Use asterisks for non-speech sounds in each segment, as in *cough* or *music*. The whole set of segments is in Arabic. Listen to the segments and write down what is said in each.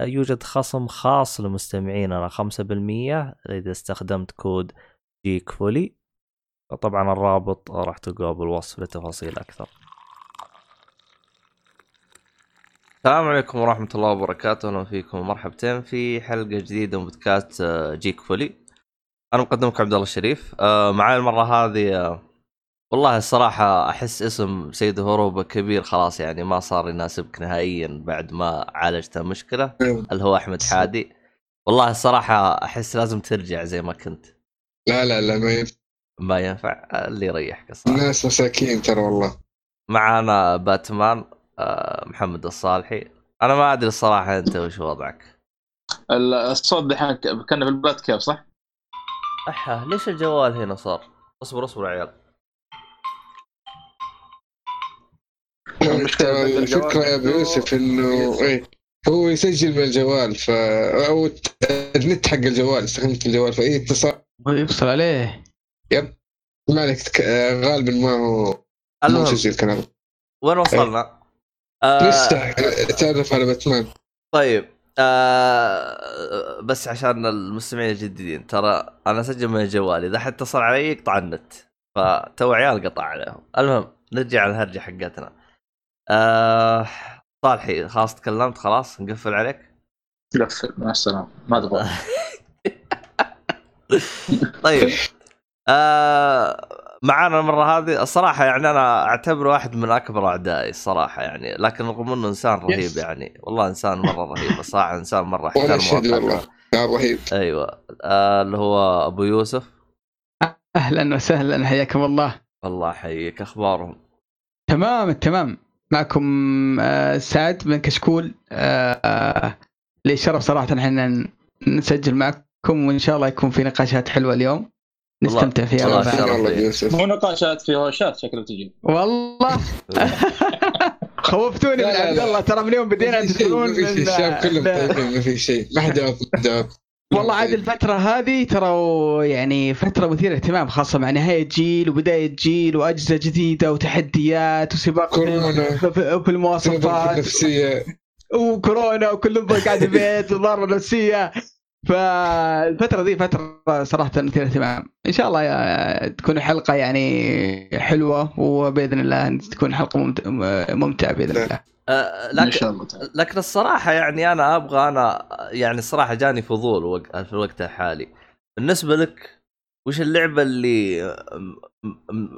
يوجد خصم خاص لمستمعيننا 5% إذا استخدمت كود Geekfully طبعا الرابط راح تلقاه بالوصف لتفاصيل أكثر. السلام عليكم ورحمة الله وبركاته. أهلا فيكم ومرحبتين في حلقة جديدة من بودكاست Geekfully أنا مقدمك عبد الله الشريف. آه، معي المرة هذه آه، والله الصراحة أحس اسم سيد هروبا كبير خلاص يعني ما صار يناسبك نهائيا بعد ما عالجت المشكلة اللي هو أحمد حادي. والله الصراحة أحس لازم ترجع زي ما كنت. لا لا لا ما ينفع. ما ينفع. اللي يريحك الصراحة. الناس مساكين ترى والله. معانا باتمان آه، محمد الصالحي. أنا ما أدري الصراحة أنت وش وضعك. الصوت دحين كان في البلاد كيف صح؟ أحا ليش الجوال هنا صار؟ اصبر اصبر يا عيال. الفكرة يا ابو يوسف إنه إيه هو يسجل من الجوال ف أو النت حق الجوال استخدمت الجوال فاي اتصال. يفصل عليه. yep. ما عليك تك... غالبا ما هو ما هو المهم مسجل كلام وين وصلنا؟ آه لسه تعرف على باتمان. طيب آه بس عشان المستمعين الجديدين ترى أنا أسجل من الجوال إذا حد اتصل علي يقطع النت فتو عيال قطع عليهم. المهم نرجع على الهرجه حقتنا. آه صالحي خلاص تكلمت خلاص نقفل عليك. قفل مع السلامة. ما تبغى. *laughs* طيب آه معانا المرة هذه. الصراحة يعني أنا أعتبره واحد من أكبر أعدائي الصراحة يعني لكن رغم إنه إنسان رهيب. يعني والله إنسان مرة رهيب الصراحه إنسان مرة احترمه والله. يا رهيب. أيوه. آه اللي هو أبو يوسف. أهلا وسهلا حياكم الله. الله يحييك أخبارهم؟ تمام التمام. معكم آه، سعد بن كشكول. آه، آه، لي شرف صراحة إحنا نسجل معكم وإن شاء الله يكون في نقاشات حلوة اليوم. نستمتع فيها مو نقاشات في هوشات شكله تجي والله. *laughs* خوفتوني من عبد. الله ترى من اليوم بدينا تدخلون ما في شيء من- الشباب كلهم. *laughs* طيبين ما في شيء. ما حد والله عاد الفترة هذه ترى يعني فترة مثيرة اهتمام خاصة مع نهاية جيل وبداية جيل وأجهزة جديدة وتحديات وسباق كورونا. في- المواصفات. نفسيه وكورونا وكلهم قاعد في البيت وضربة نفسية فالفترة دي فترة صراحة مثيرة اهتمام إن شاء الله تكون حلقة يعني حلوة وبإذن الله تكون حلقة ممت- ممتعة بإذن. الله. آه إن لكن شاء الله تعالى. لكن الصراحة يعني أنا أبغى أنا يعني الصراحة جاني فضول في الوقت الحالي. بالنسبة لك وش اللعبة اللي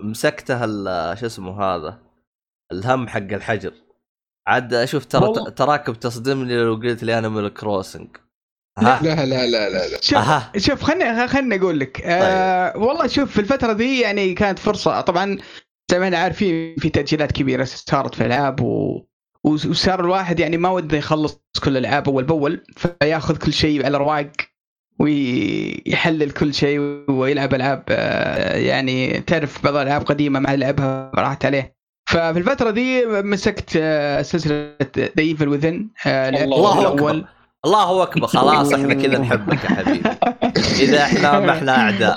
مسكتها ال- شو اسمه هذا الهم حق الحجر؟ عاد أشوف ترى. تراكب تصدمني لو قلت لي أنا من كروسنج لا. لا لا لا لا. شوف شوف خلني خلني أقول لك. آه والله شوف في الفترة دي يعني كانت فرصة. طبعا زي ما إحنا عارفين في تأجيلات كبيرة صارت في الالعاب و... وصار الواحد يعني ما وده يخلص كل الألعاب أول بأول فياخذ كل شيء على رواق ويحلل كل شيء ويلعب ألعاب آه، يعني تعرف بعض الألعاب قديمة ما لعبها راحت عليه. ففي الفترة دي مسكت آه، سلسلة The Evil Within الله أكبر. الله أكبر. خلاص إحنا كذا نحبك يا حبيبي. إذا إحنا ما إحنا أعداء.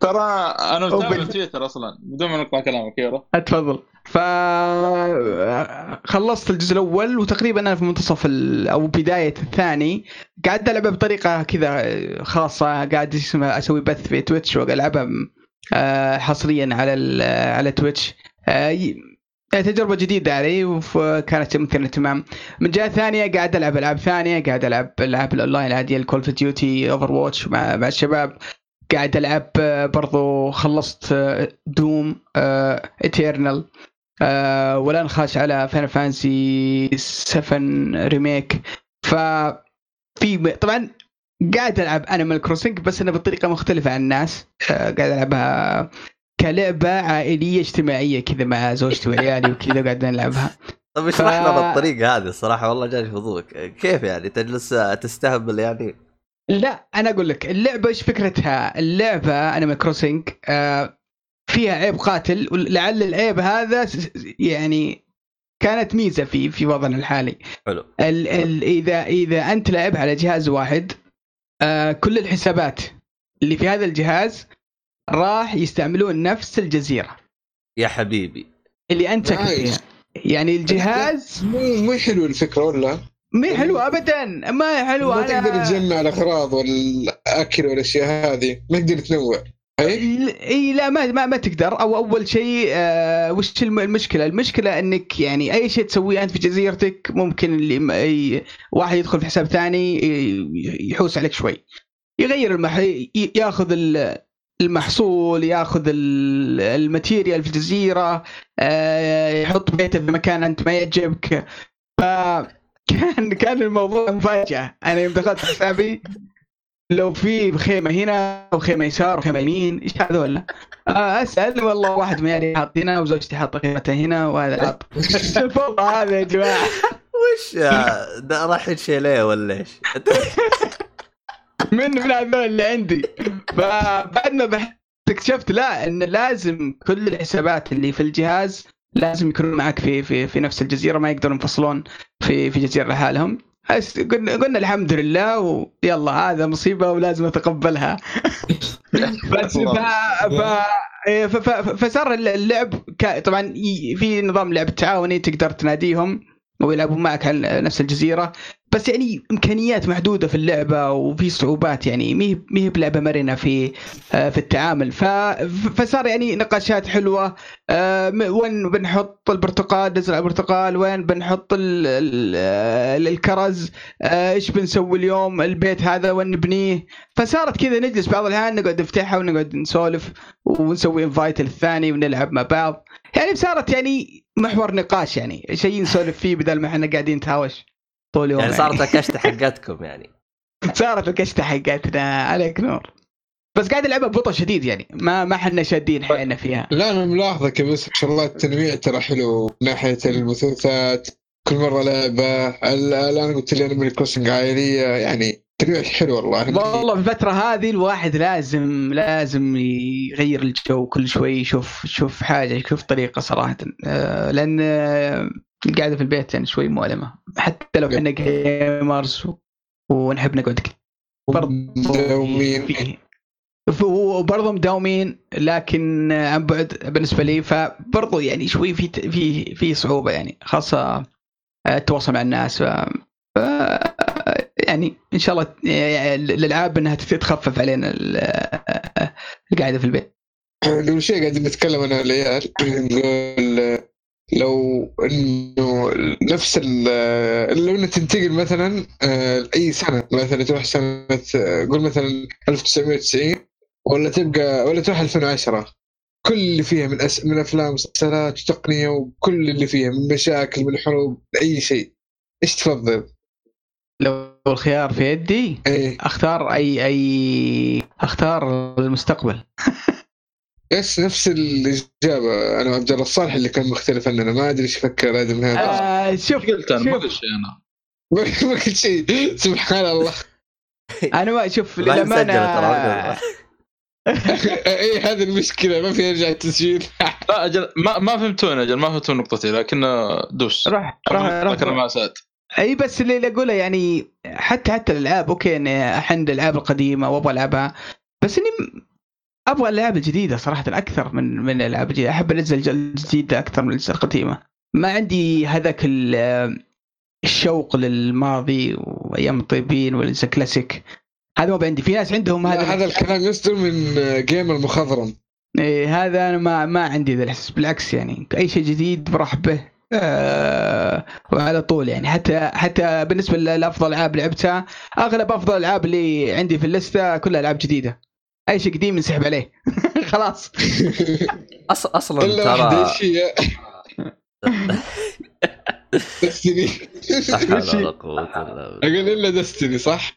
ترى أنا متابع تويتر أصلا بدون ما نقطع كلامك يورا أتفضل. ف خلصت الجزء الأول وتقريبا أنا في منتصف. أو بداية الثاني قاعد العبها بطريقة كذا خاصه قاعد أسوي بث في Twitch والعبها آه، حصريا على. على Twitch آه، ي- تجربة جديدة علي وكانت مثيرة اهتمام من جهة ثانية قاعد ألعب ألعاب ثانية قاعد ألعب ألعاب الأونلاين العادية ال Call of Duty Overwatch مع مع الشباب قاعد ألعب آه، برضو خلصت Doom Eternal والآن خاش على Final Fantasy 7 Remake. ف في طبعا قاعد ألعب Animal Crossing بس أنا بطريقة مختلفة عن الناس. آه، قاعد ألعبها كلعبة عائلية اجتماعية كذا مع زوجتي وعيالي وكذا قاعد نلعبها. طيب اشرح لنا الطريقة هذه الصراحة والله جاني فضول كيف يعني؟ تجلس تستهبل يعني؟ لا أنا أقول لك اللعبة إيش فكرتها؟ اللعبة Animal Crossing آه فيها عيب قاتل ولعل العيب هذا يعني كانت ميزة في في وضعنا الحالي. حلو. ال ال إذا إذا أنت لعب على جهاز واحد آه كل الحسابات اللي في هذا الجهاز راح يستعملون نفس الجزيرة. يا حبيبي. اللي أنت. فيها. يعني الجهاز مو مو حلو الفكرة ولا؟ ما هي حلوة ابدا. ما هي حلوة ما تقدر أنا- تجمع الأغراض والأكل والأشياء هذه. ما تقدر تنوع. اي اي لا ما ما, ما تقدر. أو أول شيء آه وش الم- المشكلة؟ المشكلة إنك يعني أي شيء تسويه أنت في جزيرتك ممكن اللي أي واحد يدخل في حساب ثاني يحوس عليك شوي. يغير المح... ياخذ ال- المحصول ياخذ ال- ال material في الجزيرة آه يحط بيته في مكان أنت ما يعجبك. ف *laughs* كان كان الموضوع مفاجأة. أنا يوم دخلت حسابي لو في خيمه هنا وخيمه يسار وخيمه يمين إيش هذول؟ *laughs* آه أسأل والله واحد ميالي حاط هنا وزوجتي حاطة خيمته هنا وهذا حاط الفوضى *laughs* هذا يا جماعة وش *laughs* ده راح شيليه ولا إيش؟ من من هذول اللي عندي فبعد ما بحثت اكتشفت لا إن لازم كل الحسابات اللي في الجهاز لازم يكونون معك في في في نفس الجزيرة ما يقدرون ينفصلون في في جزيرة لحالهم قلنا قلنا الحمد لله ويلا هذا مصيبة ولازم أتقبلها. *laughs* بس ف... ف... إيه، ف... ف... فصار اللعب ك... طبعا في نظام لعب تعاوني تقدر تناديهم. ويلعبون معك على نفس الجزيرة. بس يعني إمكانيات محدودة في اللعبة وفي صعوبات يعني. مي مي بلعبة مرنة في آه، في التعامل. فصار يعني نقاشات حلوة. آه، وين بنحط البرتقال؟ نزرع البرتقال. وين بنحط ال... ال... ال- الكرز؟ آه، إيش بنسوي اليوم؟ البيت هذا وين نبنيه؟ فصارت كذا نجلس بعض الأحيان نقعد نفتحها ونقعد نسولف ونسوي انفايت للثاني ونلعب مع بعض. يعني صارت يعني محور نقاش يعني. شيء نسولف فيه بدل ما إحنا قاعدين نتهاوش طول اليوم يعني صارت الكشته *laughs* حقتكم يعني. صارت الكشته حقتنا عليك نور. بس قاعد العبها ببطء شديد يعني. ما ما إحنا شادين حيلنا فيها. لا أنا ملاحظك بس ما شاء الله التنويع ترى حلو. من ناحية المثلثات كل مرة لعبة. ال- الآن قلت لي Animal Crossing عائلية يعني حلو والله. والله في الفترة هذه الواحد لازم لازم يغير الجو كل شوي يشوف يشوف حاجة يشوف طريقة صراحة. آه، لأن آه، القعدة في البيت يعني شوي مؤلمة. حتى لو إحنا gamers ونحب نقعد مداومين. وبرضه مداومين لكن عن بعد بالنسبة لي فبرضه يعني شوي في في في صعوبة يعني خاصة التواصل مع الناس. ف ف- يعني إن شاء الله الالعاب إنها تتخفف علينا ال- القعده في البيت. *clears throat* قبل شيء قاعدين نتكلم أنا والعيال *clears throat* نقول لو إنه نفس ال- لو انك تنتقل مثلا آه، لأي سنة مثلا تروح سنة آه، قول مثلا 1990 ولا تبقى ولا تروح 2010 كل اللي فيها من أس... من أفلام ومسلسلات وتقنية وكل اللي فيها من مشاكل من حروب أي شيء. إيش تفضل؟ لو الخيار في يدي إيه. أختار أي أي أختار المستقبل. بس نفس الإجابة أنا وعبد الله الصالح اللي كان مختلف عننا ما أدري إيش فكر آدم هذا. آه شوف قلت أنا ما قلت شيء أنا. *laughs* ما قلت شيء. سبحان الله. أنا ما شوف *laughs* للأمانة. *laughs* اي هذه المشكلة ما في يرجع التسجيل. لا أجل ما ما فهمتون أجل ما فهمتون نقطتي لكن دوس راح راح ذكر راح. مع سعد أي بس اللي أقوله يعني حتى حتى الألعاب أوكي إني أحن الألعاب القديمة وأبغى ألعبها بس إني أبغى الالعاب الجديدة صراحة أكثر من من الألعاب الجديدة. أحب الج- الجديدة أكثر من الأجزاء القديمة. ما عندي هذاك ال- الشوق للماضي وأيام الطيبين والأجزاء كلاسيك هذا ما عندي في ناس عندهم هذا هذا الكلام يصدر من gamer مخضرم إيه هذا أنا ما ما عندي ذا الاحساس بالعكس يعني أي شيء جديد برحب به. آه وعلى طول يعني. حتى حتى بالنسبة لأفضل ألعاب لعبتها أغلب أفضل الالعاب اللي عندي في اللستة كلها ألعاب جديدة. أي شيء قديم نسحب عليه. *laughs* خلاص. *laughs* أص... أصلا ترى؟ دستني *laughs* لا حول ولا قوة إلا بالله. أقول إلا دستني صح؟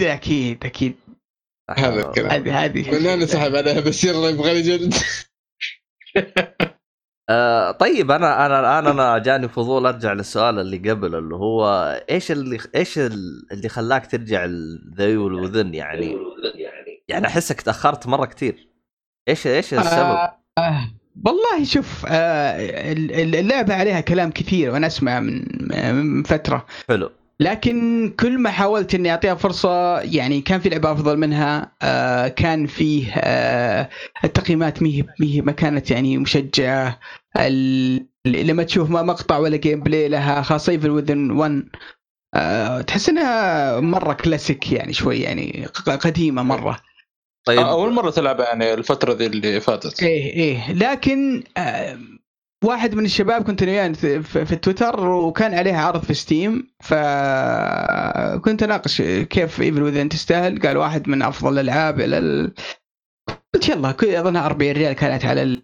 أكيد أكيد. هذا الكلام. هذه هذه. من أنا سحب عليها بس يلا يبغى لي جلد آه طيب أنا أنا الآن أنا جاني فضول أرجع للسؤال اللي قبل اللي هو إيش اللي إيش اللي خلاك ترجع The Within يعني؟ يعني أحسك تأخرت مرة كثير إيش إيش السبب؟ آه آه والله شوف آه اللعبة عليها كلام كثير وأنا أسمع من من فترة. حلو. لكن كل ما حاولت إني أعطيها فرصة يعني كان في لعبة أفضل منها آه كان فيه آه التقييمات ميه ميه ما كانت يعني مشجعة. لما تشوف ما مقطع ولا gameplay لها خاصة Evil Within 1 آه تحس إنها مرة كلاسيك يعني شوي يعني قديمة مرة. طيب. أول مرة تلعب يعني الفترة ذي اللي فاتت. إيه إيه. لكن آه واحد من الشباب كنت وياه في تويتر وكان عليها عرض في Steam فكنت أناقش كيف Evil Within تستاهل. قال واحد من أفضل الألعاب إلى ال... قلت يلا اظنها 40 ريال كانت على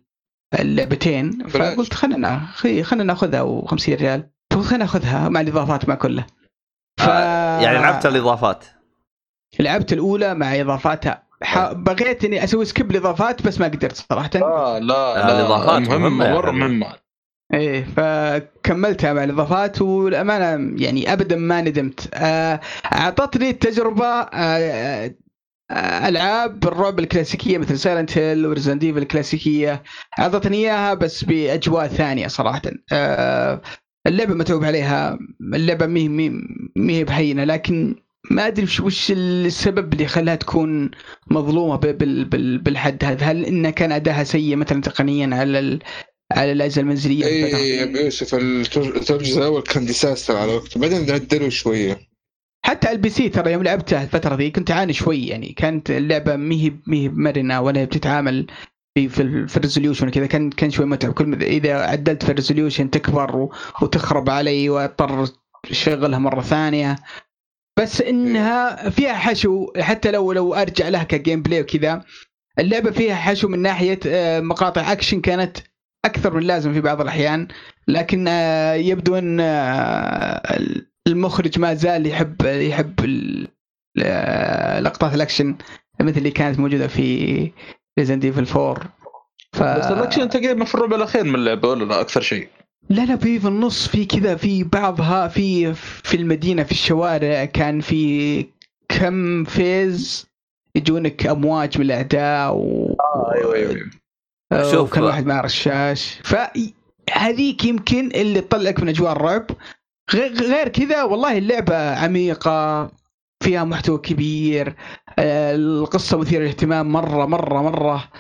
اللعبتين. فقلت خلينا خلينا ناخذها و50 ريال. فقلت خلينا ناخذها مع الإضافات ما كلها ف... يعني لعبت الإضافات. لعبت الأولى مع إضافاتها. ح... بغيت إني أسوي skip الاضافات بس ما قدرت صراحة. لا لا, لا الاضافات مهمة مرة مهمة. إيه فكملتها مع الإضافات والأمانة يعني ابدا ما ندمت. آه، أعطتني التجربة آه، آه، ألعاب الرعب الكلاسيكية مثل Silent Hill و Resident Evil الكلاسيكية. أعطتني إياها بس بأجواء ثانية صراحة. اللعبة متعوب عليها. اللعبة مي مي بهينة لكن ما أدري وش السبب اللي خلاها تكون مظلومة بالحد هذا. هل انه كان أداها سيء مثلا تقنيا على ال... على الاجهزه المنزلية اي يا يوسف الجزء الأول كان disaster على وقته. بعدين عدلوا شوية. حتى ال PC ترى يوم لعبتها الفترة ذي كنت أعاني شوي يعني. كانت اللعبة ما هي ما هي مرنة ولا هي بتتعامل في في, في ال resolution كذا كان كان شوي متعب. كل إذا عدلت في ال resolution تكبر وتخرب علي وأضطر أشغلها مرة ثانية. بس إنها فيها حشو حتى لو لو أرجع لها ك gameplay وكذا اللعبة فيها حشو من ناحية آه، مقاطع اكشن كانت أكثر من اللازم في بعض الأحيان لكن آه، يبدو إن آه، المخرج ما زال يحب يحب لقطات الأكشن مثل اللي كانت موجودة في Resident Evil 4 ف... بس الأكشن تقريبا في الربع الأخير من اللعبة ولا لا؟ أكثر شيء. لا لا في في النص في كذا في بعضها في في المدينة في الشوارع كان في كم phase يجونك أمواج من الأعداء و آه أيوه أيوه, أيوة. شوف كل واحد مع رشاش فهذيك يمكن اللي تطلعك من أجواء الرعب. غير كذا والله اللعبة عميقة فيها محتوى كبير. آه، القصة مثيرة للاهتمام مرة مرة مرة.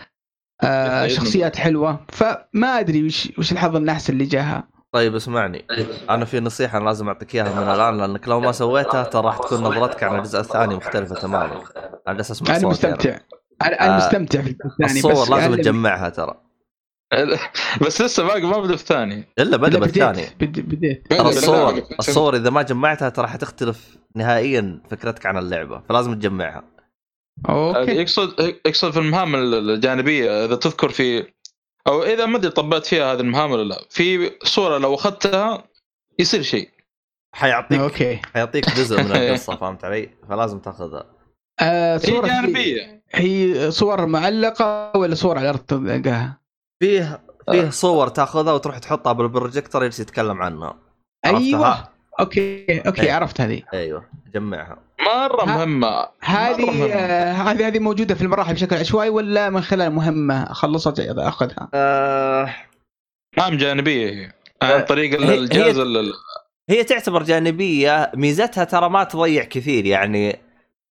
آه شخصيات حلوة. فما أدري وش وش الحظ النحس اللي جاها. طيب اسمعني. أنا في نصيحة أنا لازم أعطيك إياها من الآن لأنك لو ما سويتها ترى راح تكون نظرتك عن الجزء الثاني مختلفة تماما. أنا جالس اسمع أنا مستمتع. أنا آه مستمتع في الثاني الصور لازم تجمعها ترى. *laughs* بس لسه باقي ما بدا الثاني إلا بدا بالثاني بديت. ترى الصور الصور إذا ما جمعتها ترى حتختلف نهائيا فكرتك عن اللعبة فلازم تجمعها. أوكي. يقصد يقصد في المهام الجانبية إذا تذكر في أو إذا ما أدري طبقت فيها هذه المهام ولا لا في صورة لو أخذتها يصير شيء. حيعطيك أوكي. حيعطيك جزء من *laughs* القصة فهمت علي؟ فلازم تأخذها. آه صورة هي جانبية. هي صور معلقة ولا صور على الأرض تلقاها؟ فيه فيه صور تأخذها وتروح تحطها بالبروجيكتور يجلس يتكلم عنها. أيوه. أوكي أوكي أيوة. عرفت هذه. أيوه جمعها. مرة مهمة. هذه آه، هذه هذه موجودة في المراحل بشكل عشوائي ولا من خلال مهمة؟ خلصت أخذها؟ آه... مهام جانبية هي. عن آه، طريق الجهاز هي, هي تعتبر جانبية. ميزتها ترى ما تضيع كثير يعني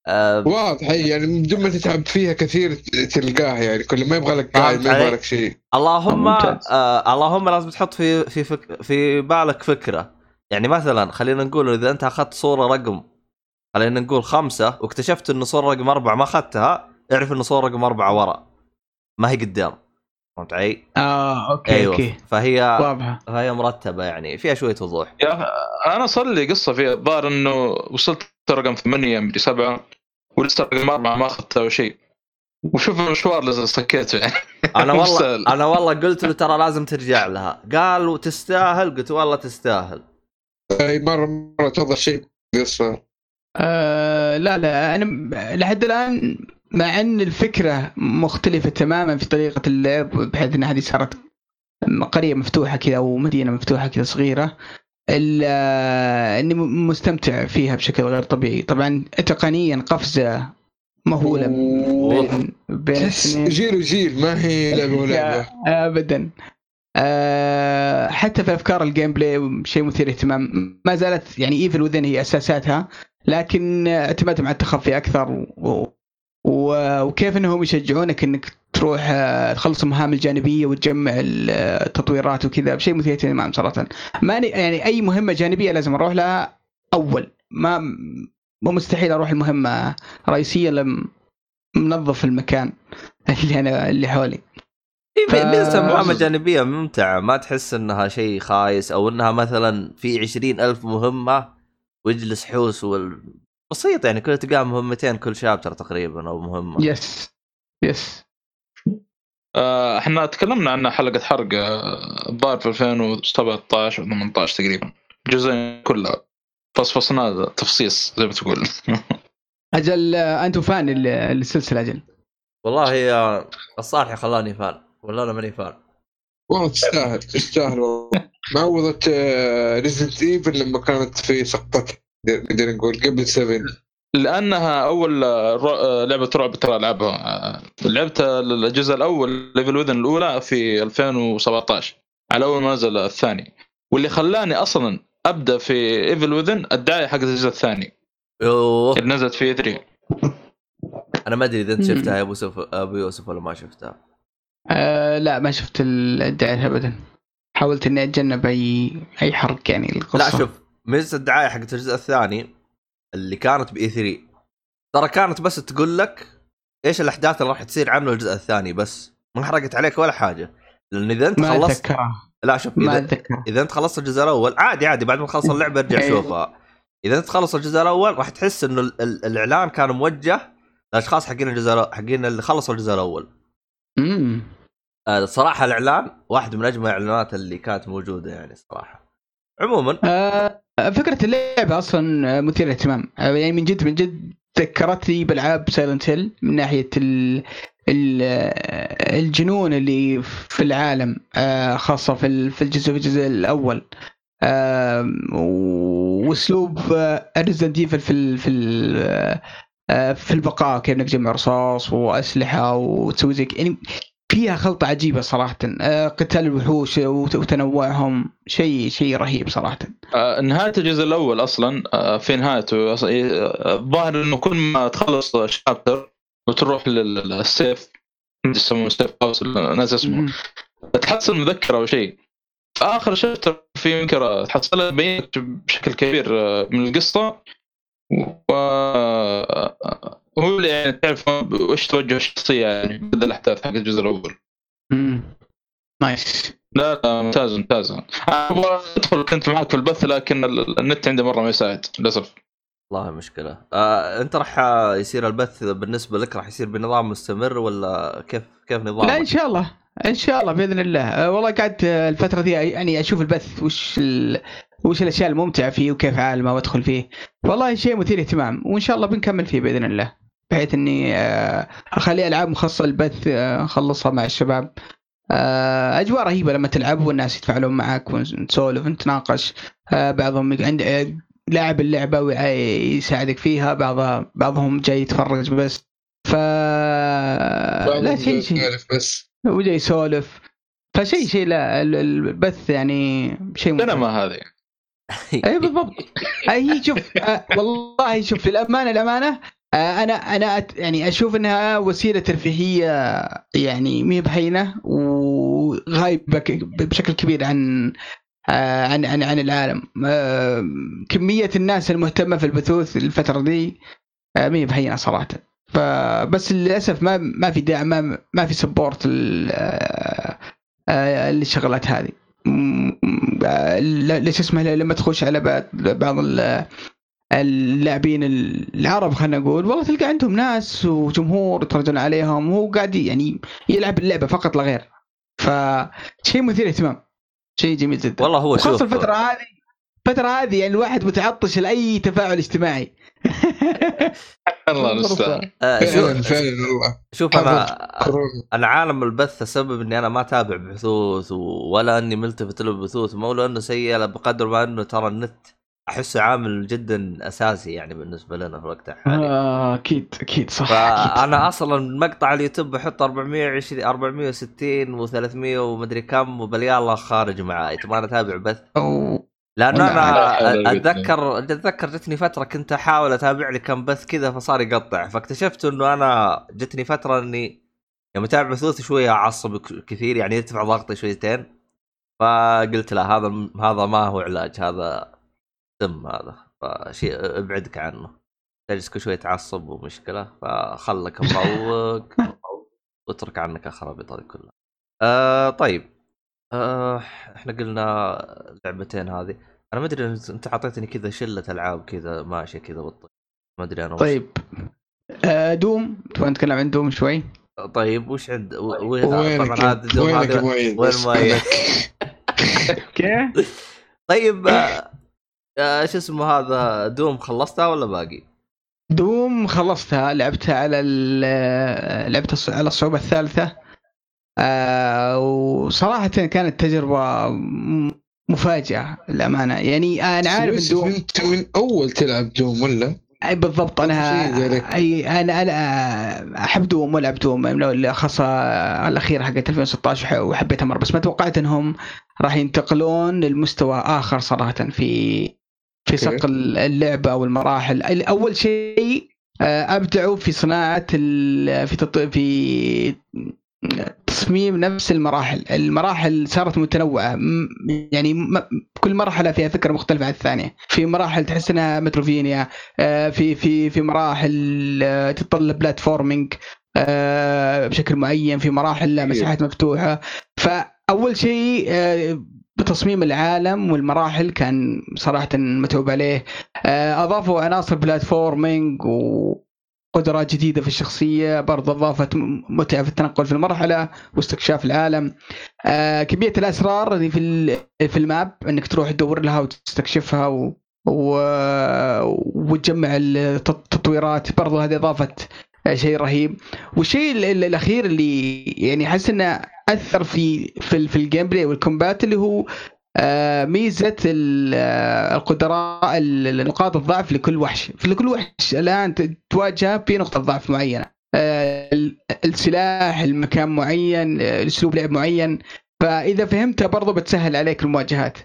آه واضح يعني بدون ما تتعب فيها كثير تلقاها يعني كل ما يبغى لك ما يبغى لك شيء. اللهم آه اللهم لازم تحط في في فك في بالك فكرة. يعني مثلا خلينا نقول إذا أنت أخذت صورة رقم خلينا نقول خمسة واكتشفت إن صورة رقم أربعة ما أخذتها اعرف إن صورة رقم أربعة ورا ما هي قدام. فهمت علي؟ آه أوكي أيوه. أوكي. فهي واضحة. فهي مرتبة يعني فيها شوية وضوح. يا أنا صار لي قصة فيها الظاهر إنه وصلت رقم ثمانية مدري سبعة ولسه رقم أربعة ما اخذتها شيء. وشوف المشوار اللي سكيته يعني. *laughs* أنا والله أنا والله قلت له ترى لازم ترجع لها. قال وتستاهل قلت والله تستاهل. أي مره مرة تفضل شيء قصه آه لا لا أنا لحد الآن مع أن الفكرة مختلفة تماما في طريقة اللعب بحيث إن هذه صارت قرية مفتوحة كذا أو مدينة مفتوحة كذا صغيرة إني مستمتع فيها بشكل غير طبيعي. طبعا تقنيا قفزة مهولة بين بين جيل وجيل ما هي لعبة ولعبة. ابدا. أه حتى في أفكار ال gameplay شيء مثير اهتمام ما زالت يعني Evil Within هي أساساتها لكن اعتمادهم على التخفي أكثر و... و... وكيف إنهم يشجعونك إنك تروح آه، تخلص المهام الجانبية وتجمع التطويرات وكذا. شيء مثير اهتمام صراحة. ما يعني أي مهمة جانبية لازم أروح لها أول. ما مو مستحيل أروح المهمة رئيسية لما منظف المكان اللي أنا اللي حولي. ف... ميزة مهمة جانبية ممتعة. ما تحس إنها شيء خايس أو إنها مثلا في عشرين ألف مهمة ويجلس حوس وال... بسيط يعني كل تلقى مهمتين كل شابتر تقريبا أو مهمة. يس يس آه، إحنا تكلمنا عنها حلقة حرق الظاهر في 2017 أو 18 تقريبا. الجزئين كلها فصفصنا تفصيص زي ما تقول. *laughs* أجل آه، أنتم fan للسلسله أجل. والله هي الصالح خلاني fan. ولا أنا ماني fan والله تستاهل تستاهل والله. معوضة Resident Evil لما كانت في سقطتها نقدر نقول قبل 7 لأنها أول لعبة رعب ترى العبها لعبت الجزء الأول The Evil Within الأولى في 2017 على أول ما نزل الثاني. واللي خلاني أصلا أبدأ في ايفل وذن الدعاية حق الجزء الثاني. يوه اللي نزلت في 3 أنا ما أدري إذا أنت شفتها يا أبو يوسف أبو يوسف ولا ما شفتها. آه لا ما شفت الدعاية ابدا. حاولت إني أتجنب أي أي حرق يعني القصة لا شوف ميزه الدعاية حقت الجزء الثاني اللي كانت بإي 3 ترى كانت بس تقول لك إيش الأحداث اللي راح تصير عنه الجزء الثاني بس. ما حرقت عليك ولا حاجة. لأن إذا أنت ما خلصت لا شوف اذا ما إذا أنت خلصت الجزء الأول عادي عادي بعد ما تخلص *laughs* اللعبة ارجع أيوه. شوفها. إذا أنت تخلص الجزء الأول راح تحس إنه الإعلان كان موجه لأشخاص حقين الجزء حقين اللي خلصوا الجزء الأول. امم صراحة الإعلان واحد من أجمل الإعلانات اللي كانت موجودة يعني صراحة. عموما آه فكرة اللعبة أصلا مثيرة للاهتمام. آه، يعني من جد من جد ذكرتني بالعاب سايلنت هيل من ناحية ال الجنون اللي في العالم آه، خاصة في في الجزء في الجزء الأول. وأسلوب Resident Evil في في في البقاء كيف إنك تجمع رصاص وأسلحة وتسوي زي يعني فيها خلطة عجيبة صراحة. آه، قتال الوحوش وتنوعهم. شيء شيء رهيب صراحة. آه، نهاية الجزء الأول أصلا آه، في نهايته الظاهر إنه كل ما تخلص chapter وتروح للسيف يسمونه سيف هاوس ناس اسمه. تحصل مذكرة أو شيء. في آخر شابتر في يمكن تحصلها تبين بشكل كبير من القصة. و هو اللي يعني تعرف وش توجه الشخصية يعني بدل الأحداث حق الجزء الأول. امم نايس لا لا ممتاز ممتاز. أبغى أدخل كنت معك في البث لكن النت عندي مرة ما يساعد للأسف. والله مشكلة. آه، أنت راح يصير البث بالنسبة لك راح يصير بنظام مستمر ولا كيف كيف نظام لا إن شاء الله. إن شاء الله بإذن الله. أه والله قاعد الفترة دي يعني أشوف البث وش ال... وش الأشياء الممتعة فيه وكيف عالمه وأدخل فيه. والله شيء مثير اهتمام وإن شاء الله بنكمل فيه بإذن الله. بحيث إني آه، أخلي ألعاب مخصصة للبث آه، أخلصها مع الشباب. آه، أجواء رهيبة لما تلعب والناس يتفاعلون معك ونسولف ونتناقش. بعضهم عند لاعب اللعبة ويساعدك فيها بعض بعضهم جاي يتفرج بس. ف لا شيء شيء. بس. وجاي يسولف. فشيء شيء لا البث يعني شيء ما هذه. *laughs* اي بالضبط. هي شوف والله شوف الامانه الامانه آه، أنا أنا يعني أشوف إنها وسيلة ترفيهية يعني مي بهينة وغايبة بشكل كبير عن آه، عن عن عن العالم. آه، كمية الناس المهتمة في البثوث الفترة دي مي بهينة صراحة. فبس للأسف ما ما في داعم ما, ما في سبورت للشغلات هذه. ليش اسمه لما تخش على بعض اللاعبين العرب خلينا نقول والله تلقى عندهم ناس وجمهور يتفرجون عليهم وهو قاعد يعني يلعب اللعبة فقط لا غير. فشيء مثير اهتمام شيء جميل جدا. والله هو خاصه الفترة هذه الفترة هذه يعني الواحد متعطش لأي تفاعل اجتماعي. *laughs* الله المستعان آه، شوف فعلا والله. شوف أنا. أنا عالم البث السبب إني أنا ما أتابع بثوث ولا أني ملتفت له بثوث مو لأنه سيء لا بقدر ما أنه ترى النت أحسه عامل جدا أساسي يعني بالنسبة لنا في الوقت الحالي. آه، أكيد أكيد صح. فأنا أصلا مقطع اليوتيوب بحط 420 460 و300 ومدري كم وبليالله خارج معاي تبغى أنا أتابع بث؟ أو- لأنه أنا قوة أتذكر أتذكر جتني فترة كنت أحاول أتابع لي كم بث كذا فصار يقطع. فاكتشفت إنه أنا جتني فترة إني يوم اتابع بثوث شوية أعصب كثير يعني يرتفع ضغطي شويتين. فقلت لا هذا هذا ما هو علاج هذا سم هذا. فشيء أبعدك عنه. تجلس كل شوية تعصب ومشكلة فخلك مروق واترك عنك الخرابيط هذه كلها. آه طيب. آه إحنا قلنا اللعبتين هذه. أنا ما أدري أنت اعطيتني كذا شلة ألعاب كذا ماشية كذا بالطريق. ما أدري أنا وش. طيب. آه، دوم. تبغى نتكلم عن دوم شوي؟ طيب وش عند و... و... وينك طبعا هذا دوم وينك هذا وين؟ أنك- *laughs* كيف؟ طيب آه... آه... شو اسمه هذا؟ دوم خلصتها ولا باقي؟ دوم خلصتها. لعبتها على ال- لعبتها على الصعوبة الثالثة. وصراحة كانت تجربة م- مفاجئة للأمانة يعني أنا عارف دوم انت من أول تلعب دوم ولا؟ أي بالضبط ذلك. أي أنا أنا أحب دوم وألعب دوم من خاصة الأخيرة حقت 2016 وح- وحبيتها مرة بس ما توقعت إنهم راح ينتقلون للمستوى آخر صراحة في في أوكي. صق اللعبة والمراحل أول شيء آه، أبدعوا في صناعة في تط... في تصميم نفس المراحل، المراحل صارت متنوعة. م- يعني. كل مرحلة فيها فكرة مختلفة عن الثانية، في مراحل تحس إنها Metroidvania، آه، في في في مراحل آه، تتطلب platforming آه، بشكل معين، في مراحل لا مساحات مفتوحة، فأول شيء بتصميم العالم والمراحل كان صراحة متعوب عليه. أضافوا عناصر platforming وقدرات جديدة في الشخصية برضه اضافت م- متعة في التنقل في المرحلة واستكشاف العالم. آه، كمية الأسرار اللي في في ال map إنك تروح تدور لها وتستكشفها و و... وتجمع التطويرات. برضو هذه اضافت شيء رهيب. والشيء ال- ال- الأخير اللي يعني أحس إنه أثر في في, في الجيم بلاي والكومبات اللي هو آه، ميزة ال- آه، القدرات ال- نقاط الضعف لكل وحش. في كل وحش الآن تواجهه في نقطة ضعف معينة. آه، ال- السلاح المكان معين آه، اسلوب لعب معين. فإذا فهمتها برضو بتسهل عليك المواجهات.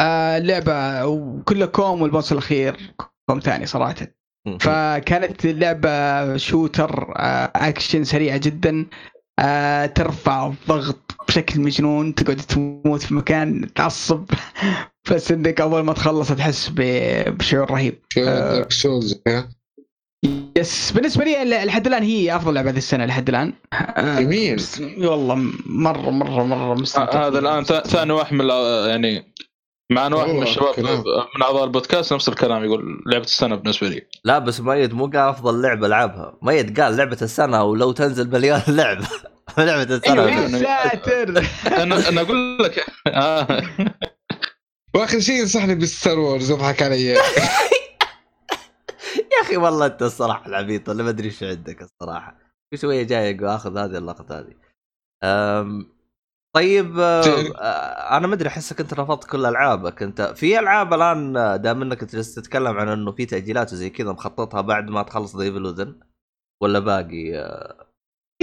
آه، اللعبة وكلها كوم والبوس الأخير كوم ثاني صراحة. فكانت اللعبة shooter آه، أكشن سريعة جدا. آه، ترفع الضغط بشكل مجنون تقعد تموت في مكان تعصب. *laughs* بس إنك أول ما تخلص تحس بشعور رهيب. آه. yes. بالنسبة لي لحد الآن هي أفضل لعبة هذه السنة لحد الآن. آه، جميل. والله مرة مرة مرة مستمتع هذا الآن ثا- ثاني واحد من يعني مع إنه واحد من الشباب كلام. من أعضاء البودكاست نفس الكلام يقول لعبة السنة بالنسبة لي. لا بس ميد مو قال أفضل لعبة ألعبها. ميد قال لعبة السنة ولو تنزل مليون لعبة. *laughs* لعبة السنة. أيوه أنا- يا ساتر. أنا أنا أقول لك آه. وآخر شيء ينصحني بالستار وورز اضحك علي. *laughs* يا أخي والله أنت الصراحة العبيط اللي ما أدري إيش عندك الصراحة. في شوية جاي آخذ هذه اللقطة هذه. طيب آه، آه، أنا ما أدري احسك انت رفضت كل ألعابك. أنت في ألعاب الآن دام إنك جالس تتكلم عن إنه في تأجيلات وزي كذا مخططها بعد ما تخلص The Evil Within ولا باقي آه،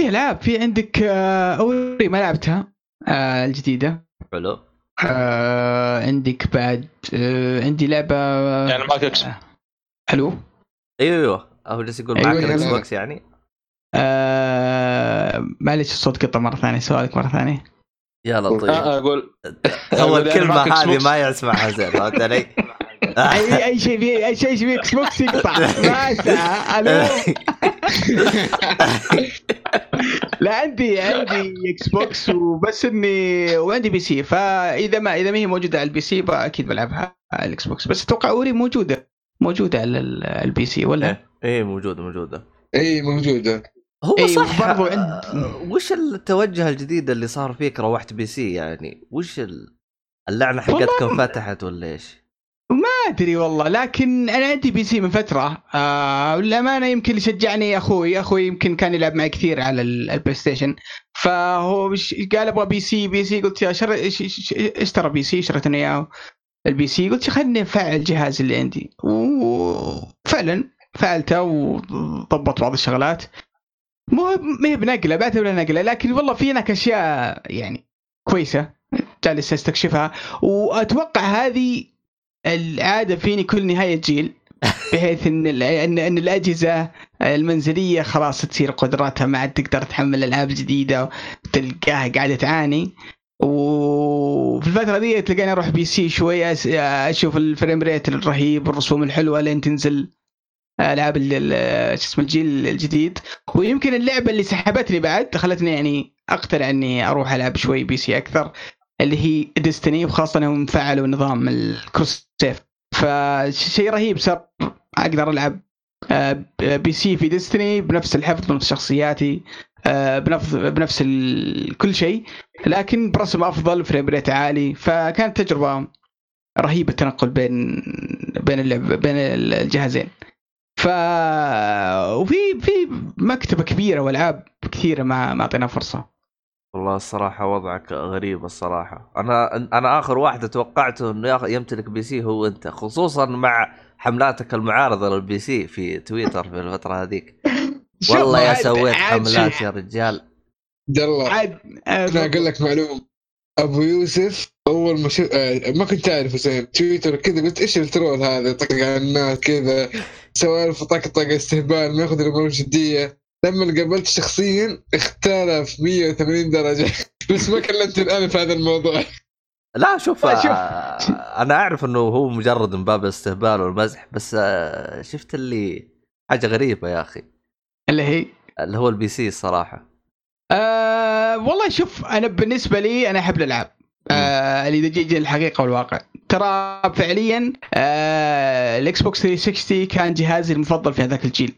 في العاب في عندك آه، اوري ما لعبتها آه، الجديدة. حلو. آه عندك بعد آه عندي لعبة يعني معك إكس حلو. أيوه أيوه. هو جالس يقول أيوة، معك الاكس أيوة. بوكس يعني. آه معلش الصوت قطع مرة ثانية سؤالك مرة ثانية. يا لطيف آه أقول *laughs* هو أقول الكلمة معك إكس هذه. ما يسمعها زين فهمت علي؟ *laughs* اي اي شيء في أي شيء في إكس بوكس يقطع. ما *laughs* لا عندي عندي إكس بوكس وبس اني وعندي PC فإذا ما إذا ما هي موجودة على ال PC أكيد بلعبها على الاكس بوكس بس أتوقع أوري موجودة. موجودة على ال- ال PC ولا؟ إيه إيه موجودة موجودة. اي موجودة. هو أيوة، صح. برضو عند- آه، وش التوجه الجديد اللي صار فيك روحت PC؟ يعني وش ال- اللعنة حقتكم فتحت ولا إيش؟ أدري والله لكن أنا عندي PC من فترة. آه للأمانة يمكن اللي شجعني أخوي أخوي يمكن كان يلعب معي كثير على ال- البلاي ستيشن فهو قال أبغى PC PC قلت يا شر... اشترى PC؟ شريت أنا إياه ال PC. قلت خليني أفعل الجهاز اللي عندي. وفعلا فعلته وضبط بعض الشغلات. مو ما هي بنقلة بعتبرها نقلة لكن والله في هناك أشياء يعني كويسة جالس أستكشفها وأتوقع هذه العادة فيني كل نهاية جيل بحيث إن ان إن الأجهزة المنزلية خلاص تصير قدراتها ما عاد تقدر تحمل الالعاب الجديده تلقاها قاعدة تعاني. وفي الفترة دي تلقاني أروح PC شوي أس- أشوف ال frame rate الرهيب والرسوم الحلوة لين تنزل. ألعاب ال- ال- شو اسمه الجيل الجديد. ويمكن اللعبة اللي سحبتني بعد خلتني يعني اقتنع إني أروح ألعب شوي PC أكثر اللي هي Destiny وخاصة انهم فعلوا نظام ال cross save فشيء رهيب صار أقدر ألعب آه، PC في Destiny بنفس الحفظ بنفس شخصياتي آه، بنفس بنفس كل شيء لكن برسم أفضل frame rate عالي. فكانت تجربة رهيبة التنقل بين بين اللعب بين الجهازين. ف وفي في مكتبة كبيرة والعاب كثيرة ما ما اعطينا فرصة. والله الصراحة وضعك غريب الصراحة. أنا أنا آخر واحد توقعته إنه ياخ- يمتلك PC هو أنت خصوصا مع حملاتك المعارضة لل PC في تويتر في الفترة هذيك. *laughs* والله يا سويت حملات يا رجال. يلا. عاد أنا أقول لك معلومة. أبو يوسف أول ما شف... آه ما كنت اعرف زين تويتر كذا قلت إيش ال troll هذا؟ يطقطق على الناس كذا. سوالف طقطقه استهبال ما ياخذ الأمور جديه لما قابلت شخصيا اختلف 180 درجة. *laughs* بس ما كلمت الآن في هذا الموضوع. لا شوف لا، *laughs* شوف. آه، أنا أعرف إنه هو مجرد من باب الاستهبال والمزح بس آه، شفت اللي حاجة غريبة يا أخي. اللي هي؟ اللي هو ال PC الصراحة. آه والله شوف أنا بالنسبة لي أنا أحب الألعاب. آه اللي تجي الحقيقة والواقع. ترى فعليا آه الإكس بوكس 360 كان جهازي المفضل في هذاك الجيل.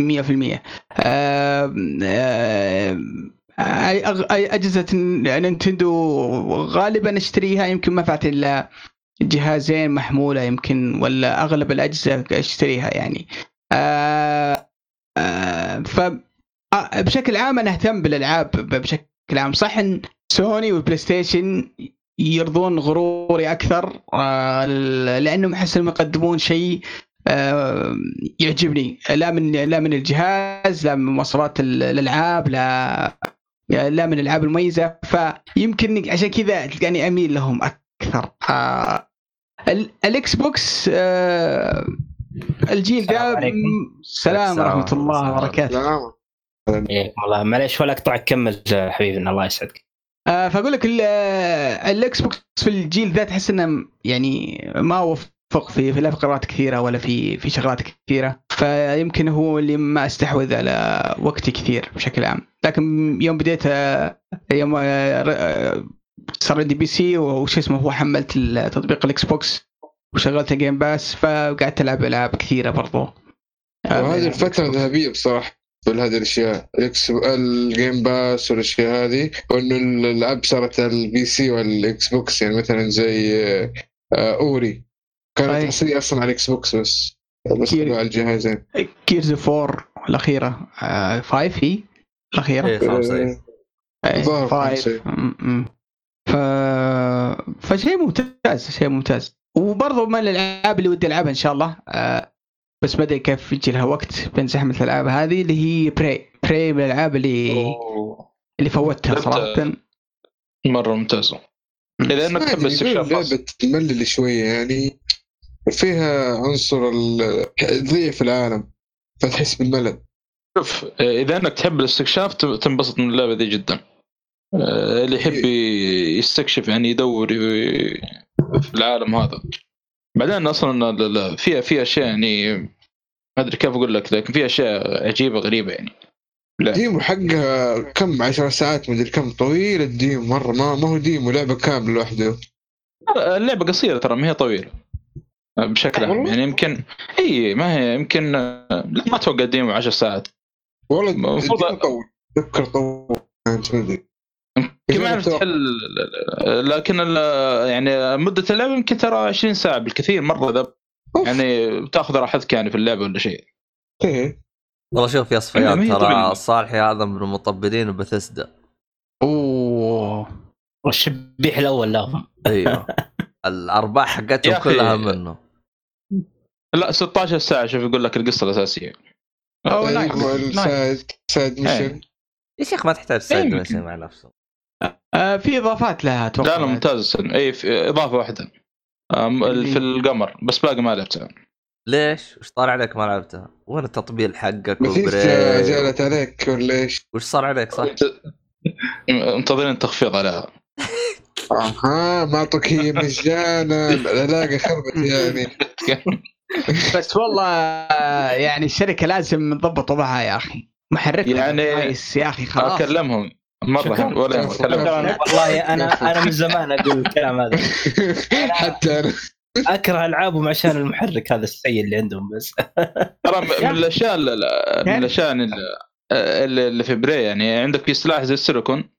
100% آه آه أي- أجهزة نينتندو غالبا أشتريها يمكن ما فات إلا جهازين محمولة يمكن ولا أغلب الأجهزة أشتريها يعني. آه آه ف آه، بشكل عام أنا أهتم بالألعاب بشكل عام. صح إن سوني والبلاي ستيشن يرضون غروري أكثر آه، لأنهم أحس إنهم يقدمون شيء آه، يعجبني. لا من لا من الجهاز لا من مواصفات ال- الألعاب لا لا من الألعاب المميزة. فيمكن عشان كذا تلقاني أميل لهم أكثر. آه، ال- الاكس بوكس الجيل ده السلام عليكم. السلام السلام. ورحمة الله. وبركاته. لا حياكم الله معليش ولا أقطعك كمل حبيبنا الله يسعدك. آه فأقول لك ال- آه، الاكس بوكس في الجيل ذا تحس إنه يعني ما وفق في في لا في قرارات كثيرة ولا في في شغلات كثيرة. فيمكن هو اللي ما استحوذ على وقتي كثير بشكل عام. لكن يوم بديت آه، يوم صار عندي PC وش اسمه هو حملت تطبيق الاكس بوكس وشغلت Game Pass فقعدت ألعب ألعاب كثيرة برضو. وهذه الفترة ذهبية بصراحة. كل هذه الأشياء. الاكس ال Game Pass والأشياء هذه وإنه الالعاب صارت على ال PC والاكس بوكس يعني مثلا زي آه، آه، Ori. كانت أي. حصرية أصلا على الاكس بوكس بس بس كير- على الجهازين Gears 4 الأخيرة. 5 هي الأخيرة؟ إيه خمسة إيه. إيه،. ف... فشيء ممتاز شيء ممتاز. وبرضه من الألعاب اللي ودي ألعبها إن شاء الله آه بس ما أدري كيف يجي لها وقت. بين زحمه الألعاب هذه اللي هي بري بري من الألعاب اللي أوه. اللي فوتها صراحة. مرة ممتازة. اذا انك تحب يعني الاستكشاف خاص. لعبة تملل شوية يعني فيها عنصر ضيق في العالم فتحس بالملل. شوف إذا أنك تحب الاستكشاف تنبسط من اللعبة دي جدا. آه، اللي يحب يستكشف يعني يدور في العالم هذا. بعدين أصلا ال- ال- في في أشياء يعني ما أدري كيف أقول لك لكن في أشياء عجيبة غريبة يعني. لا. demo حقها كم؟ عشر ساعات مدري كم طويل ال demo مرة ما, ما هو demo لعبة كاملة لوحده. اللعبة قصيرة ترى ما هي طويلة. بشكل عام؟ يعني يمكن إي ما هي يمكن لا ما أتوقع ديمو 10 ساعات. والله المفروض- طول تذكر طول. كانت مدري يمكن ما عرفت تحل لكن يعني مدة اللعبه يمكن ترى 20 ساعة بالكثير مرة ذا. يعني بتاخذ راحتك يعني في اللعبة ولا شيء. إيه. والله شوف يا صفيان هي ترى. الصالحي هذا من مطبلين بثسدا أوه. والشبيح الأول له أيوه. *laughs* الأرباح حقتهم. كلها منه. لا 16 ساعة شوف يقول لك القصة الأساسية. أوه، أيوة،. ال side side mission. يا شيخ ما تحتاج side. mission مع نفسه. آه في إضافات لها أتوقع. لا لا ممتاز اي إضافة واحدة. في القمر بس باقي ما لعبتها ليش؟ وش طالع عليك ما لعبتها؟ وين التطبيل حقك؟ جالت عليك ولا إيش؟ وش صار عليك صح؟ منتظرين التخفيض عليها أها ما اعطوك هي مجانا العلاقه خربت يعني *laughs* بس والله يعني الشركة لازم تضبط وضعها يا أخي محرك يعني- كويس يا أخي خلاص أكلمهم مرة ولا يهمك، والله أنا أنا من زمان أقول الكلام هذا. حتى أنا. أكره ألعابهم عشان المحرك هذا السيء اللي عندهم بس. ترى من الأشياء من الأشياء اللي, اللي في بري يعني عندك في سلاح زي السيليكون.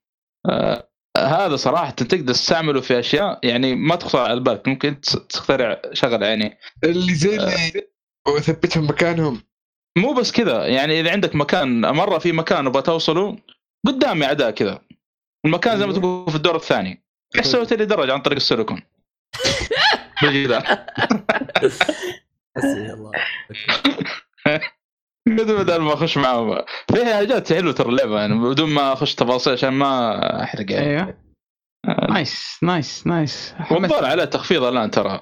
آه هذا صراحة تقدر تستعمله في أشياء يعني ما تخطر على بالك ممكن تخترع شغلة يعني. اللي زي اللي وثبتهم مكانهم. مو بس كذا يعني إذا عندك مكان مرة في مكان وبغى توصله قدامي أعداء كذا. المكان زي ما أيوه. تقول في الدور الثاني. إيش سويت لي درجة عن طريق السيليكون. *laughs* بالجدار حسبي الله. بدون بدل ما أخش معهم فيها حاجات حلوة ترى اللعبة يعني بدون ما أخش تفاصيل عشان ما أحرق يعني. أيوه. nice nice nice والظاهر عليه تخفيض الآن ترى.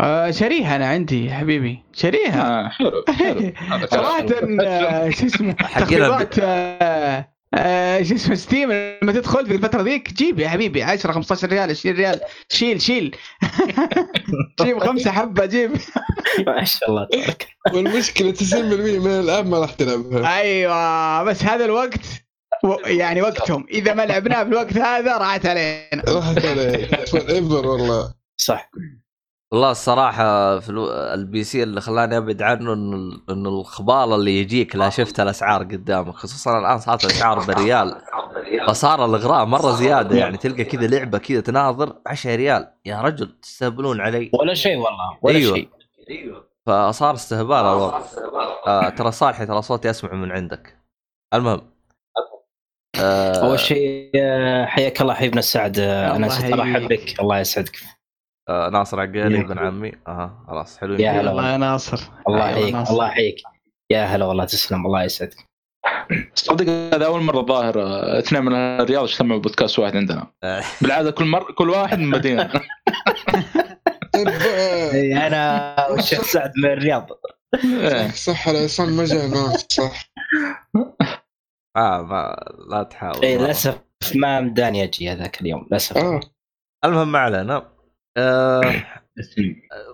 آه شريحة أنا عندي يا حبيبي. شريحة. آه حلو حلو. *laughs* صراحة آه، شو اسمه تخفيضات شو اسمه Steam لما تدخل في الفترة ذيك جيب يا حبيبي 10 15 ريال 20 ريال شيل شيل. *laughs* جيب خمسة حبة جيب. ما شاء الله تبارك. والمشكلة 90% من الالعاب ما راح تلعبها أيوه بس هذا الوقت و- يعني وقتهم. إذا ما لعبناه بالوقت هذا راحت علينا. راحت عليه forever والله. صح. والله الصراحة في ألو... ال PC اللي خلاني أبعد عنه انه انه الخبال اللي يجيك لا شفت الأسعار قدامك خصوصا الآن صارت الأسعار بريال. فصار الإغراء مرة زيادة يعني تلقى كذا لعبة كذا تناظر 10 ريال. يا رجل تستهبلون علي. ولا شيء والله ولا أيوة. شيء. فصار استهبال الوضع آه ترى صالحي ترى صوتي أسمع من عندك. المهم. آه أول شيء آه، حياك الله حبيبنا السعد. أنا يحييك. أحبك. الله يسعدك. آه ناصر عقيلي يا ابن عمي. أها خلاص حلوين يا هلا والله يا ناصر. الله يحييك. الله يحييك. يا هلا والله تسلم الله يسعدك. صدق هذا أول مرة ظاهر آه، اثنين من الرياض اجتمعوا بودكاست واحد عندنا. آه. *laughs* بالعادة كل مره كل واحد من مدينة. *laughs* طيب آه، أنا والشيخ سعد من الرياض. إيه. صح العصام ما جاء ناس صح. آه ما لا تحاول. إي. للأسف ما مداني أجي هذاك اليوم للأسف. آه. المهم ما علينا. آه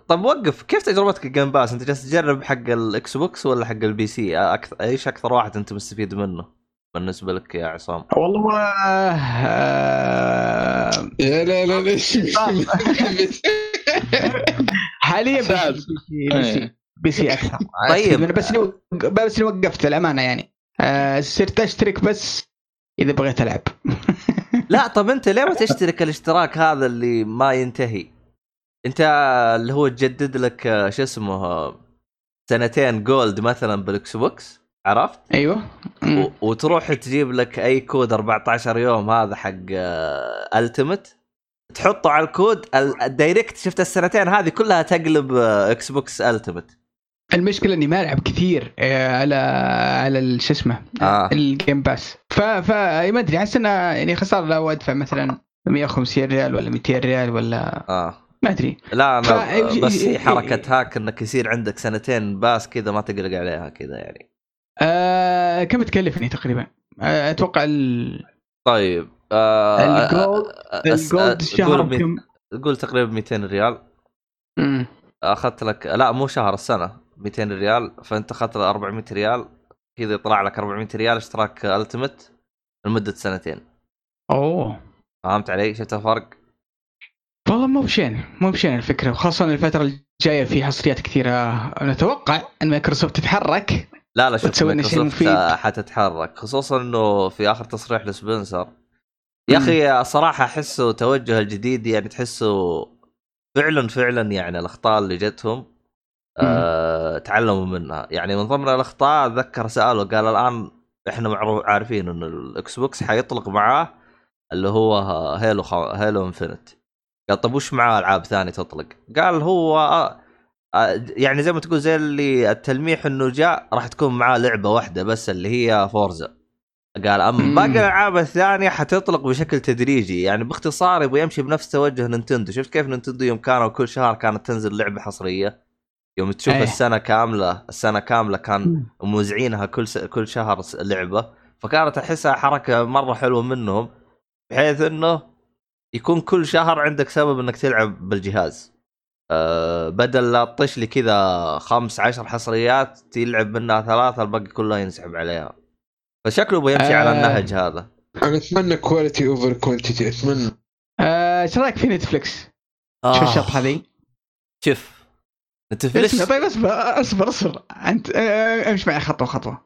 طب وقف كيف تجربتك ال Game Pass أنت جالس تجرب حق الاكس بوكس ولا حق ال PC أكثر إيش أكثر واحد أنت مستفيد منه بالنسبة لك يا عصام؟ والله آه، يا لا لا ليش حاليا. P إيه. C أكثر. طيب. أنا بس بس وقفت الأمانة يعني. آه، صرت أشترك بس إذا بغيت ألعب. *laughs* لا طب أنت ليه ما تشترك الاشتراك هذا اللي ما ينتهي؟ أنت اللي هو تجدد لك آه، شو اسمه آه، سنتين Gold مثلا بالاكس بوكس عرفت؟ أيوه. وتروح تجيب لك أي كود 14 يوم هذا حق Ultimate تحطه على الكود ال- direct شفت السنتين هذه كلها تقلب آه، إكس بوكس Ultimate المشكلة إني ما ألعب كثير آه، على على شو اسمه آه. ال Game Pass ف ف ما أدري أحس إنه يعني خساره لو ادفع مثلا 150 ريال ولا 200 ريال ولا آه. ما أدري. لا ف- بس هي حركة hack إنك يصير عندك سنتين Pass كذا ما تقلق عليها كذا يعني. آه كم تكلفني تقريبا؟ آه أتوقع ال- طيب آه ال Gold آه، ال Gold آه، الشهر بكم؟ قول تقريبا 200 ريال. مم. أخذت لك لا مو شهر السنة. 200 ريال فأنت أخذت 400 ريال كذا يطلع لك 400 ريال اشتراك Ultimate لمدة سنتين أوه فهمت علي؟ شفت الفرق؟ والله مو بشينة مو بشينة الفكرة وخاصة الفترة الجاية في حصريات كثيرة نتوقع إن مايكروسوفت تتحرك لا لا شوف مايكروسوفت. حتتحرك خصوصا إنه في آخر تصريح لسبنسر يا أخي صراحة أحسه توجه الجديد يعني تحسه فعلا فعلا يعني الأخطاء اللي جتهم آه تعلموا منها. يعني من ضمن الأخطاء أتذكر سألوا قال الآن إحنا معروف عارفين انه الاكس بوكس حيطلق معاه اللي هو Halo خ... Halo Infinite قال طب وش معاه ألعاب ثانية تطلق؟ قال هو آه آه، يعني زي ما تقول زي اللي التلميح إنه جاء راح تكون معاه لعبة واحدة بس اللي هي Forza قال أما. باقي الألعاب الثانية حتطلق بشكل تدريجي. يعني باختصار يبغى يمشي بنفس توجه نينتندو. شفت كيف نينتندو يوم كانوا كل شهر كانت تنزل لعبة حصرية؟ يوم تشوف إيه. السنة كاملة السنة كاملة كان موزعينها كل س... كل شهر لعبة فكانت أحسها حركة مرة حلوة منهم بحيث إنه يكون كل شهر عندك سبب إنك تلعب بالجهاز أه بدل لا تطش لي كذا خمس عشر حصريات تلعب منها ثلاثة الباقي كله ينسحب عليها فشكله بيمشي على آه. النهج هذا أنا أتمنى quality over quantity أتمنى آه، إيش رأيك في نتفلكس؟ شو آه. الشطحه ذي؟ شوف نتفلكس طيب اصبر اصبر اصبر. أنت آه، امشي معي خطوة خطوة.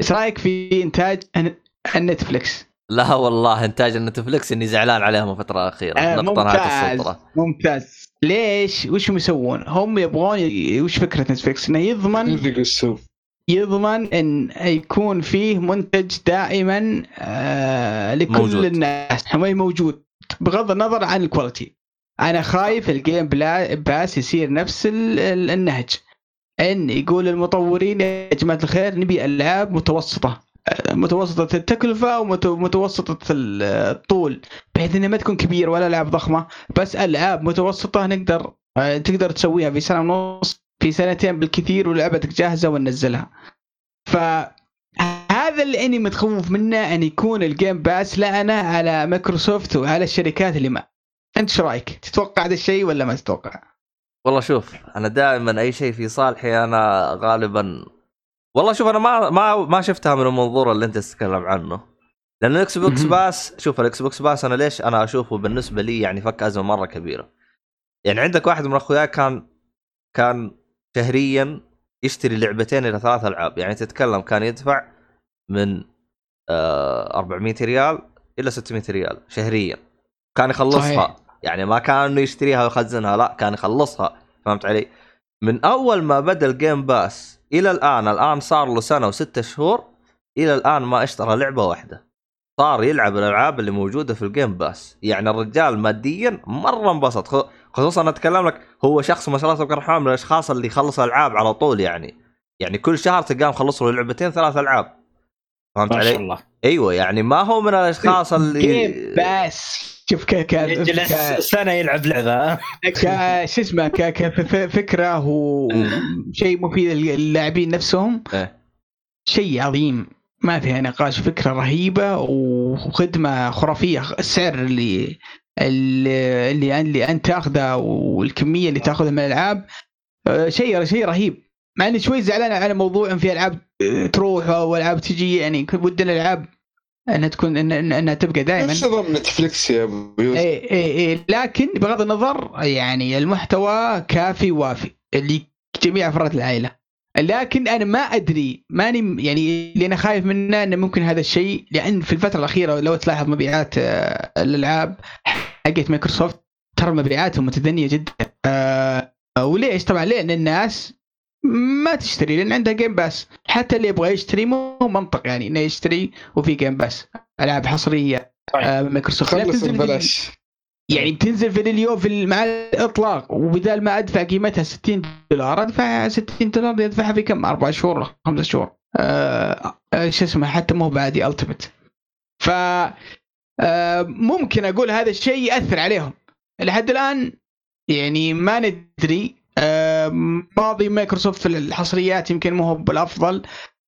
إيش رأيك في إنتاج الن- النتفلكس؟ لا والله إنتاج النتفلكس إني زعلان عليهم الفترة الاخيره آه، نقطة نهاية ممتاز ممتاز. ليش؟ وش هم يسوون؟ هم يبغون وش فكرة نتفلكس؟ إنه يضمن يضمن إن يكون فيه منتج دائما آه لكل موجود. الناس. هو موجود بغض النظر عن ال quality أنا خايف ال Game Pass يصير نفس ال- ال- النهج. إن يقول المطورين يا جماعة الخير نبي ألعاب متوسطة. متوسطة التكلفة ومتوسطة الطول. بحيث إنها ما تكون كبيرة ولا العاب ضخمة. بس ألعاب متوسطة نقدر آه، تقدر تسويها في سنة ونص في سنتين بالكثير ولعبتك جاهزة وننزلها فهذا اللي إني متخوف منه إن يكون ال Game Pass لعنه على مايكروسوفت وعلى الشركات اللي ما انت شو رايك؟ تتوقع هذا الشيء ولا ما تتوقع؟ والله شوف أنا دائما أي شيء في صالحي أنا غالبا والله شوف أنا ما ما ما شفتها من المنظور اللي أنت تتكلم عنه لأن ال Xbox. Pass شوف ال Xbox Pass أنا ليش أنا أشوفه بالنسبة لي يعني فك أزمة مرة كبيرة يعني عندك واحد من أخوياي كان كان شهريا يشتري لعبتين إلى ثلاث ألعاب يعني تتكلم كان يدفع من آه 400 ريال إلى 600 ريال شهريا كان يخلصها صحيح. يعني ما كان إنه يشتريها ويخزنها لا كان يخلصها فهمت علي؟ من أول ما بدأ ال Game Pass إلى الآن الآن صار له سنة وستة شهور إلى الآن ما اشترى لعبة واحدة. صار يلعب الألعاب اللي موجودة في ال Game Pass. يعني الرجال ماديا مرة انبسط. خصوصا أتكلم لك هو شخص ما شاء الله تبارك الرحمن من الأشخاص اللي يخلص ألعاب على طول يعني. يعني كل شهر تلقاه مخلص له لعبتين ثلاث ألعاب. فهمت ما شاء علي؟ الله. أيوه يعني ما هو من الأشخاص اللي جيم باس. شوف ك ك يجلس ك- سنة يلعب لعبة. ك شو اسمه ك كفكره وشيء مفيد للاعبين نفسهم. إيه. شيء عظيم. ما فيها نقاش فكرة رهيبة وخدمة خرافية. السعر اللي اللي اللي, اللي أنت تاخذه والكمية اللي تاخذها من الألعاب آه، شيء شيء رهيب. مع إني شوي زعلان على موضوع إن في ألعاب تروح والعاب تجي يعني ودنا الألعاب انها تكون إن- أنها تبقى دائما. نفس نظام نتفلكس يا أبو يوسف؟ إيه إيه إيه لكن بغض النظر يعني المحتوى كافي وافي لجميع أفراد العائلة. لكن أنا ما أدري ماني يعني اللي أنا خايف منه أنه ممكن هذا الشيء لأن في الفترة الأخيرة لو تلاحظ مبيعات آه، الألعاب حقت مايكروسوفت ترى مبيعاتهم متدنية جدا. آه، وليش؟ طبعا لأن الناس ما تشتري لأن عندها Game Pass حتى اللي يبغى يشتري مو منطق يعني إنه يشتري وفي Game Pass ألعاب حصرية آه، مايكروسوفت خلص تنزل في- ببلاش يعني بتنزل في اليوم في مع الإطلاق وبدال ما أدفع قيمتها 60 دولار أدفع 60 دولار ادفعها في كم؟ أربع شهور ولا خمس شهور. آه آه، شو اسمه حتى مو بعدي التمت ف آه ممكن أقول هذا الشيء يأثر عليهم. لحد الآن يعني ما ندري ماضي مايكروسوفت في الحصريات يمكن مو هو بالأفضل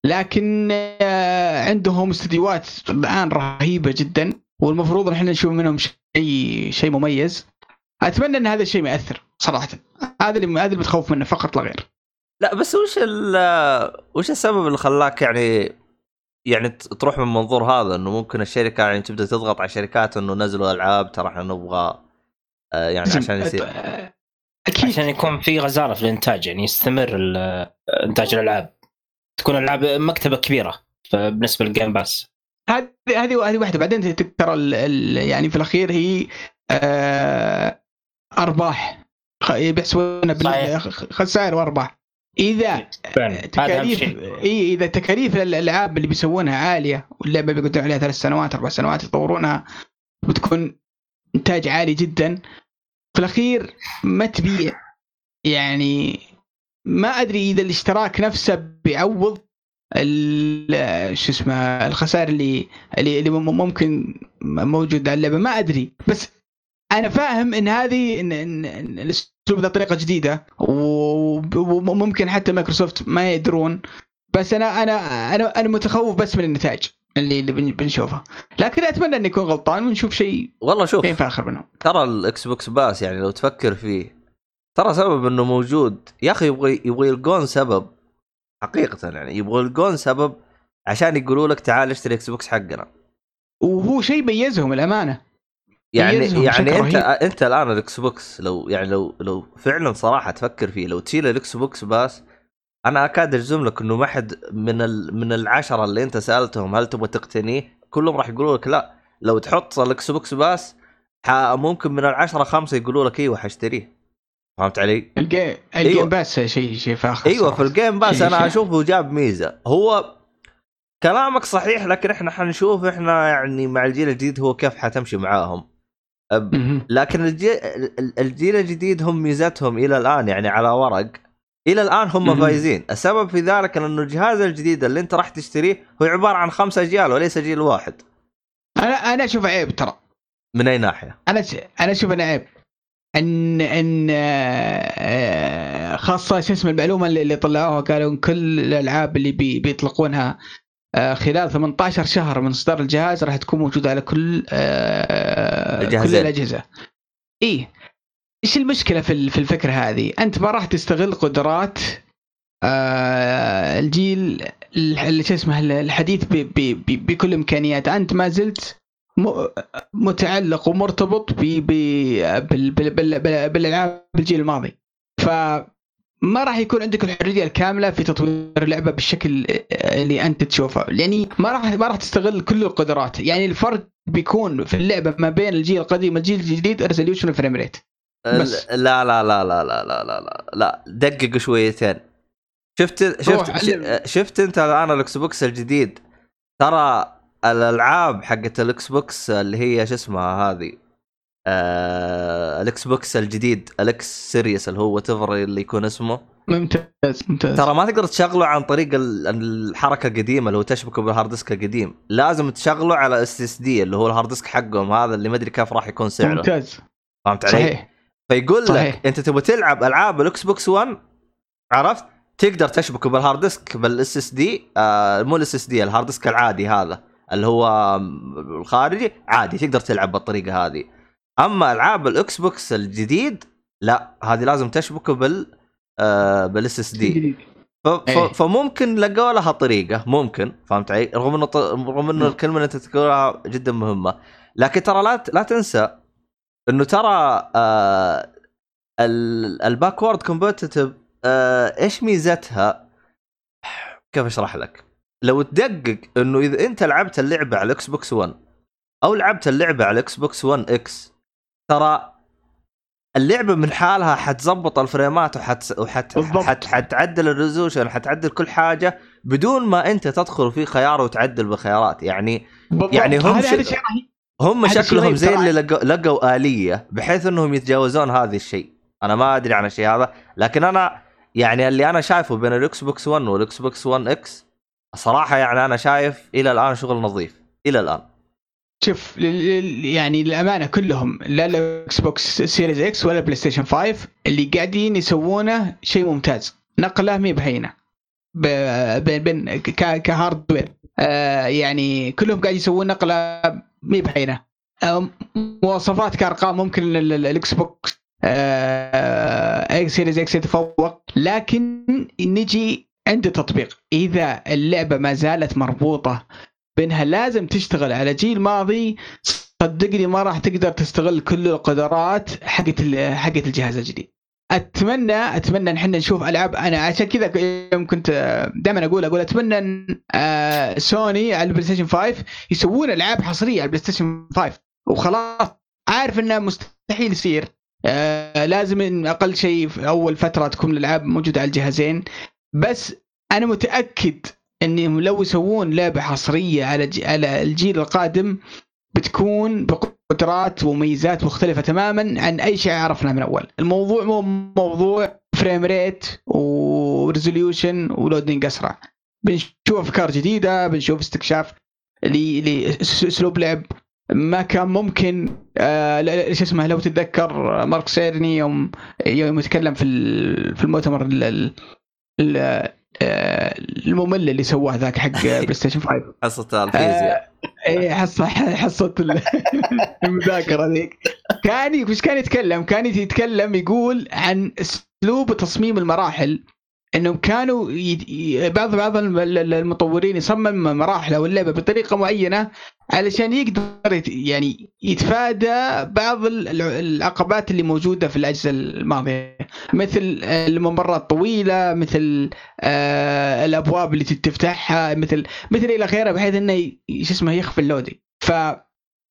لكن آه عندهم استديوهات الآن رهيبة جدا والمفروض إن إحنا نشوف منهم شيء شيء مميز. أتمنى إن هذا الشيء ما ياثر صراحة. هذا اللي هذا اللي بتخوف منه فقط لا غير. لا بس وش ال وش السبب اللي خلاك يعني يعني تروح من المنظور هذا إنه ممكن الشركة يعني تبدأ تضغط على الشركات إنه نزلوا ألعاب ترى إحنا نبغى آه، يعني عشان يصير؟ أكيد. عشان يكون في غزارة في الإنتاج يعني يستمر إنتاج الألعاب. تكون الالعاب مكتبة كبيرة بالنسبة للجيم باس هذه هذه هذه واحدة. بعدين ترى يعني في الأخير هي آه أرباح. خ- بيحسبونها صحيح. بالخسائر وأرباح. إذا أهم تكاليف إي إذا تكاليف الألعاب اللي بيسوونها عالية واللعبة بيقعدون عليها ثلاث سنوات أربع سنوات يطورونها بتكون إنتاج عالي جدا. في الأخير ما تبيع. يعني ما أدري إذا الاشتراك نفسه بيعوض شو اسمه الخسائر اللي اللي, اللي مم- ممكن موجود على اللعبة. ما أدري. بس أنا فاهم إن هذه ان, إن, إن الأسلوب ذا طريقة جديدة وممكن حتى مايكروسوفت ما يدرون. بس أنا أنا أنا أنا متخوف بس من النتائج. اللي اللي بن- بنشوفها لكن أتمنى اني اكون غلطان ونشوف شيء والله شوف شيء فاخر منهم. ترى ال Xbox Pass يعني لو تفكر فيه ترى سبب إنه موجود. يا أخي يبغى يبغى يلقون سبب حقيقة يعني يبغى يلقون سبب عشان يقولوا لك تعال اشتري Xbox حقنا. وهو شيء ميزهم الأمانة. يعني يعني انت رهيب. أنت الآن ال Xbox لو يعني لو لو فعلا صراحة تفكر فيه لو تشيل ال Xbox Pass أنا أكاد اجزم لك إنه ما حد من ال من العشرة اللي أنت سألتهم هل تبغى تقتنيه كلهم راح يقولوا لك لا لو تحط ال Xbox Pass ح- ممكن من العشرة خمسة يقولوا لك إيوه حاشتريه فهمت علي؟ الجيم أيوة. الجيم باس شيء شيء فاخر إيوه. في ال Game Pass أنا. أشوفه جاب ميزة هو كلامك صحيح لكن إحنا حنشوف إحنا يعني مع الجيل الجديد هو كيف حتمشي معاهم. لكن الجيل الجديد هم ميزتهم إلى الآن يعني على ورق إلى الآن هم. فايزين. السبب في ذلك انه الجهاز الجديد اللي أنت راح تشتريه هو عبارة عن خمس أجيال وليس جيل واحد. أنا أنا أشوف عيب ترى. من أي ناحية؟ أنا ش... أنا أشوف إنه عيب. إن إن آه، خاصة شو اسمه المعلومة اللي اللي طلعوها قالوا إن كل الألعاب اللي بي... بيطلقونها آه، خلال 18 شهر من إصدار الجهاز راح تكون موجودة على كل آه، كل. الأجهزة. إيه. إيش المشكلة في في الفكرة هذه أنت ما راح تستغل قدرات آه، الجيل ال- اللي شو اسمه الحديث. بكل امكانياته أنت ما زلت. متعلق ومرتبط. بالألعاب الجيل الماضي فما راح يكون عندك الحرية الكاملة في تطوير اللعبة بالشكل اللي أنت تشوفه يعني ما راح ما راح تستغل كل القدرات يعني الفرق بيكون في اللعبة ما بين الجيل القديم والجيل الجديد resolution و frame rate بس. لا لا لا لا لا لا لا لا لا دقق شويتين. شفت شفت. شفت انت الآن ال Xbox الجديد؟ ترى الألعاب حقت ال Xbox اللي هي شو اسمها هذه؟ آه ال Xbox الجديد ال X Series اللي هو تفر اللي يكون اسمه. ممتاز ممتاز. ترى ما تقدر تشغله عن طريق ال- الحركة القديمة اللي هو تشبكه بال hard disk القديم. لازم تشغله على SSD اللي هو ال hard disk حقهم هذا اللي ما أدري كيف راح يكون سعره. ممتاز. فهمت علي؟ صحيح. فيقول صحيح. لك انت تبغى تلعب ألعاب ال Xbox 1 عرفت؟ تقدر تشبكه بال hard disk بال SSD آه مو ال SSD ال hard disk العادي هذا اللي هو الخارجي عادي تقدر تلعب بالطريقة هذه أما ألعاب ال Xbox الجديد لا هذه لازم تشبكه بال آه بال SSD. ف... إيه. فممكن لقوا لها طريقة ممكن فهمت علي؟ رغم إنه ط... رغم إنه مم. الكلمة اللي أنت تقولها جدا مهمة لكن ترى لا ت... لا تنسى إنه ترى آه ال... ال backward compatible آه إيش ميزتها؟ كيف أشرح لك؟ لو تدقق إنه إذا أنت لعبت اللعبة على ال Xbox 1 أو لعبت اللعبة على ال Xbox 1 X ترى اللعبة من حالها حتظبط الفريمات وحت وحت. حت حتعدل ال resolution حتعدل كل حاجة بدون ما أنت تدخل في خيار وتعدل بخيارات يعني بالضبط. يعني هم هذا هذا شيء رهيب هم شكلهم زي. اللي لقوا, لقوا آلية بحيث إنهم يتجاوزون هذا الشيء. أنا ما أدري عن الشيء هذا لكن أنا يعني اللي أنا شايفه بين ال Xbox 1 وال Xbox 1 X صراحة يعني أنا شايف إلى الآن شغل نظيف. إلى الآن. شوف يعني للأمانة كلهم لا ال Xbox Series X ولا PlayStation 5 اللي قاعدين يسوونه شيء ممتاز. نقلة مي بهينة. ب- بين بين ك hardware. آه يعني كلهم قاعد يسوون نقلة مي بهينه آه مواصفات كأرقام ممكن ال- ال- ال Xbox X Series X يتفوق. لكن نجي عند التطبيق إذا اللعبة ما زالت مربوطة بإنها لازم تشتغل. على جيل ماضي صدقني ما راح تقدر تستغل كل القدرات حقت حقت الجهاز الجديد. اتمنى أتمنى إن إحنا نشوف ألعاب. أنا عشان كذا يوم كنت دائما أقول أقول أتمنى إن آه، سوني على ال PlayStation 5 يسوون ألعاب حصرية على ال PlayStation 5 وخلاص. عارف إنه مستحيل يصير. آه، لازم إن أقل شيء في أول فترة تكون الألعاب موجودة على الجهازين. بس أنا متأكد إنهم لو يسوون لعبة حصرية على على الجيل القادم بتكون بقدرات وميزات مختلفة تماما عن أي شيء عرفناه من أول. الموضوع مو موضوع frame rate و resolution و loading أسرع. بنشوف أفكار جديدة بنشوف استكشاف ل- لاسلوب لعب. ما كان ممكن آه شو اسمه لو تتذكر مارك سيرني يوم يوم يتكلم في في المؤتمر ال- ال- ال- آه، الممل اللي سواه ذاك حق PlayStation 5 حصه الفيزياء اي حصه حصه ال- *laughs* المذاكرة ذيك كان وش كان يتكلم؟ كان يتكلم يقول عن أسلوب تصميم المراحل إنهم كانوا ي... بعض بعض الم- ال- ال- المطورين يصمم مراحل أو اللعبة بطريقة معينة علشان يقدر. يعني يتفادى بعض ال- ال- العقبات اللي موجودة في الاجهزه الماضية مثل الممرات الطويلة مثل آه الأبواب اللي تفتحها مثل مثل إلى اخره بحيث إنه شو اسمه يخفي اللودي ف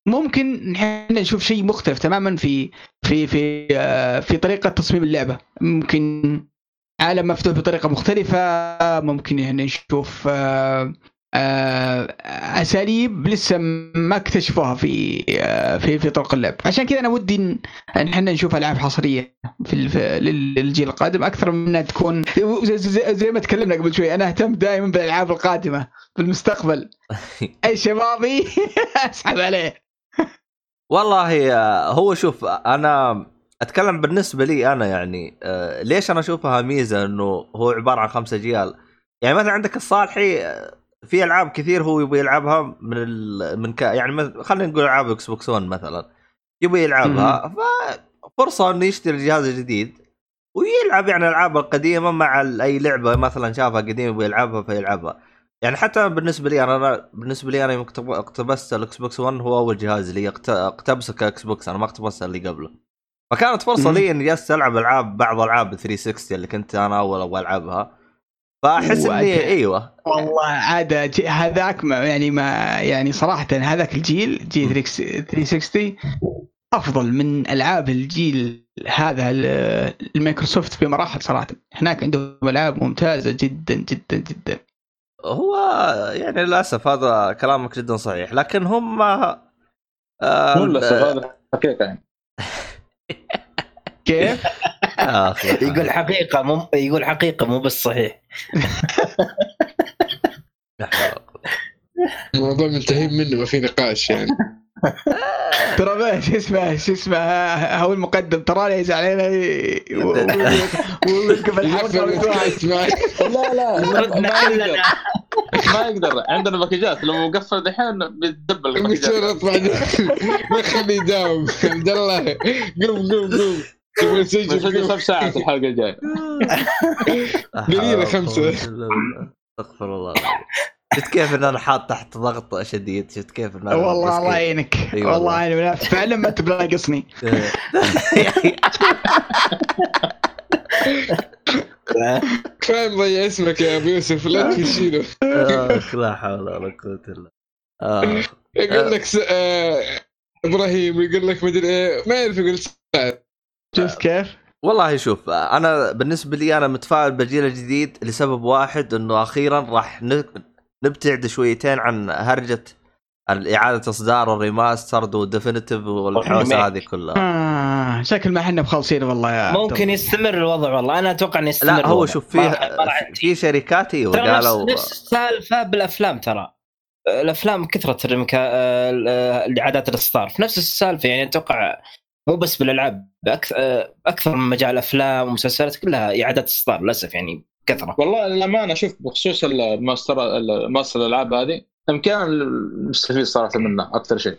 ممكن إحنا نشوف شيء مختلف تماما في في في آه، في طريقة تصميم اللعبة ممكن عالم مفتوح بطريقة مختلفة ممكن نشوف آه، أساليب لسه ما اكتشفوها في آه، في في طرق اللعب. عشان كذا أنا ودي إن إحنا نشوف ألعاب حصرية في للجيل القادم أكثر من انها تكون زي, ما تكلمنا قبل شوي أنا أهتم دائما بالألعاب القادمة في المستقبل. *laughs* اي شبابي *laughs* أسحب عليه. والله آه، هو شوف أنا أتكلم بالنسبة لي أنا يعني آه، ليش أنا أشوفها ميزة إنه هو عبارة عن خمسة اجيال يعني مثلا عندك الصالحي آه، في ألعاب كثير هو يبغى يلعبها من ال... من ك... يعني خلينا نقول ألعاب Xbox 1 مثلا. يبغى يلعبها ففرصه إنه يشتري الجهاز الجديد ويلعب يعني الالعاب القديمة مع أي لعبة مثلا شافها قديمة يبغى يلعبها فيلعبها. يعني حتى بالنسبة لي أنا بالنسبة لي أنا يوم اقتن- اقتنيت ال Xbox 1 هو أول جهاز لي اقت- اقتنيه ك Xbox أنا ما اقتنيت اللي قبله. فكانت فرصة. لي إني جالس ألعب ألعاب بعض ألعاب 360 اللي كنت أنا أول أبغى ألعبها. فأحس إني إيوه. والله عاد ج- هذاك ما يعني ما يعني صراحة هذاك الجيل جيل 360 أفضل من ألعاب الجيل هذا ال- المايكروسوفت بمراحل صراحة. هناك عندهم ألعاب ممتازة جدا جدا جدا. هو يعني للأسف هذا كلامك جدا صحيح لكن هم آه مو للأسف هذا حقيقة يعني. *laughs* كيف؟ آه،. يقول حقيقة مو يقول حقيقة مو بس صحيح. الموضوع منتهين منه ما في نقاش يعني. ترى ما- شو اسمه شو اسمه هو المقدم ترى يزعل علينا ويوقف الحلقة لا لا. ما يقدر. ما يقدر. عندنا باكجات. لو مقفل دحين بيتدبل ما خليه يداوم عبد الله قوم قوم قوم. تبغى *laughs* نسجل خمس ساعات الحلقة الجاية *laughs* قليلة خمسة. استغفر الله. شفت كيف إن أنا حاط تحت ضغط شديد شفت كيف إن أنا والله. الله يعينك أي والله. يعني فعلا ما انت بناقصني كفايه مضيع اسمك يا أبو يوسف لا *laughs* تشيله آخ لا حول ولا قوة إلا. يقول لك س... آه... إبراهيم يقول لك مدري إيه ما يعرف يقول سعد شفت كيف؟ والله شوف أنا بالنسبة لي أنا متفائل بالجيل الجديد لسبب واحد إنه أخيرا راح نبتعد شويتين عن هرجة إعادة إصدار ال remastered وال definitive والحوسة. هذه كلها آه شكل ما إحنا مخلصين والله يا ممكن. يستمر الوضع والله أنا أتوقع إنه يستمر لا هو الوضع. شوف ينتهي. في شركات إيوه قالوا نفس السالفة بالأفلام ترى الأفلام كثرت ال remake... آه، الاعادات الإصدار في نفس السالفة يعني أتوقع مو بس بالألعاب أكثر, أكثر من مجال أفلام ومسلسلات كلها اعادات اصدار للأسف يعني كثرة. والله للأمانة شوف بخصوص ال master ال master الألعاب هذه يمكن أنا المستفيد صراحة منه أكثر شيء.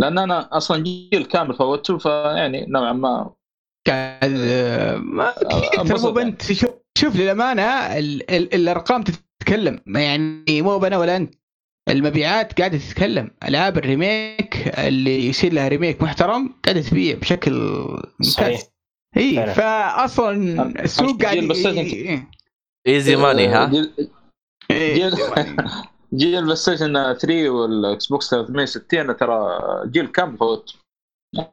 لأن أنا أصلا جيل كامل فوتته فيعني نوعا ما قاعد آه، ما مو بنت. شوف, شوف للأمانة ال ال الأرقام تتكلم. يعني مو أنا ولا أنت. المبيعات قاعدة تتكلم. العاب ال remake اللي يصير لها remake محترم قاعدة تبيع بشكل ممتاز. صحيح. إي. فاصلا السوق قاعد easy money ها؟ جيل-. جيل ال PlayStation 3 وال Xbox 360 ترى جيل كم فوت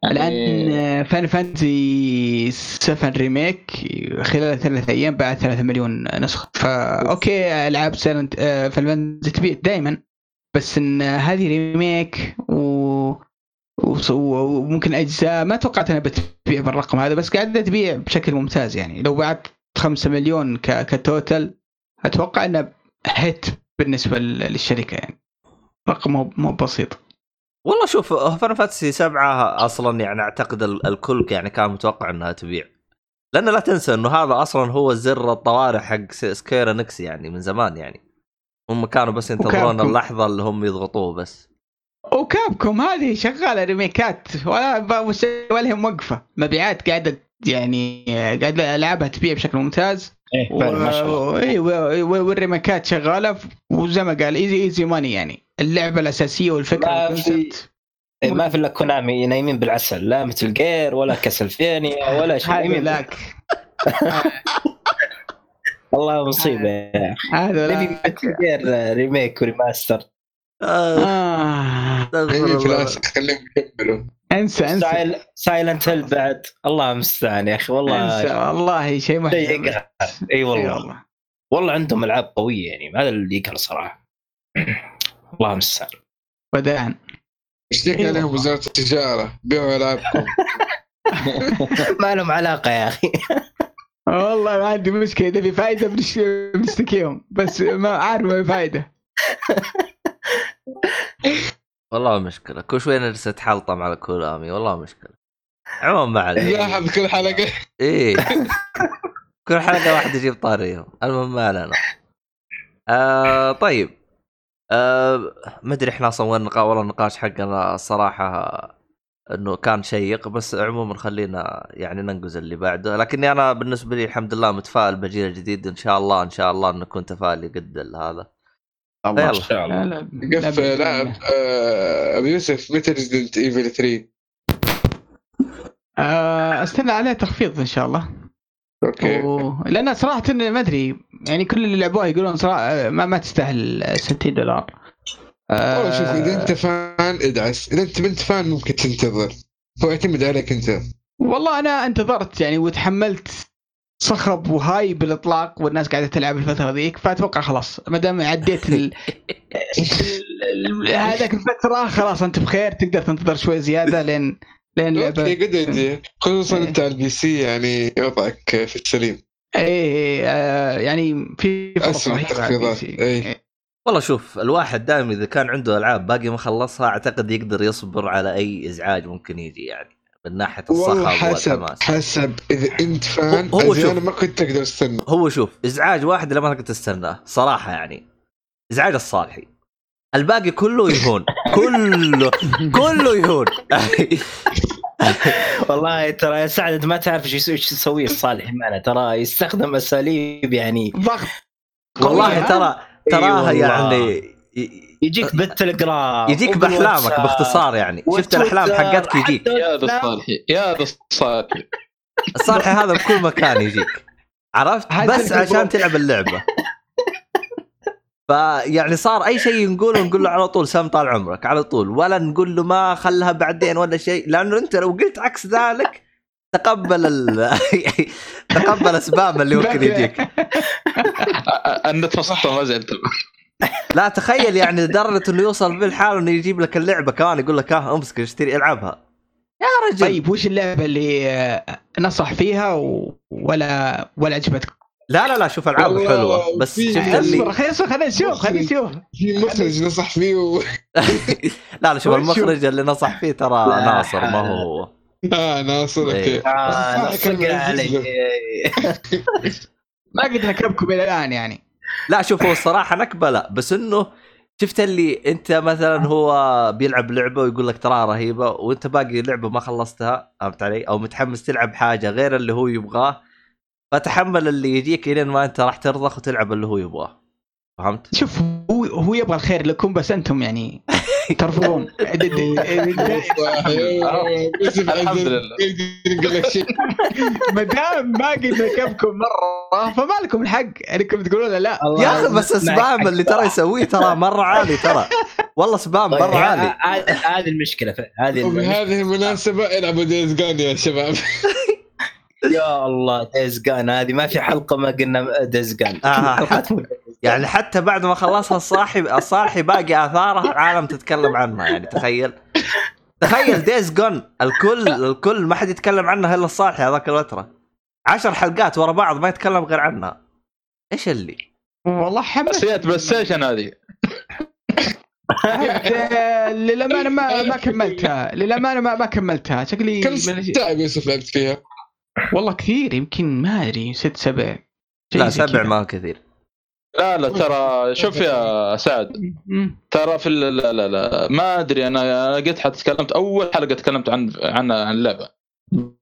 يعني الان Final Fantasy 7 remake خلال ثلاث أيام باعت 3 مليون نسخة. فا أوكي العاب Silent Final Fantasy تبيع دائما بس إن هذه remake و وممكن أجزاء ما توقعت إنها بتبيع بالرقم هذا بس قاعدة تبيع بشكل ممتاز يعني. لو باعت 5 مليون ك- ك total أتوقع انه hit بالنسبة للشركة يعني. رقم مو بسيط. والله شوف Final Fantasy سبعة أصلا يعني أعتقد ال- الكل يعني كان متوقع إنها تبيع. لأن لا تنسى إنه هذا أصلا هو زر الطوارئ حق Square Enix يعني من زمان يعني. هم كانوا بس ينتظرون. اللحظة اللي هم يضغطوه بس. و Capcom هذه شغالة ريميكات ولا ولا هي موقفة. مبيعات قاعدة يعني قاعدة العابها تبيع بشكل ممتاز. إيه فعلا ما شاء الله. و- إي، و- و- والريميكات شغالة وزي ما قال ايزي ايزي ماني يعني. اللعبة الأساسية والفكرة ما في- إيه، ما في إلا كونامي نايمين بالعسل لا مثل جير ولا كاسلفينيا ولا شيء. هذا لاك *laughs* والله مصيبة. يا أخي هذا جير ريميك وريماستر آه، آه. خليهم يكملوا انسى انسى. سايل... سايلنت هيل بعد. الله المستعان يا أخي والله انسى والله شيء يقهر. إي والله. والله. والله عندهم ألعاب قوية يعني هذا اللي يقهر صراحة. *clears throat* الله المستعان وداعا اشتكي عليهم. وزارة التجارة؟ بيعوا ألعابكم. *laughs* ما لهم علاقة يا أخي. والله ما عندي مشكلة إذا في فائده بنش- بنشتكيهم بس ما عارف ما في فائده والله مشكلة. كل شوي نرسل حلطم على كولامي والله مشكلة. عموما ما عليك لاحظ كل حلقة. إيه. *laughs* كل حلقة واحد يجيب طاريهم. المهم ما علينا. آه طيب. آه ما أدري إحنا أصلا وين والله النقاش حقنا الصراحه إنه كان شيق بس عموما خلينا يعني ننقز اللي بعده. لكني أنا بالنسبة لي الحمد لله متفائل بالجيل الجديد إن شاء الله إن شاء الله نكون تفائلي قد هذا. الله. إن. شاء الله. قف لا لاعب آه، أبو يوسف متى Resident Evil 3 آه، أستنى عليه تخفيض إن شاء الله. okay. و... لأن صراحة ما أدري يعني كل اللي لعبوها يقولون صراحة ما, ما تستاهل 60 دولار. آه، والله شوف اذا أنت فان ادعس. إذا أنت انت fan ممكن تنتظر. هو يعتمد عليك أنت. والله أنا انتظرت يعني وتحملت صخب وهاي بالإطلاق والناس قاعدة تلعب الفترة ذيك فأتوقع خلاص. ما دام عديت ال... *laughs* هذاك الفترة خلاص أنت بخير تقدر تنتظر شوي زيادة لين لين لعبة. قد عندي خصوصا إيه. أنت على البي سي يعني وضعك في السليم. اي إيه، آه، يعني في فرص رهيبة على التخفيضات. ال PC. والله شوف الواحد دائما إذا كان عنده ألعاب باقي ما خلصها أعتقد يقدر يصبر على أي إزعاج ممكن يجي يعني من ناحية والله الصخب حسب حسب إذا أنت fan هو- شوف. أنا ما كنت أقدر استنى هو شوف إزعاج واحد اللي ما تقدر تستناه صراحة يعني. إزعاج الصالحي. الباقي كله يهون كله كله يهون. *laughs* والله ترى يا سعد أنت ما تعرف إيش يسوي إيش يسوي الصالح معنا ترى يستخدم أساليب يعني. ضغط. والله. ترى تراها والله. يعني يجيك بالتليجرام يجيك بأحلامك باختصار يعني. شفت الأحلام حقتك يجيك. يا ذا الصالحي يا ذا الصالحي الصالحي هذا بكل مكان يجيك. عرفت؟ بس عشان. تلعب اللعبة. فيعني صار أي شيء نقوله نقول له على طول سم طال عمرك. على طول. ولا نقول له ما خلها بعدين ولا شيء لأنه أنت لو قلت عكس ذلك تقبل ال... *laughs* تقبل أسباب اللي ممكن يجيك. *laughs* أنا تفصلت ما زلت لا تخيل يعني لدرجة إنه يوصل بالحال إنه يجيب لك اللعبة كمان يقول لك ها امسك اشتري العبها. يا رجل. طيب وش اللعبة اللي نصح فيها و... ولا ولا عجبتك؟ لا لا لا شوف العاب حلوة بس شفت اصبر اللي خلينا نشوف خلينا نشوف خلينا نشوف في مخرج نصح فيه و... *laughs* لا لا شوف المخرج اللي نصح فيه ترى ناصر ما. هو هو. آه ناصر أوكي إيه. آه كان نصق علي يعجز *laughs* ما قد ركبكم إلى الآن يعني لا شوف هو الصراحه نكبة لا بس إنه شفت اللي أنت مثلا هو بيلعب لعبة ويقول لك تراها رهيبة وأنت باقي لعبة ما خلصتها فهمت علي؟ أو متحمس تلعب حاجة غير اللي هو يبغاه فتحمل اللي يجيك الين ما أنت راح ترضخ وتلعب اللي هو يبغاه فهمت؟ شوف هو هو يبغى الخير لكم بس أنتم يعني ترفضون. *laughs* الحمد لله. ما دام ما قد نكبكم مرة فما لكم الحق. انكم تقولون لا. يا أخي بس حق اللي ترى يسويه ترى مرة عالي ترى. والله سبام طيب، مرة عالي. هذه هذه المشكلة. هذه. وبهذه المناسبة العبوا Days Gone يا شباب. *laughs* يا الله Days Gone. هذه ما في حلقة ما قلنا Days Gone. آه، *laughs* يعني حتى بعد ما خلصها الصاحي الصالحي باقي اثارها العالم تتكلم عنها. يعني تخيل. تخيل Days Gone الكل الكل ما حد يتكلم عنها إلا الصالحي هذاك الفترة. عشر حلقات ورا بعض ما يتكلم غير عنها. إيش اللي؟ والله حمس. حصريات PlayStation هذه؟ *laughs* للأمانة ما ما كملتها. للأمانة ما ما كملتها. شكلي كم ساعة يوسف لعبت فيها؟ والله كثير يمكن ما أدري ست سبع. لا سبع. ما كثير. لا لا ترى شوف يا سعد. مم. ترى في ال- لا لا لا ما أدري أنا أنا قد حتى تكلمت أول حلقة تكلمت عن عن عن اللعبه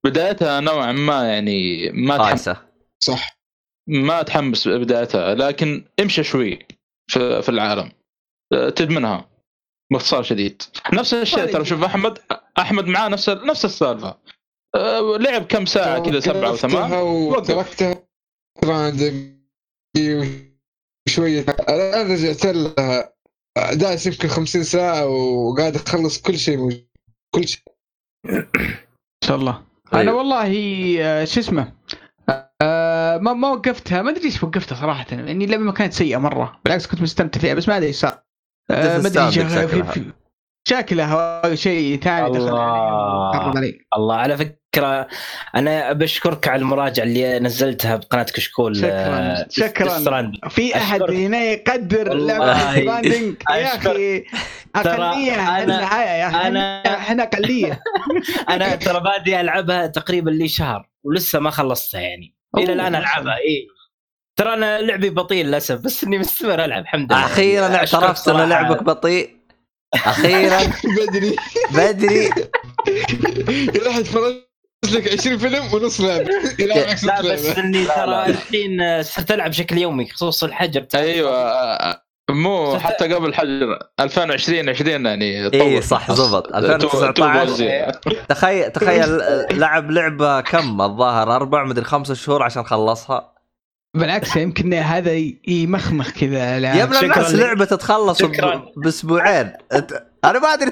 بدايتها نوعا ما يعني ما تحمس. صح. ما تحمس بدايتها لكن امشي شوي في, في العالم. تدمنها باختصار شديد. نفس الشيء ترى شوف أحمد أحمد معاه نفس نفس السالفة. أه، لعب كم ساعة كذا سبعة وثمان؟ وقفتها شوية. الآن رجعت لها دايس يمكن 50 ساعة وقاعد أخلص كل شيء موجود. كل شيء. إن شاء الله. طيب. أنا والله آه، شو اسمه آه، ما ما وقفتها. ما أدري إيش وقفتها صراحة. يعني اللعبه ما كانت سيئة مرة. بالعكس كنت مستمتع فيها بس ما أدري إيش صار. آه، ما أدري شكلها. شكلها. شيء ثاني. دخل الله. قرب علي. الله على فكره أنا بشكرك على المراجعة اللي نزلتها بقناة كشكول شكراً. آه، شكراً. Stranding. في أحد أشكرك. هنا يقدر ستراندنج *laughs* يا. أخي أقلية النهايه يا أخي أنا- إحنا أقلية *laughs* أنا ترى بادي ألعبها تقريبا لي شهر ولسه ما خلصتها يعني إلى الآن ألعبها إي ترى أنا لعبي بطيء للأسف بس إني مستمر ألعب الحمد لله أخيرا اعترفت إن. لعبك بطيء أخيرا *laughs* بدري بدري لك 20 فيلم ونص عكس *laughs* لا بس. إني ترى. الحين صرت ألعب بشكل يومي خصوص الحجر أيوه مو حتى قبل حجر 2020 20 يعني اي طول. صح زبط تو- تو 2019 بوزي. تخيل *laughs* تخيل لعب لعبة كم الظاهر أربع مدري خمسة شهور عشان خلصها بالعكس يمكن هذا يمخمخ كذا. يا ابن الناس. لعبة تتخلص. بأسبوعين أنت- أنا ما أدري.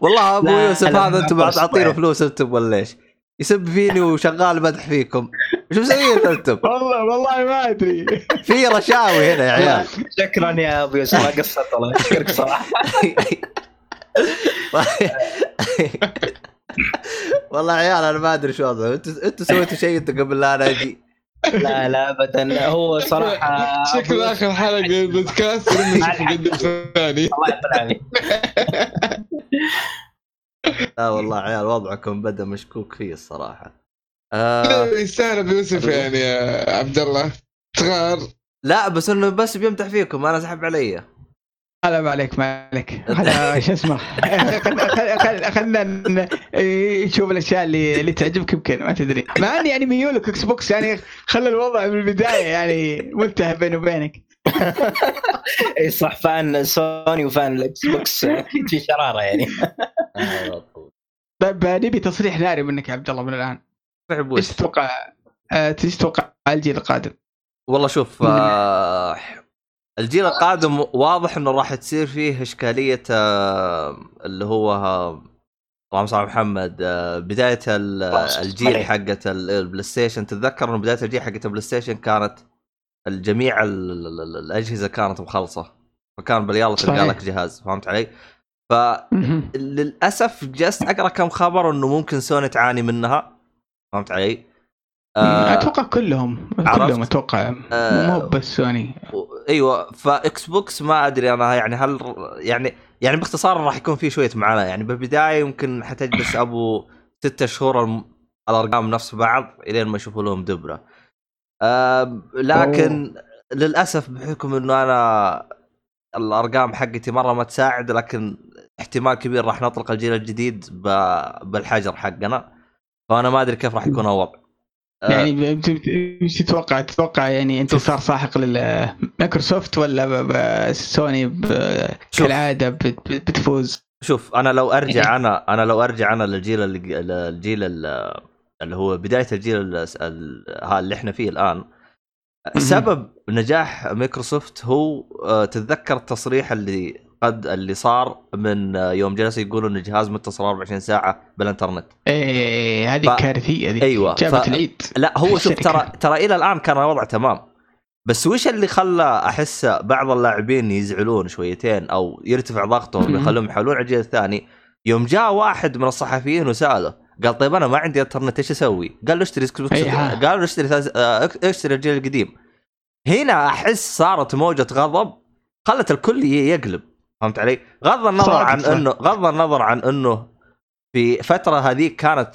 والله ابو يوسف هذا أنتم أسبوعين. فلوس أنتم ولا إيش؟ يسب فيني وشغال مدح فيكم. شو مسويين أنتم؟ والله والله ما أدري. في رشاوي هنا يا *laughs* عيال. شكرا يا أبو يوسف ما قصرت والله أشكرك صراحة. *laughs* والله يا عيال أنا ما أدري شو وضعه. أنتوا أنتوا سويتوا شيء أنتوا قبل لا أنا أجي لا لا ابدا. هو صراحة شكل آخر حلقة بودكاست *laughs* لما نشوف مقدم ثاني الله العافيه لا والله يا عيال وضعكم بدا مشكوك فيه الصراحة. آه يستاهل ابو يوسف يعني يا عبد الله. صغار لا بس إنه بس بيمدح فيكم أنا سحب علي. لا ما عليك. ما عليك *laughs* شو اسمه؟ خلينا نشوف الأشياء اللي اللي تعجبك يمكن ما تدري. مع إني يعني ميولك Xbox يعني خلى الوضع من البداية يعني منتهى بيني وبينك. *laughs* اي صح fan Sony و fan ال Xbox *laughs* في شرارة يعني. *laughs* طيب نبي تصريح ناري منك يا عبد الله من الآن. صعب إيش تتوقع آه، إيش تتوقع الجيل القادم؟ والله شوف آه الجيل القادم واضح إنه راح تصير فيه إشكالية آه اللي هو آه اللهم صل على محمد آه بداية ال- الجيل. حقة ال- ال PlayStation تتذكر إنه بداية الجيل حقة ال PlayStation كانت الجميع ال- ال- ال- الأجهزة كانت مخلصة فكان باليلا تلقى. لك جهاز فهمت علي؟ فللاسف جلست أقرأ كم خبر إنه ممكن سوني تعاني منها فهمت علي؟ آه، أتوقع كلهم عرفت؟ كلهم أتوقع آه، مو بس سوني أيوه ف Xbox ما أدري أنا يعني هل يعني يعني باختصار راح يكون في شوية معاناة يعني بالبداية يمكن حتجلس أبو ستة شهور الأرقام نفس بعض إلين ما يشوفوا لهم دبرة. آه لكن للأسف بحكم إنه أنا الأرقام حقتي مرة ما تساعد لكن احتمال كبير راح نطلق الجيل الجديد ب- بالحجر حقنا. فأنا ما أدري كيف راح يكون الوضع. آه، يعني إيش تتوقع؟ تتوقع يعني انتصار ساحق لمايكروسوفت ولا ب- سوني ب-. كالعادة بت- بت- بتفوز؟ شوف أنا لو أرجع أنا أنا لو أرجع أنا للجيل الجيل ال- اللي هو بداية الجيل ها اللي إحنا فيه الآن. *clears throat* سبب نجاح مايكروسوفت هو آه، تتذكر التصريح اللي قد اللي صار من آه، يوم جلسوا يقولوا إن الجهاز متصل 24 ساعة بالانترنت إيه هذه ف- كارثية ذي. أيوة، جابت ف- العيد. لا هو شوف. ترى ترى إلى الآن كان الوضع تمام. بس وش اللي خلى أحس بعض اللاعبين يزعلون شويتين أو يرتفع ضغطهم. يخلوهم يحاولون على الجيل الثاني؟ يوم جاء واحد من الصحفيين وسأله قال طيب أنا ما عندي انترنت إيش أسوي؟ قال له اشتري بوكس ها. قال له اشتري ثاز- آه، اشتري الجيل القديم هنا أحس صارت موجة غضب خلت الكل يقلب فهمت علي؟ غض النظر عن. انه غض النظر عن إنه في فترة هذيك كانت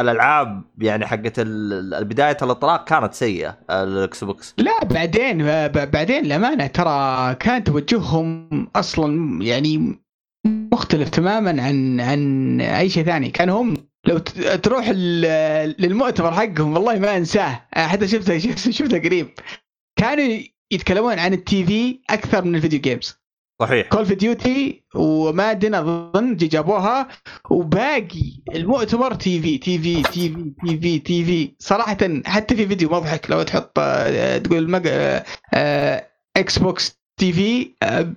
الألعاب يعني حقت بدايه الإطلاق كانت سيئة ال Xbox لا بعدين بعدين الامانه ترى كان توجههم أصلا يعني مختلف تماما عن عن أي شيء ثاني كان هم لو تروح للمؤتمر حقهم والله ما أنساه. حتى *laughs* شفته شفته قريب. كانوا يتكلمون عن ال TV أكثر من ال video games. صحيح. Call of Duty و Madden أظن جابوها. وباقي المؤتمر تي في تي في تي في تي في تي في. صراحة حتى في فيديو مضحك لو تحط آه، تقول. آه، آه، Xbox TV آه،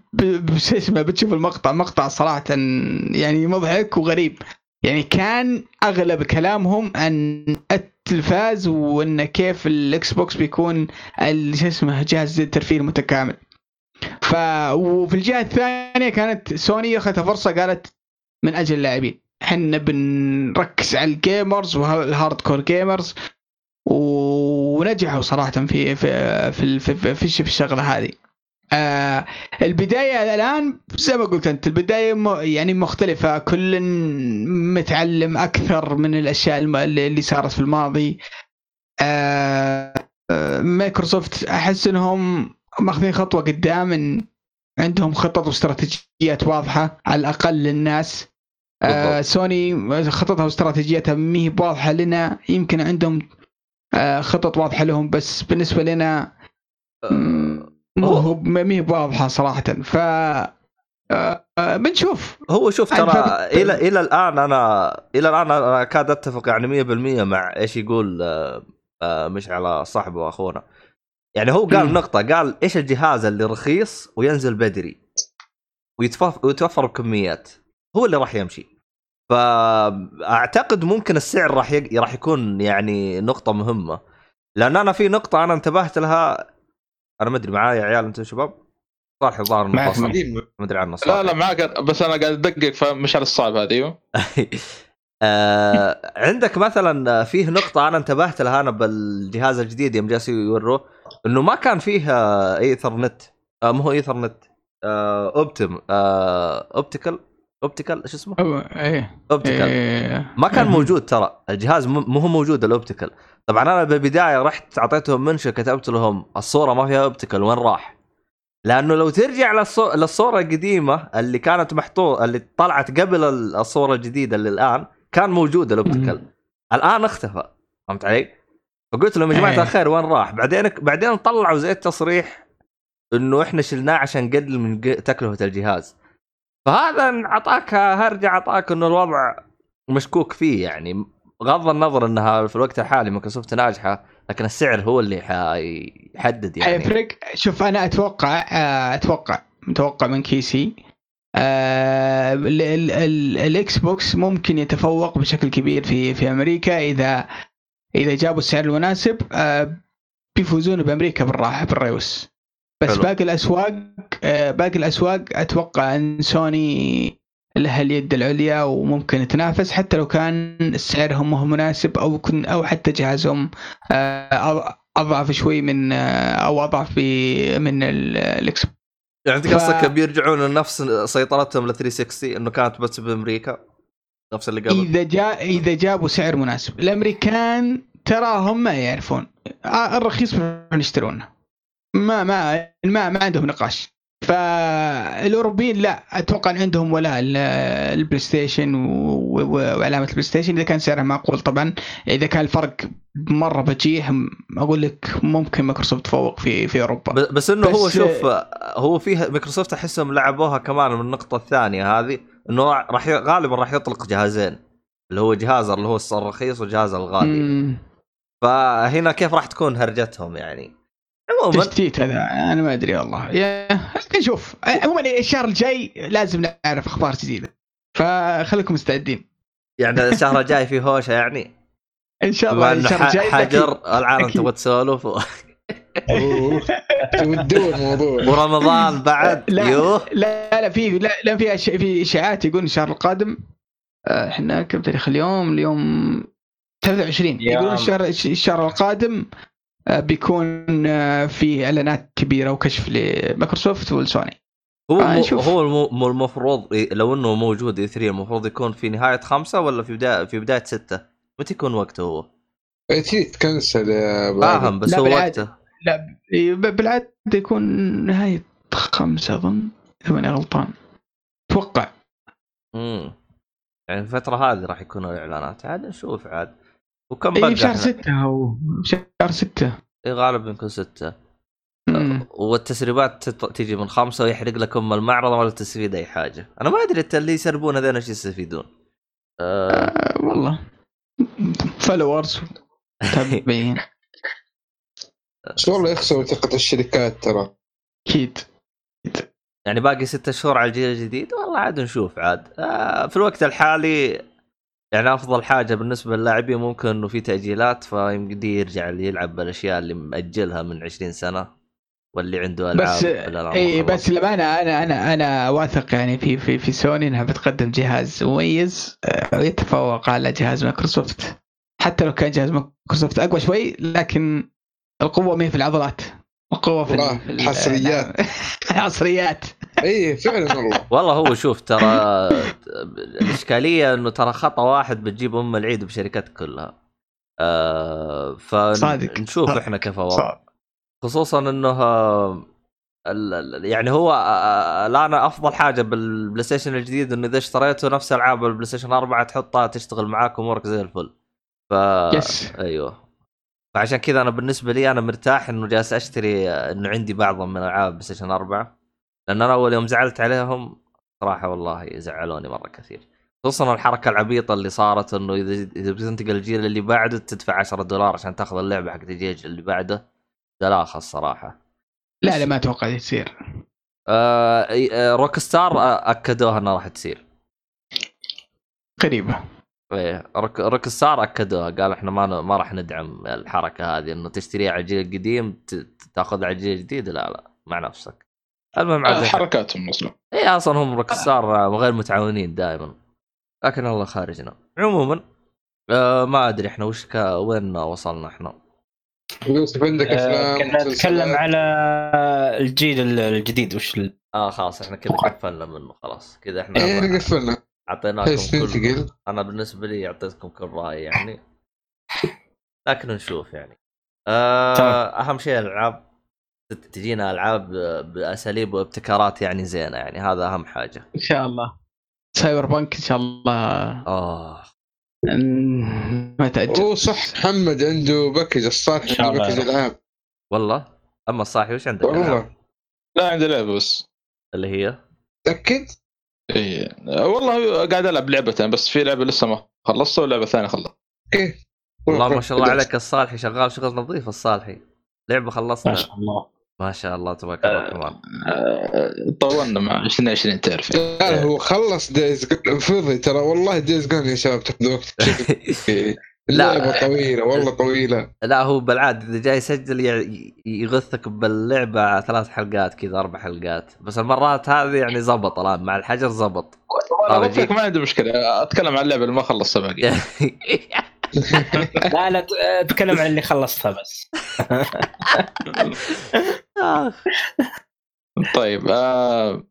شو اسمه بتشوف المقطع. مقطع صراحة يعني مضحك وغريب. يعني كان أغلب كلامهم عن التلفاز وإن كيف ال Xbox بيكون شو اسمه جهاز الترفيه المتكامل. ف وفي الجهة الثانية كانت سوني أخذت فرصة قالت من أجل اللاعبين. إحنا بنركز على ال gamers وال hardcore gamers ونجحوا صراحة في في في في, في, في, في الشغلة هذه. آه البداية الآن زي ما قلت أنت البداية م- يعني مختلفة. كل متعلم أكثر من الأشياء الم- اللي صارت في الماضي. آه آه، مايكروسوفت أحس إنهم ماخذين خطوة قدام إن عندهم خطط واستراتيجيات واضحة على الأقل للناس. آه. سوني خططها واستراتيجيتها ما هي واضحة لنا. يمكن عندهم آه خطط واضحة لهم بس بالنسبة لنا مم، مو هو- ما هي واضحة صراحة ف آه، آه، بنشوف هو شوف ترى. إلى إلى الآن أنا إلى الآن أنا اكاد أتفق يعني 100% مع إيش يقول آه، مشعل صاحبه وأخونا يعني هو قال مم. نقطة قال إيش الجهاز اللي رخيص وينزل بدري ويتوفر, بكميات هو اللي راح يمشي فاعتقد ممكن السعر راح. راح يكون يعني نقطة مهمة لأن أنا في نقطة أنا انتبهت لها أنا ما أدري معايا يا عيال أنتم شباب؟ صالح الظاهر. ما أدري عنه لا صالح. لا معك. بس أنا قاعد أدقق فمش على الصعب هذه. أيوه. *laughs* آه عندك مثلا فيه نقطة أنا انتبهت لها أنا بالجهاز الجديد يوم جالسوا يوروه إنه ما كان فيه آه، إيثرنت. آه مو هو إيثرنت. آه أوبتم. آه optical؟ optical؟ إيش اسمه؟ إيه. optical. إيه. ما كان إيه. موجود ترى. الجهاز مو هو موجود ال optical. طبعا أنا بالبداية رحت أعطيتهم منشا كتبت لهم الصورة ما فيها optical وين راح؟ لأنه لو ترجع للصو... للصورة القديمة اللي كانت محطوط اللي طلعت قبل ال- الصورة الجديدة اللي الآن كان موجود ال optical الآن اختفى فهمت علي؟ فقلت لهم يا جماعة إيه. الخير وين راح؟ بعدين بعدين طلعوا زي التصريح إنه إحنا شلناه عشان نقلل من تكلفة الجهاز فهذا أعطاك هرجع أعطاك إنه الوضع مشكوك فيه يعني بغض النظر انها في الوقت الحالي مايكروسوفت ناجحة لكن السعر هو اللي حيحدد يعني حيفرق شوف أنا أتوقع آه، أتوقع متوقع من كيسي آه، ال- ال- الإكس بوكس ممكن يتفوق بشكل كبير في في أمريكا إذا إذا جابوا السعر المناسب آه، بيفوزون بأمريكا بالراحة بالريوس بس حلو. باقي الأسواق آه، باقي الأسواق أتوقع إن سوني لها اليد العليا وممكن تنافس حتى لو كان سعرهم مو مناسب أو كن أو حتى جهازهم آه، أضعف شوي من آه، أو أضعف من ال- الاكس يعني أنت ف- قصدك بيرجعون لنفس سيطرتهم ل 360 إنه كانت بس بأمريكا؟ نفس اللي قبل. إذا جاء إذا جابوا سعر مناسب. الأمريكان تراهم ما يعرفون. آه، الرخيص يشترونه. ما ما ما ما عندهم نقاش. فالاوروبيين لا أتوقع إن عندهم ولاء ال- البلاي ستيشن وعلامة البلاي ستيشن إذا كان سعرها معقول طبعا إذا كان الفرق مرة بجيح أقول لك ممكن مايكروسوفت تفوق في في أوروبا. بس إنه هو بس- شوف هو فيه مايكروسوفت أحسهم لعبوها كمان من النقطة الثانية هذه إنه راح غالبا راح يطلق جهازين اللي هو جهاز اللي هو الرخيص وجهاز الغالي. فهنا كيف راح تكون هرجتهم يعني؟ عموما. تشتيت هذا أنا ما ادري والله. يا نشوف. عموما الشهر الجاي لازم نعرف أخبار جديدة. فخليكم مستعدين. يعني الشهر الجاي في هوشة يعني؟ إن شاء الله الشهر الجاي حجر العالم. تبغى تسولف. و- الموضوع. ورمضان بعد. لا. يوه. لا لا في لا, لا في أش- في إشاعات يقول الشهر القادم آه، إحنا كم تاريخ اليوم؟ اليوم 23 يا يقولون. الشهر الشهر القادم بيكون آه، في إعلانات كبيرة وكشف لمايكروسوفت والسوني هو آه،. هو المفروض لو إنه موجود إي 3 المفروض يكون في نهاية خمسة ولا في بدايه في بداية ستة؟ متى يكون وقته هو؟ تي تكنسل يا أبو علي. فاهم بس هو بالعادة. وقته لا بالعادة يكون نهاية خمسة أظن إذا ماني غلطان أتوقع امم يعني الفترة هذه راح يكونوا الاعلانات عاد نشوف عاد وكم اي بقى إيه، شهر إحنا؟ ستة أو شهر ستة. إيه غالبا يكون ستة. مم. والتسريبات تت- تجي من خمسة ويحرق لك ام المعرض ولا تستفيد أي حاجة. أنا ما أدري انت اللي يسربون هذول إيش يستفيدون؟ آه آه، والله. followers. متابعين. *laughs* بس والله يخسروا ثقة الشركات ترى. أكيد. يعني باقي ستة شهور على الجيل الجديد؟ والله عاد نشوف عاد. آه في الوقت الحالي يعني أفضل حاجة بالنسبة للاعبين ممكن إنه في تأجيلات فيمدي يرجع اللي يلعب بالأشياء اللي مأجلها من 20 سنة واللي عنده ألعاب بس إي. بس للامانه أنا أنا أنا واثق يعني في في في سوني إنها بتقدم جهاز مميز آه، ويتفوق على جهاز مايكروسوفت حتى لو كان جهاز مايكروسوفت أقوى شوي لكن القوة ما هي في العضلات القوة في, الحصريات. الحصريات *laughs* إي فعلا والله. والله هو شوف ترى الإشكالية إنه ترى خطأ واحد بتجيب أم العيد بشركات كلها. آه. فنشوف صادق. إحنا كيف صعب. خصوصا إنه آه، يعني هو آه، الآن أفضل حاجة بالبلاي ستيشن الجديد إنه إذا اشتريته نفس ألعاب البلاي ستيشن 4 تحطها تشتغل معاك أمورك زي الفل. ف yes. أيوه. فعشان كذا أنا بالنسبة لي أنا مرتاح إنه جالس أشتري آه، إنه عندي بعض من ألعاب بلاي ستيشن 4 لأن أنا أول يوم زعلت عليهم صراحة والله زعلوني مرة كثير. خصوصا الحركة العبيطة اللي صارت إنه إذا إذا بتنتقل الجيل اللي بعده تدفع 10 دولار عشان تأخذ اللعبة حق الجيل اللي بعده. دلاخه الصراحة. لا لا ما أتوقع تصير. آه آه Rockstar آه، أكدوها إنها راح تصير. قريبة. إيه Rock, Rockstar أكدوها قال إحنا ما ما راح ندعم الحركة هذه إنه تشتريها على الجيل القديم تأخذها على الجيل الجديد لا لا مع نفسك. المهم عاد حركاتهم أصلا اي أصلا هم روك ستار غير متعاونين دائما. لكن الله خارجنا. عموما آه ما أدري إحنا وش كا وين وصلنا إحنا. يوسف عندك آه، أفلام كنا نتكلم؟ على الجيل الجديد وش ال... آه خلاص إحنا كذا قفلنا منه خلاص. كذا إيه إحنا قفلنا. أعطيناكم كل أنا بالنسبة لي أعطيتكم كل رأي يعني. لكن نشوف يعني. آه. أهم شيء الألعاب. تجينا ألعاب بأساليب وابتكارات يعني زينة يعني هذا أهم حاجة. إن شاء الله. Cyberpunk إن شاء الله. آه. ما تاجل أوه صح محمد عنده package الصالح عنده. package العاب والله؟ أما الصاحي وش عندك والله؟ لا عندي لعبة بس. اللي هي؟ تأكد؟ إي والله قاعد ألعب لعبتين بس في لعبة لسه ما خلصتها ولعبة ثانية خلصت. Okay. والله ما شاء الله عليك الصالحي شغال شغل نظيف الصالحي. لعبة ما خلصنا شاء الله. ما شاء الله تبارك الرحمن آه، طولنا مع 2020 تعرف لا هو خلص Days فضي ترى والله Days Gone يا شباب تاخذ وقت اللعبه طويلة والله طويلة. لا هو بالعادة إذا جاي يسجل يغثك باللعبة ثلاث حلقات كذا أربع حلقات. بس المرات هذه يعني زبط الآن مع الحجر زبط. طيب، ما عندي مشكلة أتكلم عن اللعبة اللي ما خلصتها باقي *laughs* *laughs* لا لا اتكلم عن اللي خلصتها بس. طيب آه...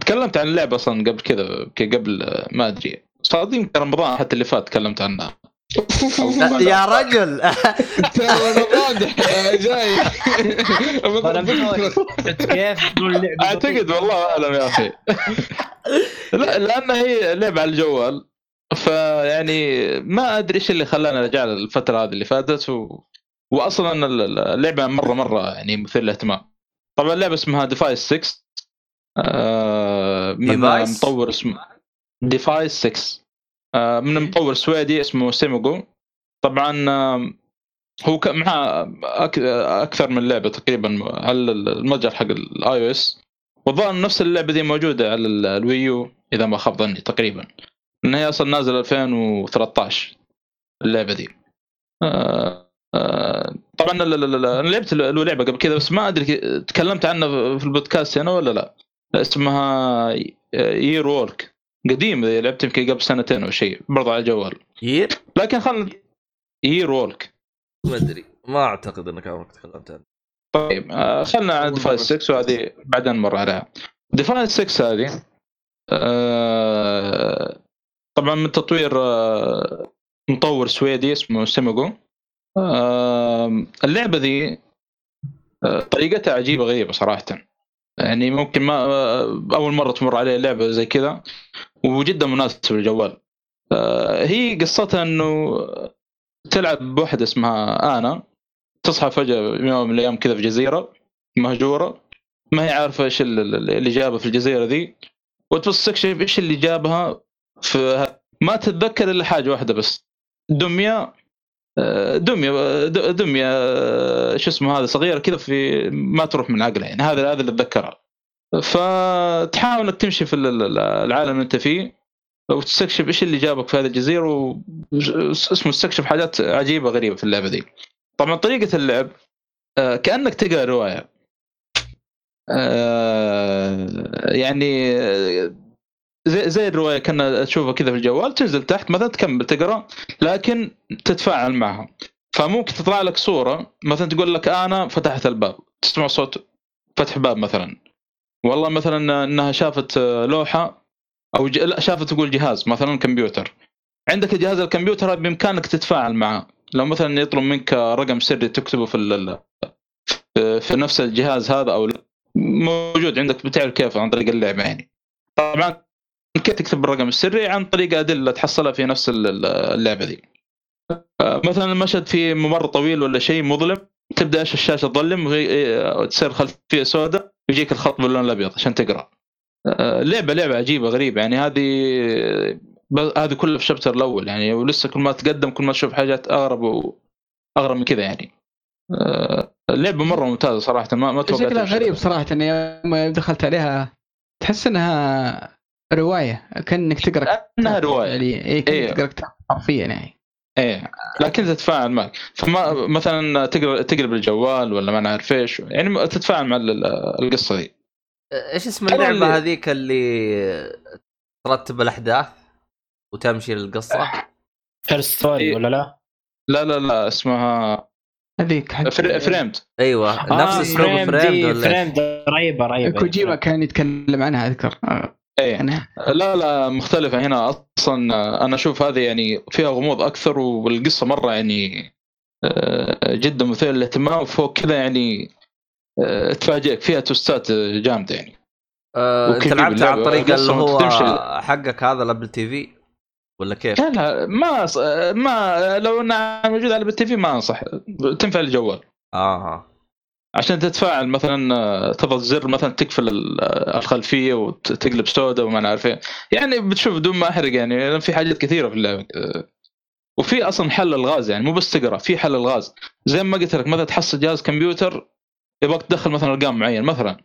تكلمت عن اللعبه أصلا قبل كذا ك- قبل آه، ما أدري. صار يمكن رمضان حتى اللي فات تكلمت عنها يا رجل. *laughs* واضح آه، جاي. *laughs* كيف أعتقد والله أعلم يا أخي. لا لأن هي لعبه على الجوال. فيعني ما أدري إيش اللي خلانا رجال الفترة هذه اللي فاتت و... واصلا اللعبة مرة مرة يعني مثير للاهتمام. طبعا اللعبة اسمها Device 6 آه من Device؟ مطور اسمه Device 6 آه من مطور سويدي اسمه سيموجو طبعا آه هو معاه. أكثر من لعبة تقريبا. على المتجر حق ال iOS والظاهر نفس اللعبة دي موجودة على ال- ال Wii U إذا ما خاب ظني تقريبا. لأن هي أصلا نازلة 2013 اللعبة دي. آه، آه، طبعا أنا لعبت له لعبة قبل كذا بس ما أدري تكلمت عنها في البودكاست هنا ولا لا. اسمها Year Walk قديم لعبت يمكن قبل سنتين أو شيء برضه على الجوال. Year لكن خلنا Year Walk ما أدري. ما أعتقد إنك عمرك تكلمت عنه طيب آه، خلنا أول Device مرة. 6 وهذه بعدين نمر عليها. Device 6 هذه طبعا من تطوير آه، مطور سويدي اسمه سيموجو آه، اللعبة ذي آه، طريقتها عجيبة غريبة صراحة. يعني ممكن ما أول مرة تمر علي لعبة زي كذا وجدا مناسبه للجوال. هي قصتها إنه تلعب بوحدة اسمها آنا. تصحى فجأة يوم من الأيام كذا في جزيرة مهجورة ما هي عارفة إيش ال- ال- اللي جابها في الجزيرة ذي. وتبص تكشف إيش اللي جابها في ما تتذكر إلا حاجة واحدة بس. دمية آه، دمية دمية آه، شو اسمه هذا صغيرة كذا في ما تروح من عقلها يعني. هذا هذا اللي اتذكرها فتحاول انك تمشي في ال- ال- العالم اللي أنت فيه وتستكشف إيش اللي جابك في هذه الجزيرة و اسمه تستكشف حاجات عجيبة غريبة في اللعبة دي. طبعا طريقة اللعب آه، كأنك تقرأ رواية. يعني زي زي الرواية كنا تشوفها كذا في الجوال تنزل تحت مثلا تكمل تقرأ لكن تتفاعل معها. فممكن تطلع لك صورة مثلا تقول لك أنا فتحت الباب تسمع صوت فتح باب مثلا. والله مثلا إنها شافت لوحة أو ج... لا شافت تقول جهاز مثلا كمبيوتر. عندك جهاز الكمبيوتر بإمكانك تتفاعل معه. لو مثلا يطلب منك رقم سري تكتبه في ال... في- نفس الجهاز هذا أو موجود عندك بتعرف كيف عن طريق اللعبة يعني. طبعا كيف تكتب الرقم السري عن طريق أدلة تحصلها في نفس ال- اللعبة دي. آه، مثلا المشهد في ممر طويل ولا شيء مظلم تبدأ إيش الشاشة تظلم وهي- تصير خلفية سوداء يجيك الخط باللون الأبيض عشان تقرأ. آه، لعبه لعبة عجيبة غريبة. يعني هذه هذه كلها في الشابتر الأول. يعني ولسه كل ما تقدم كل ما تشوف حاجات أغرب واغرب من كذا يعني. آه، اللعبه مرة ممتازة صراحة ما ما توقعت شكلها. غريب صراحة اني يوم دخلت عليها تحس إنها رواية كأنك تقرأ انها روايه يعني اي إيه. كأنك تقرأ كتاب حرفيا يعني. إيه. لكن تتفاعل معك. فما مثلا تقرأ تقلب الجوال ولا ما نعرف إيش يعني تتفاعل مع ال- القصة دي إيش اسم اللعبة اللي- هذيك اللي ترتب الأحداث وتمشي للقصة؟ فيرست ستوري إيه. ولا لا؟ لا لا لا اسمها هذيك فري- فريمد أيوه. آه، نفس اسلوب فريم فريم دي- ولا إيش؟ فريم دي رهيبه رهيبه كوجيما كان يتكلم عنها أذكر. آه، إيه. عنها لا لا مختلفة هنا. أصلا أنا أشوف هذه يعني فيها غموض أكثر والقصة مرة يعني آه، جدا مثيرة للاهتمام. وفوق كذا يعني آه، تفاجئك. فيها توستات جامدة يعني. آه، أنت وكيف لعبت عن اللعبة؟ طريق اللي هو تمشي. حقك هذا الابل تي في ولا كيف؟ لا لا ما ما لو إنها موجودة على التي في ما أنصح. تنفع الجوال آه. عشان تتفاعل مثلا آه، تضغط زر مثلا تقفل آه، الخلفية وتقلب سوداء وما نعرف إيه. يعني بتشوف بدون ما أحرق يعني في حاجات كثيرة في اللعبة آه، وفي أصلا حل الغاز يعني مو بس تقرأ في حل الغاز. زي ما قلت لك مثلا تحصل جهاز كمبيوتر يبغاك تدخل مثلا أرقام معين مثلا.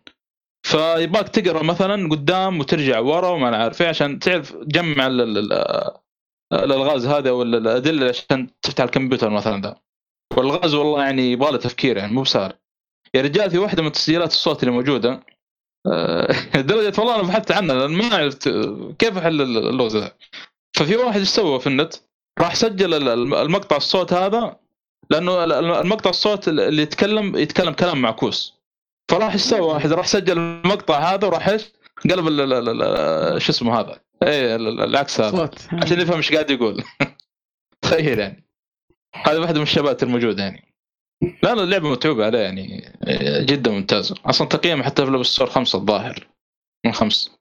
فيبغاك تقرأ مثلا قدام وترجع ورا وما نعرف إيه عشان تعرف تجمع ال- ال- ال- الالغاز هذا ولا الأدلة عشان تفتح الكمبيوتر مثلا ذا والغاز والله يعني يبغى له تفكير يعني مو بسهل. يا رجال في واحدة من تسجيلات الصوت اللي موجودة. آه، *laughs* لدرجه والله أنا بحثت عنها لأن ما عرفت آه، كيف أحل اللغز ذا ففي واحد إيش سوى في النت؟ راح سجل ال- الم- المقطع الصوت هذا لأنه ال- ال- المقطع الصوت اللي يتكلم يتكلم كلام معكوس. فراح إيش سوى؟ واحد راح سجل المقطع هذا وراح إيش؟ قلب شو اسمه هذا؟ إيه ال- العكس هذا. صوت. عشان يفهم إيش قاعد يقول. *laughs* تخيل يعني. هذه واحدة من الشبات الموجودة يعني. لا لا اللعبة متعوبة عليه يعني جدا ممتازة. أصلا تقييمها حتى في الستور خمسة الظاهر من خمس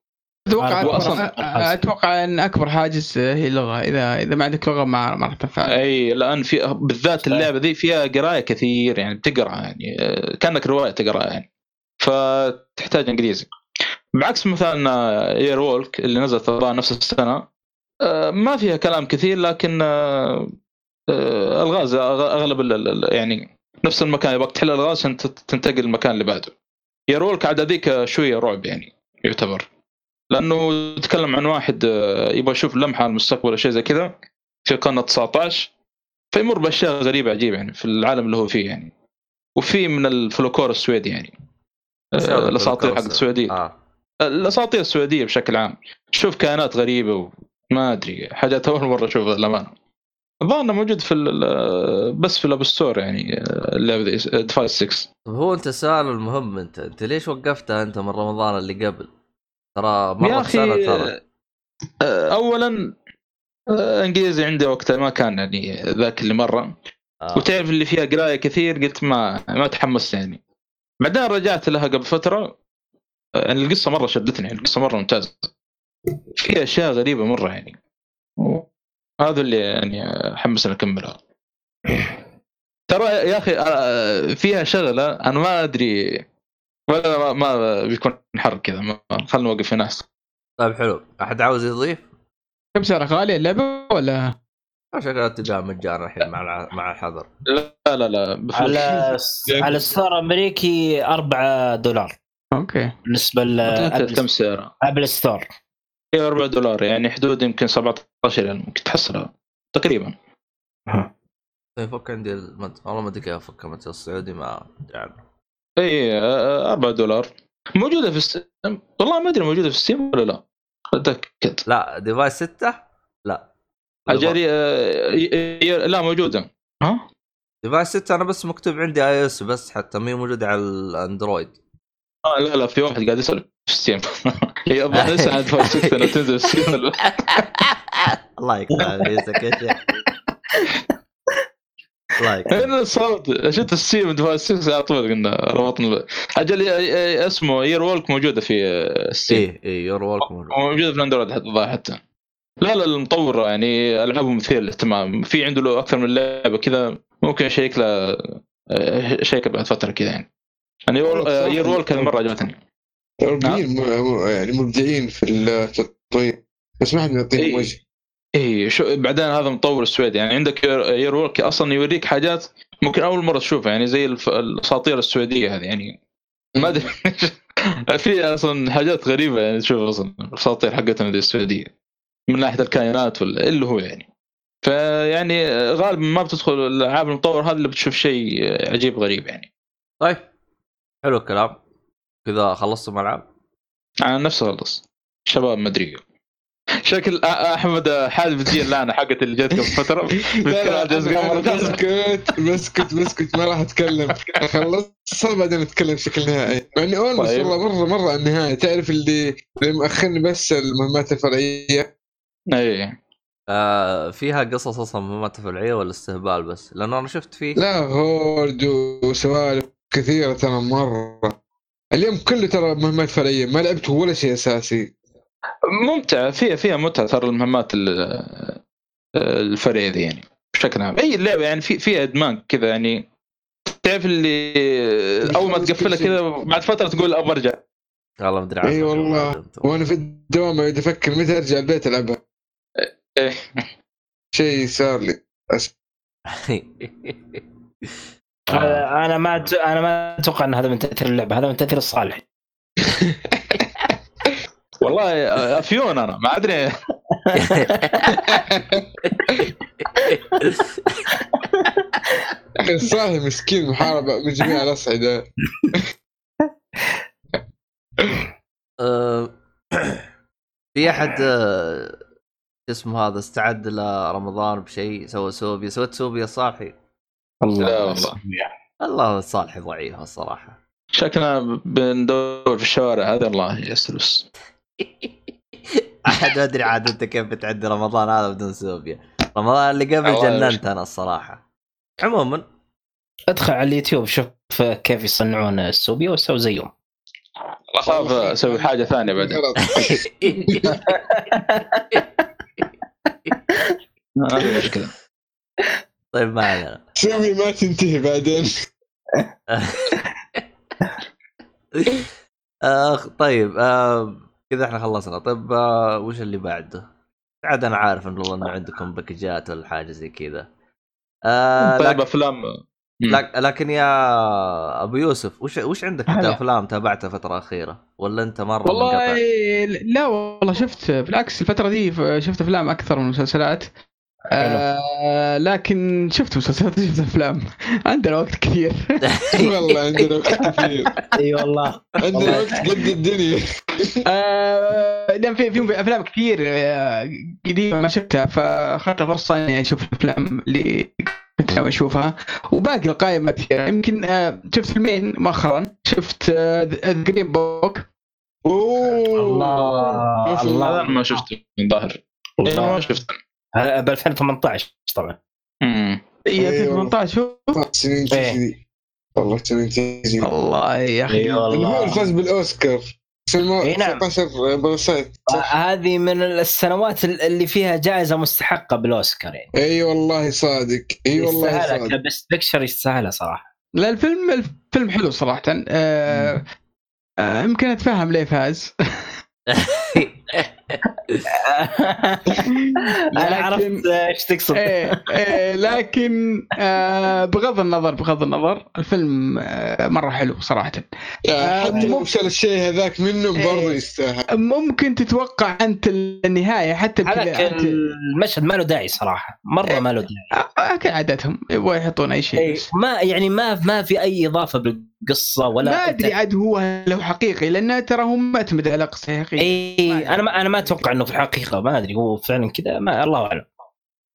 أتوقع أكبر- أتوقع إن أكبر حاجز هي اللغة. اذا إذا ما عندك لغة ما ما راح تنفع أي لأن في بالذات. اللعبة ذي فيها قراية كثير يعني بتقرأ يعني كأنك رواية تقرأها يعني. فتحتاج إنجليزي. بعكس مثلا اير وولك اللي نزلت نفس السنة ما فيها كلام كثير لكن آه، آه، ألغاز أغلب يعني نفس المكان يبغاك تحل الغاز عشان تنتقل للمكان اللي بعده. اير وولك عاد هذيك شوية رعب يعني يعتبر. لأنه يتكلم عن واحد آه، يبغى يشوف لمحة على المستقبل ولا شيء زي كذا في القرن 19 فيمر بأشياء غريبة عجيبة يعني في العالم اللي هو فيه يعني. وفي من الفلوكور السويدي يعني. آه، الأساطير حق السعوديه آه. الأساطير السعوديه بشكل عام. شوف كائنات غريبة وما أدري حاجات أول مرة أشوفها للأمانة. الظاهر موجود في بس في ال App Store يعني آه، اللعبة ذي Device 6 طب هو أنت السؤال المهم أنت أنت ليش وقفتها أنت من رمضان اللي قبل؟ ترى يا مره سنه ترى. آه، اولا آه، إنجليزي عندي وقتها ما كان يعني ذاك اللي مرة. آه. وتعرف اللي فيها قراية كثير قلت ما ما تحمست يعني. بعدين رجعت لها قبل فترة يعني القصة مرة شدتني يعني القصة مرة ممتازة. في أشياء غريبة مرة يعني. هذا اللي يعني حمسني اكملها ترى يا أخي آه، فيها شغلة أنا ما أدري ولا ما, ما بيكون حر كذا خلنا نوقف هنا. طيب حلو أحد عاوز يضيف؟ كم سعرها غالية اللعبة ولا شكلها تلقاها مجانا الحين مع مع الحظر لا لا لا. على *laughs* على store امريكي 4 دولار أوكي بالنسبة أنت كم ل سعرها؟ Apple Store هي 4 دولار يعني حدود يمكن 17 ريال ممكن تحصلها تقريبا. يفك عندي المد... والله ما أدري كيف افك المتجر السعودي ما عنه اي 4 دولار. موجودة في Steam والله ما أدري موجودة في Steam ولا لا. أتأكد. لا Device 6 لا. اجاري آه، ي- ي- لا موجودة. ها؟ ديفايس 6 أنا بس مكتوب عندي آي إس بس حتى مي موجودة على الاندرويد آه لا لا في واحد قاعد يسال في ستيم *laughs* هي الظاهر لسه عند فايت 6 انها تنزل لا. الله يقطع ريسك يا شيخ يقطع. هنا الصوت شفت ستيم ديفايس 6 على طول قلنا ربطنا أجل ي- ي- اسمه يير وولك موجودة في ستيم إيه إيه يور وولك موجود موجودة في الأندرويد حتى الظاهر حتى. لا لا المطور يعني العابه مثير للاهتمام. في عنده له أكثر من لعبة كذا ممكن اشيك له آه، شيك بعد فترة كذا يعني. يعني يير وولك هذه مرة عجبتني. الاوروبيين م- م- يعني مبدعين في التطوير بس ما حد يعطيهم إيه. وجه. اي شو بعدين هذا مطور السويدي يعني عندك يير وولك أصلا يوريك حاجات ممكن أول مرة تشوفها يعني زي الأساطير السويدية هذه يعني ما أدري. *laughs* في أصلا حاجات غريبة يعني تشوف أصلا الأساطير حقتنا دي السويدية من ناحية الكائنات ولا اللي هو يعني. فيعني غالبا ما بتدخل الألعاب المطور هذا اللي بتشوف شيء عجيب غريب يعني. طيب. حلو الكلام. كذا خلصتم العاب أنا نفسي خلص شباب ما أدري. شكل أحمد حال بتجي اللعنه حقت اللي جت قبل فتره. بسكت بسكت بسكت ما راح أتكلم. خلصت بعدين أتكلم بشكل نهائي. مع اني اولموست طيب. والله مرة مرة على النهاية. تعرف اللي اللي مأخرني بس المهمات الفرعية؟ اي آه فيها قصص أصلا مهمات تفرعيه ولا استهبال بس؟ لأنه أنا شفت فيه. لا هورد وسوالف كثيرة ترى مرة. اليوم كله ترى مهمات فرعية ما لعبت ولا شيء أساسي. ممتع فيها فيها متعة ترى المهمات ال- الفرعية ذي يعني بشكل عام. أي لعبة يعني في فيها أدمان كذا يعني. تعرف اللي أول ما تقفلها كذا بعد فترة تقول أبغى أرجع. والله ما أدري عنه اي والله. وأنا في الدوام اقعد أفكر متى أرجع البيت ألعبها. إيه. *laughs* شيء صار لي. *laughs* آه، أنا ما أت- أنا ما أتوقع إن هذا من تأثير اللعبة هذا من تأثير الصالح. *laughs* والله افيون أنا ما أدري. صاحي مسكين محاربة من جميع الاصعده *laughs* آه، *clears throat* في أحد آه، اسمه هذا استعد لرمضان بشيء سوى سوبيا سويت سوبيا صالحي لا والله. الله صالحي ضعيف الصراحه شكلنا بندور في الشوارع هذا الله يسلس. *laughs* أحد ما أدري عاد أنت كيف بتعدي رمضان هذا بدون سوبيا. رمضان اللي قبل الله جننت أنا الصراحة. عموما. أدخل على اليوتيوب شوف كيف يصنعون السوبيا وسوي زيهم. اخاف أسوي حاجة ثانية بعدين. *laughs* ما في مشكلة. طيب ما علينا. سوي ما تنتهي بعدين. آه طيب كذا إحنا خلصنا. طيب وش اللي بعده؟ عاد أنا عارف انه انه عندكم باكجات ولا حاجة زي كذا. آه طيب أفلام. لكن يا أبو يوسف وش وش عندك أنت. أفلام تابعتها فتره اخيره ولا أنت مرة والله منقطع؟ لا والله شفت بالعكس الفترة دي شفت أفلام أكثر من مسلسلات. آه لكن شفت مسلسلات *laughs* شفت أفلام. عندنا وقت كثير. *laughs* والله عندنا وقت كثير. *laughs* أي والله. عندنا وقت قد الدنيا. آه لأن في في أفلام كثير آه، قديمة ما شفتها فاخذت فرصة إني أشوف الأفلام اللي كنت ناوي أشوفها. وباقي القائمه كثيرة. يمكن آه شفت فيلمين مؤخرا. شفت The Green Book. أوه. الله. الله. هذا ما شفته من ظاهر إيه، ما شفته. ب 2018 طبعا. مم. أيوة. 2018 شوف. سنين إيه. تجري والله سنين تجري الله يا أخي. اي اللي هو والله فاز بالاوسكار إيه نعم. 19 Parasite هذه من السنوات اللي فيها جائزة مستحقة بالأوسكار يعني. إي والله صادق. إي والله يستاهلها صادق. ك Best Picture يستاهلها صراحة. لا الفيلم الفيلم حلو صراحة. آه آه يمكن أتفهم ليه فاز. *laughs* *laughs* أنا لكن- عرفت إيش تقصد. إيه إيه لكن آه بغض النظر بغض النظر الفيلم آه مرة حلو صراحة. حتى آه، لو شال الشيء هذاك منه إيه. برضه يستاهل. ممكن تتوقع أنت النهاية حتى الكلا- المشهد ما له داعي صراحة. مرة ما له داعي. آه، كعادتهم يبغوا يحطون أي شيء إيه، ما يعني ما ما في أي إضافة بالقصة ولا ما أدري عاد هو لو حقيقي لأنه ترى هو معتمد على قصه حقيقية. إي أنا ما أنا ما أتوقع إنه في الحقيقة ما أدري هو فعلا كذا ما الله أعلم.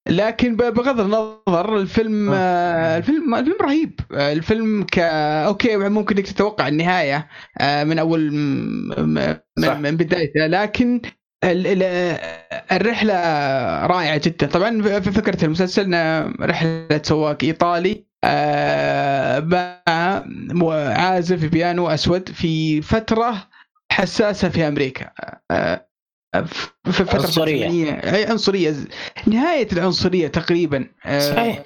لكن بغض النظر الفيلم آه. الفيلم الفيلم رهيب. آه الفيلم ك أوكي ممكن إنك تتوقع النهاية آه من أول م... م... صح. من, من بدايتها لكن ال... ال... الرحلة رائعة جدا. طبعا في فكرة المسلسل رحلة سواق إيطالي. مع مو- عازف بيانو أسود في فترة حساسة في أمريكا. آه في فترة عنصرية. أي عنصرية. نهاية العنصرية تقريبا. آه، صحيح.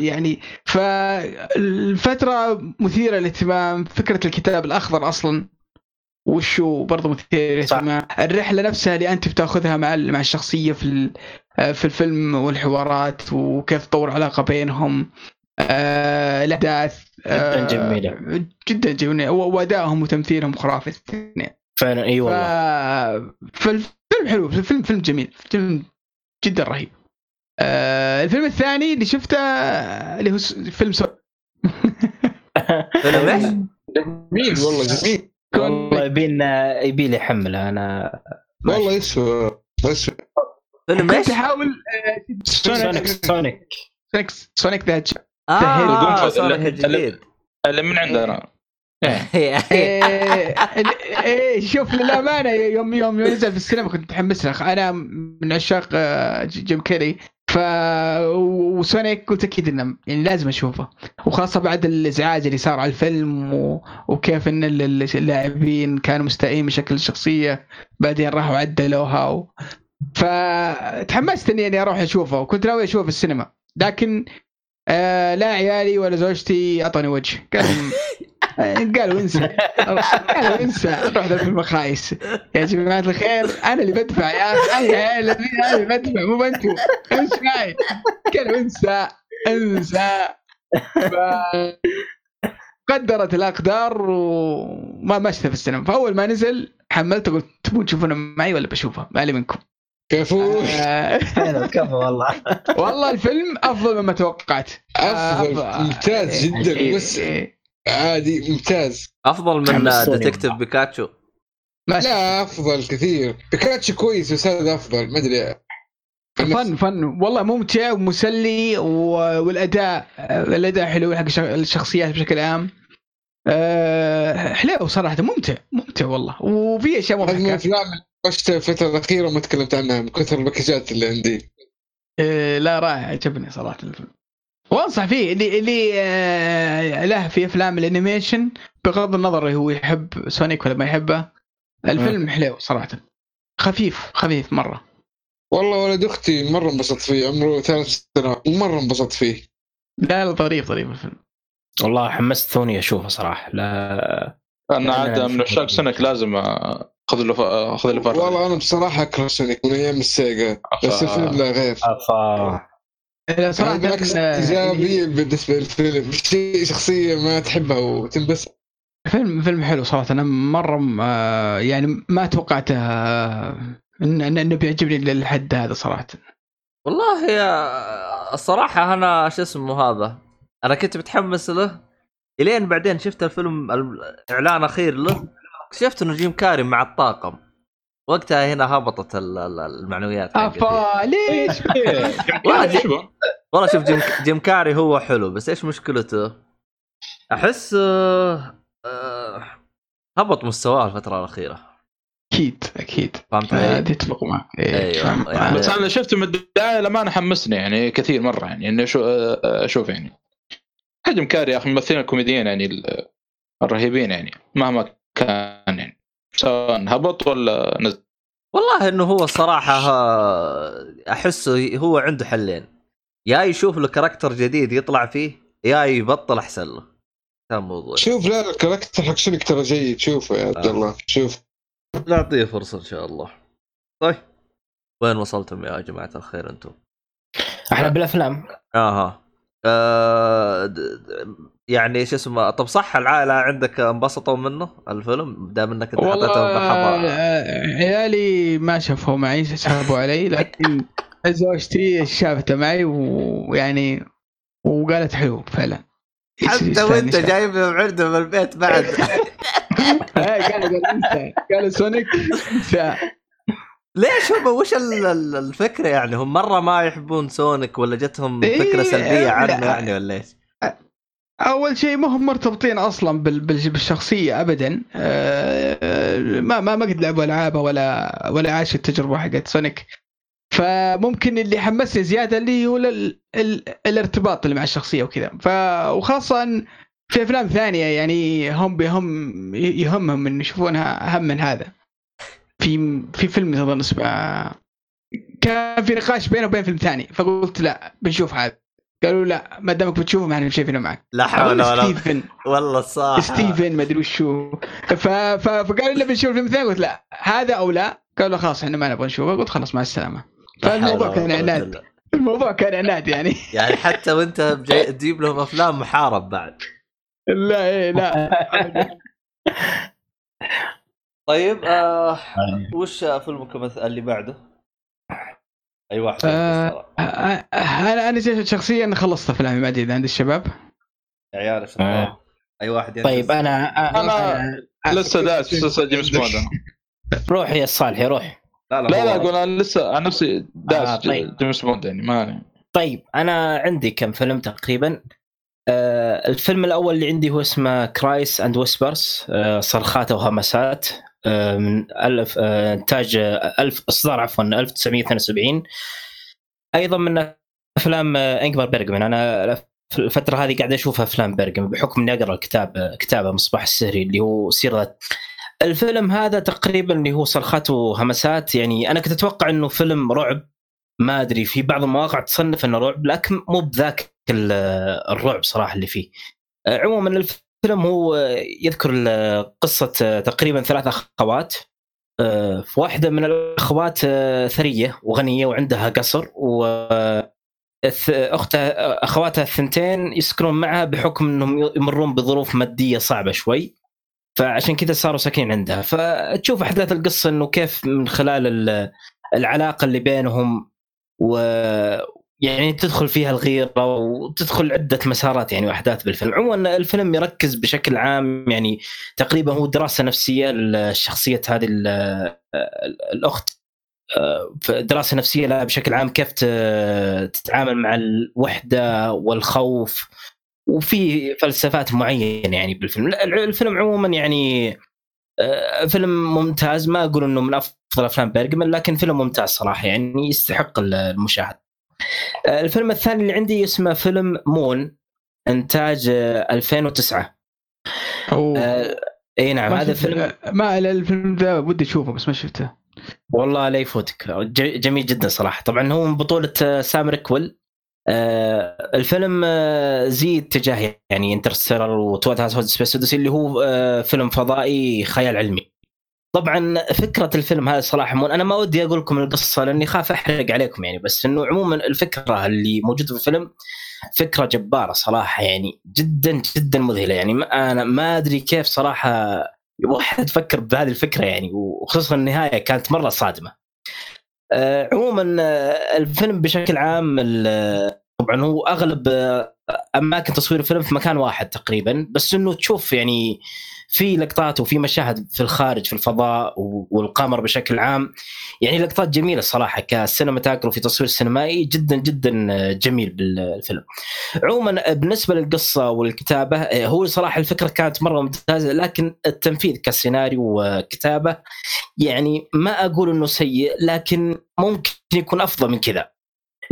يعني فالفتره مثيرة للاهتمام. فكرة الكتاب الأخضر أصلا. وشو برضه مثير. للاهتمام. الرحلة نفسها اللي أنت بتأخذها مع مع الشخصية في آه، في الفيلم والحوارات وكيف تطور علاقة بينهم. آه، الأحداث جداً جميلة. جدا جميلة. وأدائهم وتمثيلهم خرافي الاثنين فعلا إي ف... والله فالفيلم حلو الفيلم فيلم جميل فيلم جدا رهيب. آه الفيلم الثاني اللي شفته آه، اللي هو س- فيلم سو... *laughs* فيلم إيش؟ جميل والله جميل. والله يبين يبي لي يحملها أنا والله يسوى يسوى. فيلم إيش؟ كنت أحاول آه، سونيك سونيك. سونيك سونيك ذا آه اللي- الجديد اللي من عندنا. *laughs* إيه، إيه. شوف للأمانة يوم يوم نزل في السينما كنت متحمس له أنا من عشاق آه، جيم كيري. ف و Sonic قلت أكيد إنه يعني لازم أشوفه. وخاصة بعد الإزعاج اللي صار على الفيلم و... وكيف إن ال- ال- اللاعبين كانوا مستائين من شكل الشخصية. بعدين راحوا عدلوها و... فتحمست إني اني أروح أشوفه. وكنت ناوي أشوفه في السينما. لكن آه لا عيالي ولا زوجتي أعطوني وجه. قالوا *laughs* قالوا انسى. قالوا انسى. روح ذا الفيلم خايس يا جماعة الخير أنا اللي بدفع. يا أخي أنا اللي بدفع. مو أنتم إيش معي؟ قالوا انسى. انسى. ف- قدرت الأقدار وما مشت في السينما. فأول ما نزل حملته قلت تبون تشوفونه معي ولا بشوفه؟ مالي منكم. كفو. آه، حلو كفو والله. والله الفيلم أفضل مما توقعت. أفضل. آه، ممتاز جدا إيه، بس إيه. عادي ممتاز. أفضل من Detective. Pikachu ما لا أفضل كثير. بيكاتشو كويس بس هذا أفضل ما أدري. فن فن. والله ممتع ومسلي والأداء الأداء حلو حق الش- الشخصيات بشكل عام. أه حلو صراحة ممتع ممتع والله. وفي أشياء هذه من مضحكه الأفلام اللي عشتها الفترة الأخيرة وما تكلمت عنها من كثر ال backlogات اللي عندي؟ إيه لا رائع عجبني صراحة الفيلم. وانصح فيه اللي اللي آه، له في أفلام ال animation بغض النظر هو يحب Sonic ولا ما يحبه. الفيلم حلو صراحة. خفيف خفيف مرة. والله ولد أختي مرة انبسط فيه عمره ثلاث سنوات ومرة انبسط فيه. لا لا ظريف ظريف الفيلم. والله حمستوني أشوفه صراحة. لا أنا عاد من عشاق Sonic لازم اخذ له اخذ له والله أنا بصراحة اكره Sonic من أيام ال Sega بس الفيلم لا غير. أفا. صراحة بالعكس إيجابية بالنسبة للفيلم. شيء شخصية ما تحبها وتنبسط. فيلم فيلم حلو صراحة. أنا مرة آه، يعني ما توقعته آه، إن- إن- إنه بيعجبني للحد هذا صراحة. والله يا الصراحة أنا شو اسمه هذا أنا كنت متحمس له إلين بعدين شفت الفيلم الإعلان أخير له. اكتشفت إنه جيم كاري مع الطاقم وقتها هنا هبطت ال- ال- المعنويات. أفا ليش *laughs* والله شوف جيم, جيم كاري هو حلو بس إيش مشكلته؟ أحس آه، آه، هبط مستواه الفترة الأخيرة أكيد أكيد فهمت علي؟ هذه اتفق معك إيه، فهمت. يعني- بس أنا شفته من البداية لما أنا حمسني يعني كثير مرة يعني إني أشو- أشوف يعني جيم كاري يا أخي ممثلين الكوميديين يعني ال- الرهيبين يعني مهما كان يعني. سواء هبط ولا نزل. والله إنه هو الصراحة آه، احسه هو عنده حلين. يا يشوف له character جديد يطلع فيه يا يبطل أحسن له. هذا الموضوع شوف لا ال character حق Sonic ترى جيد. شوفه يا عبد آه. الله شوف. نعطيه فرصة إن شاء الله. طيب وين وصلتم يا جماعة الخير أنتم؟ إحنا بالأفلام. أها آه يعني شو اسمه طب صح العائلة عندك انبسطوا منه الفيلم؟ دام إنك أنت حطيته بحضر آه، عيالي ما شافوا معي سحبوا علي لكن زوجتي شافته معي ويعني وقالت حلو فعلا. حتى وأنت جايب عنده من البيت بعد. *laughs* قال قال انت قال Sonic انت ليش هم وش ال- ال- الفكرة يعني هم مرة ما يحبون Sonic ولا جتهم إيه، فكره سلبيه عنه. يعني ولا إيش؟ أول شيء ما هم مرتبطين أصلا بال- بال- بالشخصية ابدا آه، ما ما ما قد لعبوا ألعابها ولا ولا عاشوا التجربة حقت Sonic فممكن اللي حمسني زيادة اللي هو ال- ال- الارتباط اللي مع الشخصية وكذا ف وخاصة في أفلام ثانية يعني هم بهم يهمهم إن يشوفونها أهم من هذا في في فيلم اظن اسمه كان في نقاش بينه وبين فيلم ثاني فقلت لا بنشوف هذا. قالوا لا ما دامك بتشوفه ما إحنا شايفينه معك. لا حول ولا قوة. ستيفن. والله صح ستيفن ما أدري وشو. ف... ف... فقالوا لنا بنشوف الفيلم الثاني؟ قلت لا. هذا أو لا؟ قالوا خلاص إحنا ما نبغى نشوفه. قلت خلاص مع السلامة. لا فالموضوع كان عناد. الموضوع كان عناد يعني. يعني حتى وأنت تجيب لهم أفلام محارب بعد. لا إيه لا. *laughs* طيب آه وش فيلمكم اللي بعده؟ أي واحد آه، أنا أنا شخصيا خلصت افلامي ما ادري اذا عند الشباب يا عيال آه. أي واحد ينجز. طيب أنا أنا- لسه داس لسه جيمس بوند. روح يا صالحي روح لا لا, لا أقول أنا لسه عن نفسي داس آه، طيب. جيمس بوند يعني ما طيب أنا عندي كم فيلم تقريبا آه الفيلم الأول اللي عندي هو اسمه Cries and Whispers آه صرخات وهمسات آه من ألف آه انتاج آه، ألف أصدار عفوا 1972 أيضا من أفلام آه إنجمار بيرجمان في الفترة هذه قاعد أشوف أفلام بيرجمان بحكم إني أقرأ الكتاب كتابه مصباح السحري اللي هو سيرة الفيلم هذا تقريبا اللي هو صرخات وهمسات. يعني أنا كنت أتوقع إنه فيلم رعب. ما أدري في بعض المواقع تصنف إنه رعب لكن مو بذاك ال- الرعب صراحة اللي فيه. آه، عموما الفيلم هو آه، يذكر قصة آه، تقريبا ثلاث أخوات. آه، واحدة من الأخوات آه، ثرية وغنية وعندها قصر و اختها أخواتها الثنتين يسكنون معها بحكم إنهم يمرون بظروف مادية صعبة شوي. فعشان كذا صاروا ساكنين عندها. فتشوف أحداث القصة إنه كيف من خلال ال- العلاقة اللي بينهم و يعني تدخل فيها الغيرة وتدخل عدة مسارات يعني وأحداث بالفيلم، عموما الفيلم يركز بشكل عام يعني تقريبا هو دراسة نفسية لشخصية هذه ال- الأخت. آه، دراسة نفسية لها بشكل عام كيف تتعامل مع الوحدة والخوف. وفي فلسفات معينة يعني بالفيلم، الفيلم عموما يعني آه، فيلم ممتاز. ما أقول إنه من أفضل أفلام بيرجمان لكن فيلم ممتاز صراحة يعني يستحق المشاهدة. آه، الفيلم الثاني اللي عندي اسمه فيلم Moon إنتاج آه، 2009 أوه. آه، إي نعم هذا فيلم ما الفيلم ذا ودي أشوفه بس ما شفته. والله لا يفوتك. جميل جدا صراحة. طبعا هو من بطولة آه، سام ريكويل آه، الفيلم آه، زي اتجاه يعني Interstellar و Two Thousand Space اللي هو آه، فيلم فضائي خيال علمي. طبعا فكرة الفيلم هذا صراحة Moon أنا ما ودي أقول لكم القصة لأني خاف أحرق عليكم يعني بس إنه عموما الفكرة اللي موجودة في الفيلم فكرة جبارة صراحة يعني جدا جدا مذهلة يعني ما أنا ما أدري كيف صراحة واحد فكر بهذه الفكرة يعني وخصوصا النهاية كانت مرة صادمة. آه، عموما الفيلم بشكل عام طبعا هو أغلب أماكن تصوير الفيلم في مكان واحد تقريبا بس إنه تشوف يعني في لقطات وفي مشاهد في الخارج في الفضاء والقمر بشكل عام يعني لقطات جميلة الصراحة كسينماتوجرافي في تصوير سينمائي جدا جدا جميل بالفيلم. عموما بالنسبة للقصة والكتابة هو صراحة الفكرة كانت مرة ممتازة لكن التنفيذ كسيناريو وكتابة يعني ما أقول إنه سيء لكن ممكن يكون أفضل من كذا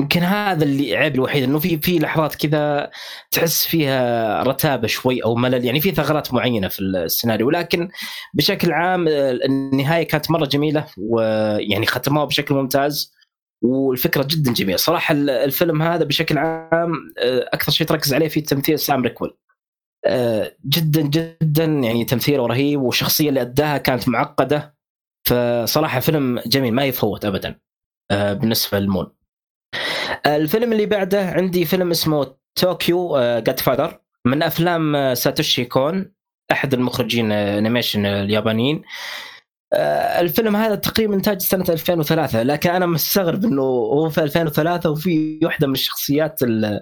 يمكن هذا اللي عيب الوحيد إنه في في لحظات كذا تحس فيها رتابة شوي أو ملل يعني في ثغرات معينة في السيناريو ولكن بشكل عام النهاية كانت مرة جميلة ويعني ختموها بشكل ممتاز والفكرة جدا جميلة. صراحة ال- الفيلم هذا بشكل عام آه، أكثر شيء تركز عليه في تمثيل سام ريكويل آه، جدا جدا يعني تمثيله رهيب والشخصيه اللي أداها كانت معقدة فصراحة فيلم جميل ما يفوت ابدا آه، بالنسبة لل Moon. الفيلم اللي بعده عندي فيلم اسمه Tokyo Godfather من أفلام آه، ساتوشي كون أحد المخرجين آه، animation اليابانيين. آه، الفيلم هذا تقريبا انتاج سنة 2003 لكن أنا مستغرب إنه هو في 2003 وفي واحدة من الشخصيات ال-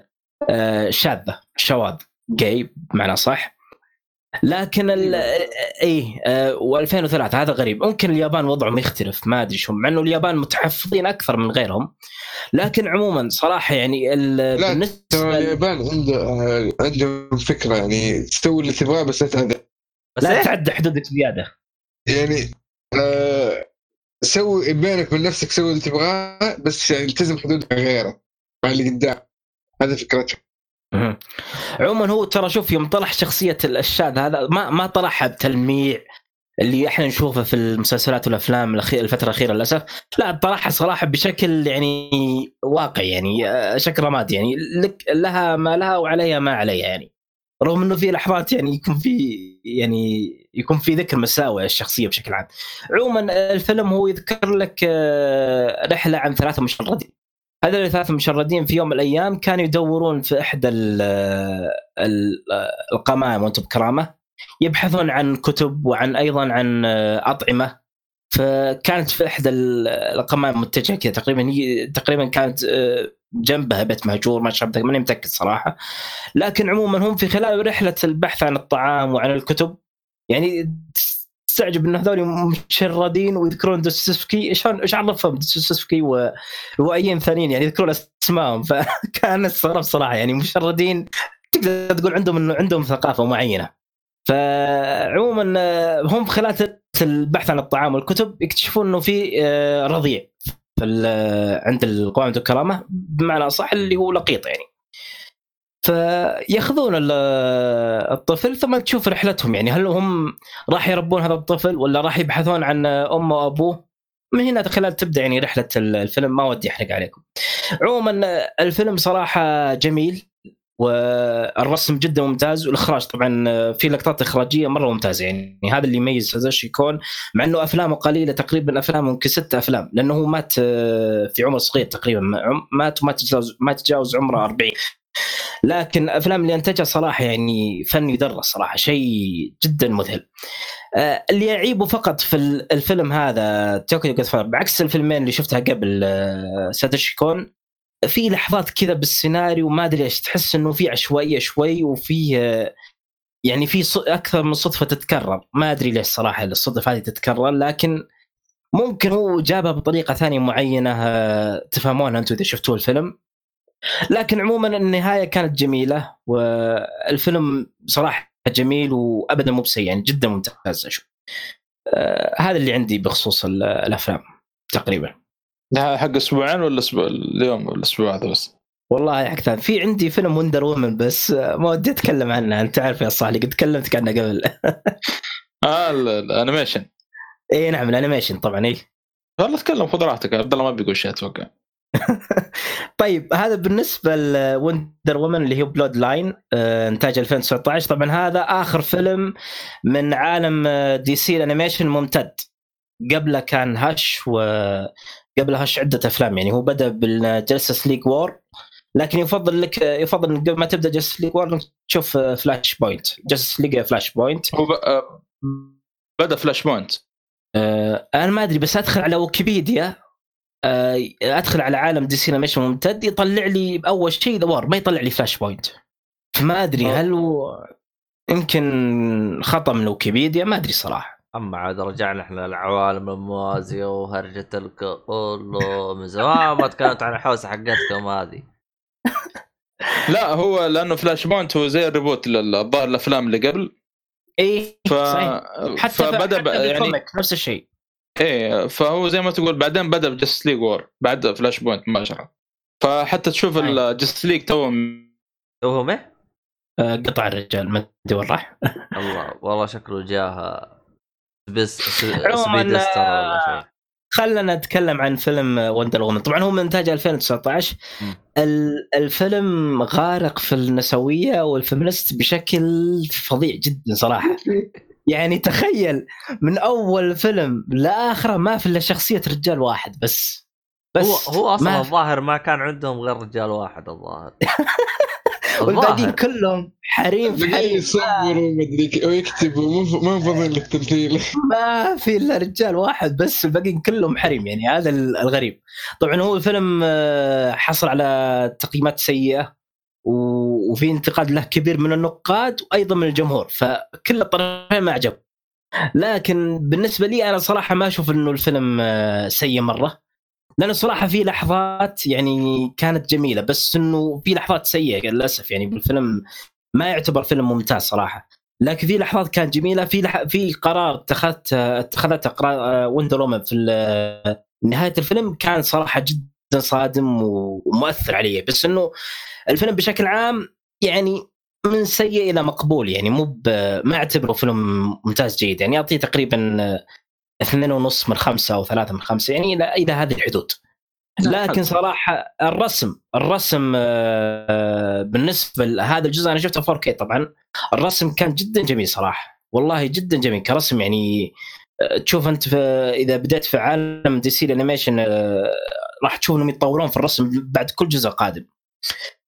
آه، الشاذه شواذ جاي بمعنى أصح. لكن ال اي و2003 هذا غريب. ممكن اليابان وضعهم يختلف ما أدري شو مع إنه اليابان متحفظين أكثر من غيرهم. لكن عموما صراحة يعني ال- لا، بالنسبة اليابان عنده آه، عندهم فكرة يعني تسوي اللي تبغاه بس لا تعدى بس لا إيه؟ تعدى حدودك زيادة. يعني آه، سوي بينك من نفسك سوي اللي تبغاه بس يعني التزم حدودك غيره مع اللي قدام. هذه فكرته عموما هو ترى شوف يوم طرح شخصية الشاذ هذا ما ما طرحها بتلميع اللي إحنا نشوفه في المسلسلات والأفلام الفترة الأخيرة للأسف لا طرحها صراحة بشكل يعني واقعي يعني آه، شكل رمادي يعني لك لها ما لها وعليها ما عليها يعني رغم إنه في لحظات يعني يكون في يعني يكون في ذكر مساوئ الشخصيه بشكل عام. عموما الفيلم هو يذكر لك آه، رحلة عن ثلاثة مشردين. هذول الثلاثه مشردين في يوم من الأيام كانوا يدورون في إحدى ال- ال- القمائم وأنتم بكرامة يبحثون عن كتب وعن أيضا عن أطعمة. فكانت في إحدى ال- القمائم متجهة كذا تقريبا هي تقريبا كانت آه، جنبها بيت مهجور ما شابه ماني متأكد صراحة. لكن عموما هم في خلال رحلة البحث عن الطعام وعن الكتب يعني تستعجب إن هذول مشردين ويذكرون دوستويفسكي. شلون إيش عرفهم دوستويفسكي وروائيين ثانيين؟ يعني يذكرون أسمائهم. *laughs* فكان استغرب صراحة يعني مشردين تقدر تقول عندهم انه عندهم ثقافة معينة. فعموما آه، هم خلال البحث عن الطعام والكتب يكتشفون إنه في آه، رضيع في عند القوائم الكرامه بمعنى أصح اللي هو لقيط يعني. فياخذون ال- الطفل ثم تشوف رحلتهم. يعني هل هم راح يربون هذا الطفل ولا راح يبحثون عن امه وأبوه؟ من هنا خلال تبدأ يعني رحلة الفيلم. ما ودي أحرق عليكم. عموما الفيلم صراحة جميل والرسم جدا ممتاز والإخراج طبعا في لقطات إخراجية مرة ممتازة. يعني هذا اللي يميز سازوشي كون مع إنه أفلامه قليلة تقريبا أفلامه يمكن ست أفلام. لأنه هو مات في عمر صغير تقريبا. مات وما تجاوز ما تجاوز عمره 40 لكن الافلام اللي أنتجها صراحة يعني فن يدرس صراحة شيء جدا مذهل. آه، اللي يعيبه فقط في الفيلم هذا Tokyo God بعكس الفيلمين اللي شفتها قبل آه، ساتوشي كون في لحظات كذا بالسيناريو ما أدري إيش تحس إنه في عشوائية شوي وفي آه، يعني في أكثر من صدفة تتكرر ما أدري ليش صراحة الصدف هذه تتكرر لكن ممكن هو جابها بطريقة ثانية معينة تفهمونها أنتم إذا شفتوا الفيلم لكن عموما النهاية كانت جميلة والفيلم صراحة جميل وابدا مو بسيء يعني جدا ممتاز أشوف. آه هذا اللي عندي بخصوص ال- الأفلام تقريبا. ده حق أسبوعين ولا أسبوع اليوم ولا الأسبوع هذا بس؟ والله حق ثاني في عندي فيلم Wonder Woman بس ما ودي أتكلم عنه. أنت عارف يا صالح قد تكلمت عنه قبل. *laughs* آه ال- ال animation اي نعم ال animation طبعا اي والله تكلم خذ راحتك. عبد الله ما بيقول شيء أتوقع. *laughs* طيب هذا بالنسبة ل Wonder Woman اللي هي Bloodline آه، إنتاج 2019 طبعا هذا آخر فيلم من عالم آه، دي سي ال animation ممتد. قبله كان هش وقبل هش عدة أفلام يعني هو بدأ ب Justice League War لكن يفضل لك يفضل انك قبل ما تبدأ Justice League War تشوف آه، Flashpoint Justice League Flashpoint هو. آه، بدأ Flashpoint آه، أنا ما أدري بس أدخل على ويكيبيديا. آه، أدخل على عالم دي سي animation ممتد يطلع لي اول شيء the war ما يطلع لي Flashpoint فما ادري هل هو يمكن خطأ من ويكيبيديا ما أدري صراحة. أما عاد رجعنا إحنا للعوالم الموازية وهرجة الكله من زمان ما تكلمت عن الحوسة حقتكم هذه. *laughs* لا هو لأنه Flashpoint هو زي ال reboot للظاهر الأفلام اللي قبل. اي ف... صحيح. حتى فبدأ. حتى يعني نفس الشيء. إيه فهو زي ما تقول بعدين بدأ ب Justice League War بعد Flashpoint مباشرة فحتى تشوف. الجست ليج تو توهم إيه؟ آه، قطع الرجال ما أدري وين راح *laughs* الله والله شكله جاه سبيس س- عموماً، سبيدستر ولا شيء خلنا نتكلم عن فيلم وندر وومن طبعا هو من إنتاج 2019 مم. ال- الفيلم غارق في النسوية والفيمنست بشكل فظيع جدا صراحة *laughs* يعني تخيل من أول فيلم لآخره ما في إلا شخصية رجال واحد بس. بس هو هو أصلا ما الظاهر ما كان عندهم غير رجال واحد الظاهر. *laughs* والباقيين كلهم حريم في حريم. يصوروا مدري كيف ويكتبوا ما- ما فاضيين للتمثيل *laughs* ما في إلا رجال واحد بس الباقيين كلهم حريم يعني هذا ال- الغريب. طبعا هو الفيلم آه، حصل على تقييمات سيئة و- وفي انتقاد له كبير من النقاد وأيضا من الجمهور فكل الطرفين ما عجب لكن بالنسبة لي أنا صراحة ما أشوف إنه الفيلم آه، سيء مرة. لأنه صراحة في لحظات يعني كانت جميلة بس إنه في لحظات سيئة للأسف يعني بالفيلم ما يعتبر فيلم ممتاز صراحة. لكن في لحظات كانت جميلة في لح... في قرار اتخذت اتخذته قرار وندر وومن في نهاية الفيلم كان صراحة جدا صادم ومؤثر علي. بس إنه الفيلم بشكل عام يعني من سيء إلى مقبول يعني مو ما أعتبره فيلم ممتاز جيد يعني أعطيه تقريبا اثنين ونص من خمسة أو ثلاثة من خمسة يعني إلى إلى هذه الحدود. لكن صراحة الرسم الرسم آه، بالنسبة لهذا الجزء أنا شفته 4K طبعا الرسم كان جدا جميل صراحة والله جدا جميل كرسم يعني آه، تشوف أنت في إذا بديت في عالم دي سي ال animation آه، راح تشوف إنهم يتطورون في الرسم بعد كل جزء قادم.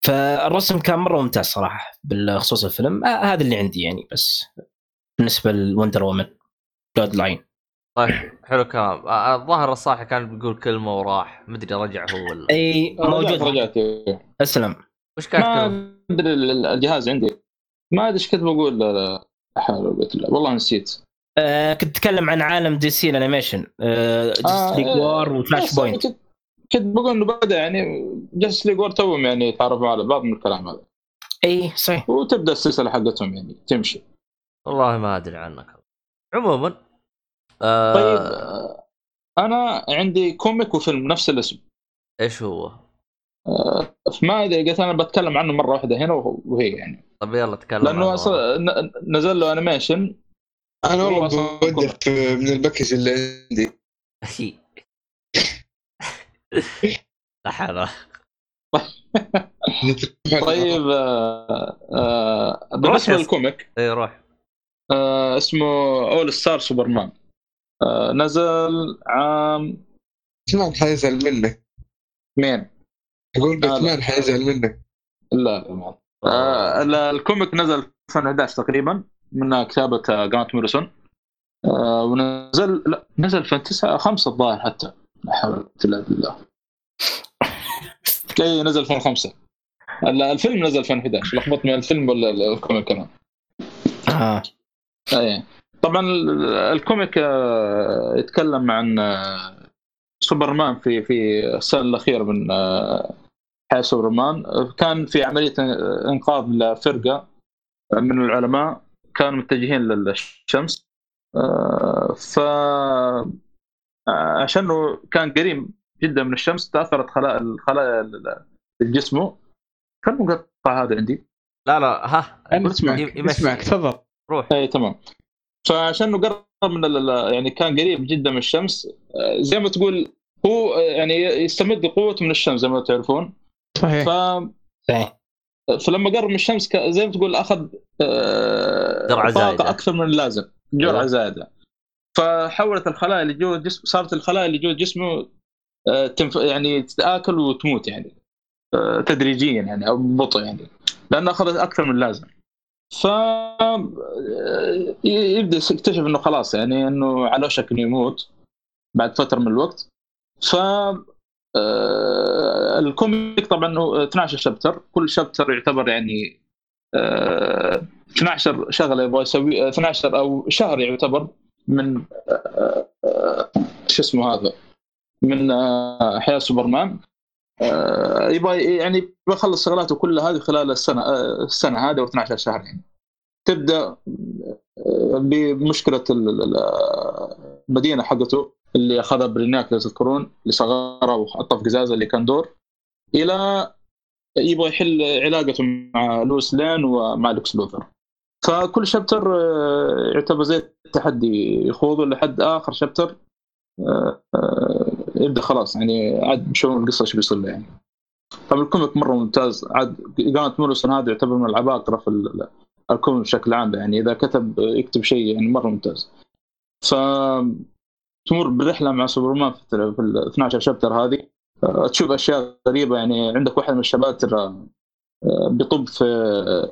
فالرسم كان مرة ممتاز صراحة بالخصوص الفيلم. آه هذا اللي عندي يعني بس بالنسبة ل Wonder Woman Bloodlines طيب حلو كلام آه، الظاهر الصاحي كان بيقول كلمة وراح مدري رجع هو ولا أي رجعت موجود. رجعت اسلم وش كانت ما كلمه؟ أدري ال- الجهاز عندي. ما أدري إيش كنت بقول حول والله نسيت. آه كنت اتكلم عن عالم دي سي ال animation. آه Justice League إيه. War و Flashpoint كنت بقول إنه بدأ يعني Justice League توهم يعني يتعرفوا على بعض من الكلام هذا. اي صحيح. وتبدأ السلسلة حقتهم يعني تمشي. والله ما أدري عنك. عموما آه طيب أنا عندي comic وفيلم نفس الاسم. إيش هو؟ آه، فما أدري قلت أنا بتكلم عنه مرة واحدة هنا وهي يعني. طيب يلا تكلم لأنه. أصلا ن- نزل له animation أنا والله في- من ال package اللي عندي. لا حول طيب آه، آه، بالنسبة لل comic اي روح. آه، اسمه All-Star Superman. آه، نزل عام باتمان حيزعل منك؟ مين؟ أقول. باتمان حيزعل منك؟ لا لا آه ال comic نزل في 2011 تقريبا من كتابة آه، جرانت موريسون. آه ونزل لا نزل في 9 5 الظاهر حتى. لا حول ولا إلا بالله. اي نزل 2005 ال- الفيلم نزل في 2011 لخبطت من الفيلم ولا ال- ال comic كمان؟ آه. اي طبعا ال- ال comic آه، يتكلم عن آه، سوبرمان في في السنة الأخيرة من آه، حياة سوبرمان. كان في عملية إنقاذ لفرقة من العلماء. كانوا متجهين للشمس. ف آه، عشانه كان قريب جدا من الشمس تأثرت خلايا الخلايا ال- جسمه. كان مقطع هذا عندي. لا لا ها. اسمعك تفضل. روح. اي تمام. فعشان انه قرب من يعني كان قريب جدا من الشمس آه، زي ما تقول هو آه، يعني يستمد قوته من الشمس زي ما تعرفون. صحيح. ف صحيح. فلما قرب من الشمس ك- زي ما تقول أخذ جرعة زايدة. طاقه أكثر من اللازم جرعة أيوة. فحولت الخلايا اللي جوا الجسم صارت الخلايا اللي جوا جسمه آه، تنف... يعني تتآكل وتموت يعني آه، تدريجيا يعني أو ببطء يعني لأنه أخذت أكثر من اللازم. ف آه، يبدأ يكتشف إنه خلاص يعني إنه على وشك إنه يموت بعد فترة من الوقت. ف الكوميك طبعا هو 12 شابتر. كل شابتر يعتبر يعني آه، 12 شغلة يبغى يسوي 12 أو شهر يعتبر. من شو اسمه هذا من آه، حياة سوبرمان. آه، يبغى يعني يبغى يخلص شغلاته كلها هذه خلال السنة آه، السنة هذه و 12 شهر يعني. تبدأ بمشكلة ال- ال- ال- المدينة حقته اللي أخذها برينياك لو تذكرون اللي صغرها وحطها في قزازة اللي كان دور إلى يبغى يحل علاقته مع لويس لين ومع لكس لوثر. فكل chapter آه، يعتبر زي التحدي يخوضه لحد آخر chapter آه، آه، يبدأ خلاص يعني عاد بشوفون القصة إيش بيصير له يعني. طبعا ال comic مرة ممتاز عاد جرانت موريسون هذا يعتبر من العباقرة في ال- ال comic بشكل عام يعني إذا كتب يكتب شيء يعني مرة ممتاز. ف تمر برحلة مع سوبرمان في ال 12 chapter هذه. تشوف أشياء غريبة يعني عندك واحد من الشباب ترى بيطب في آه،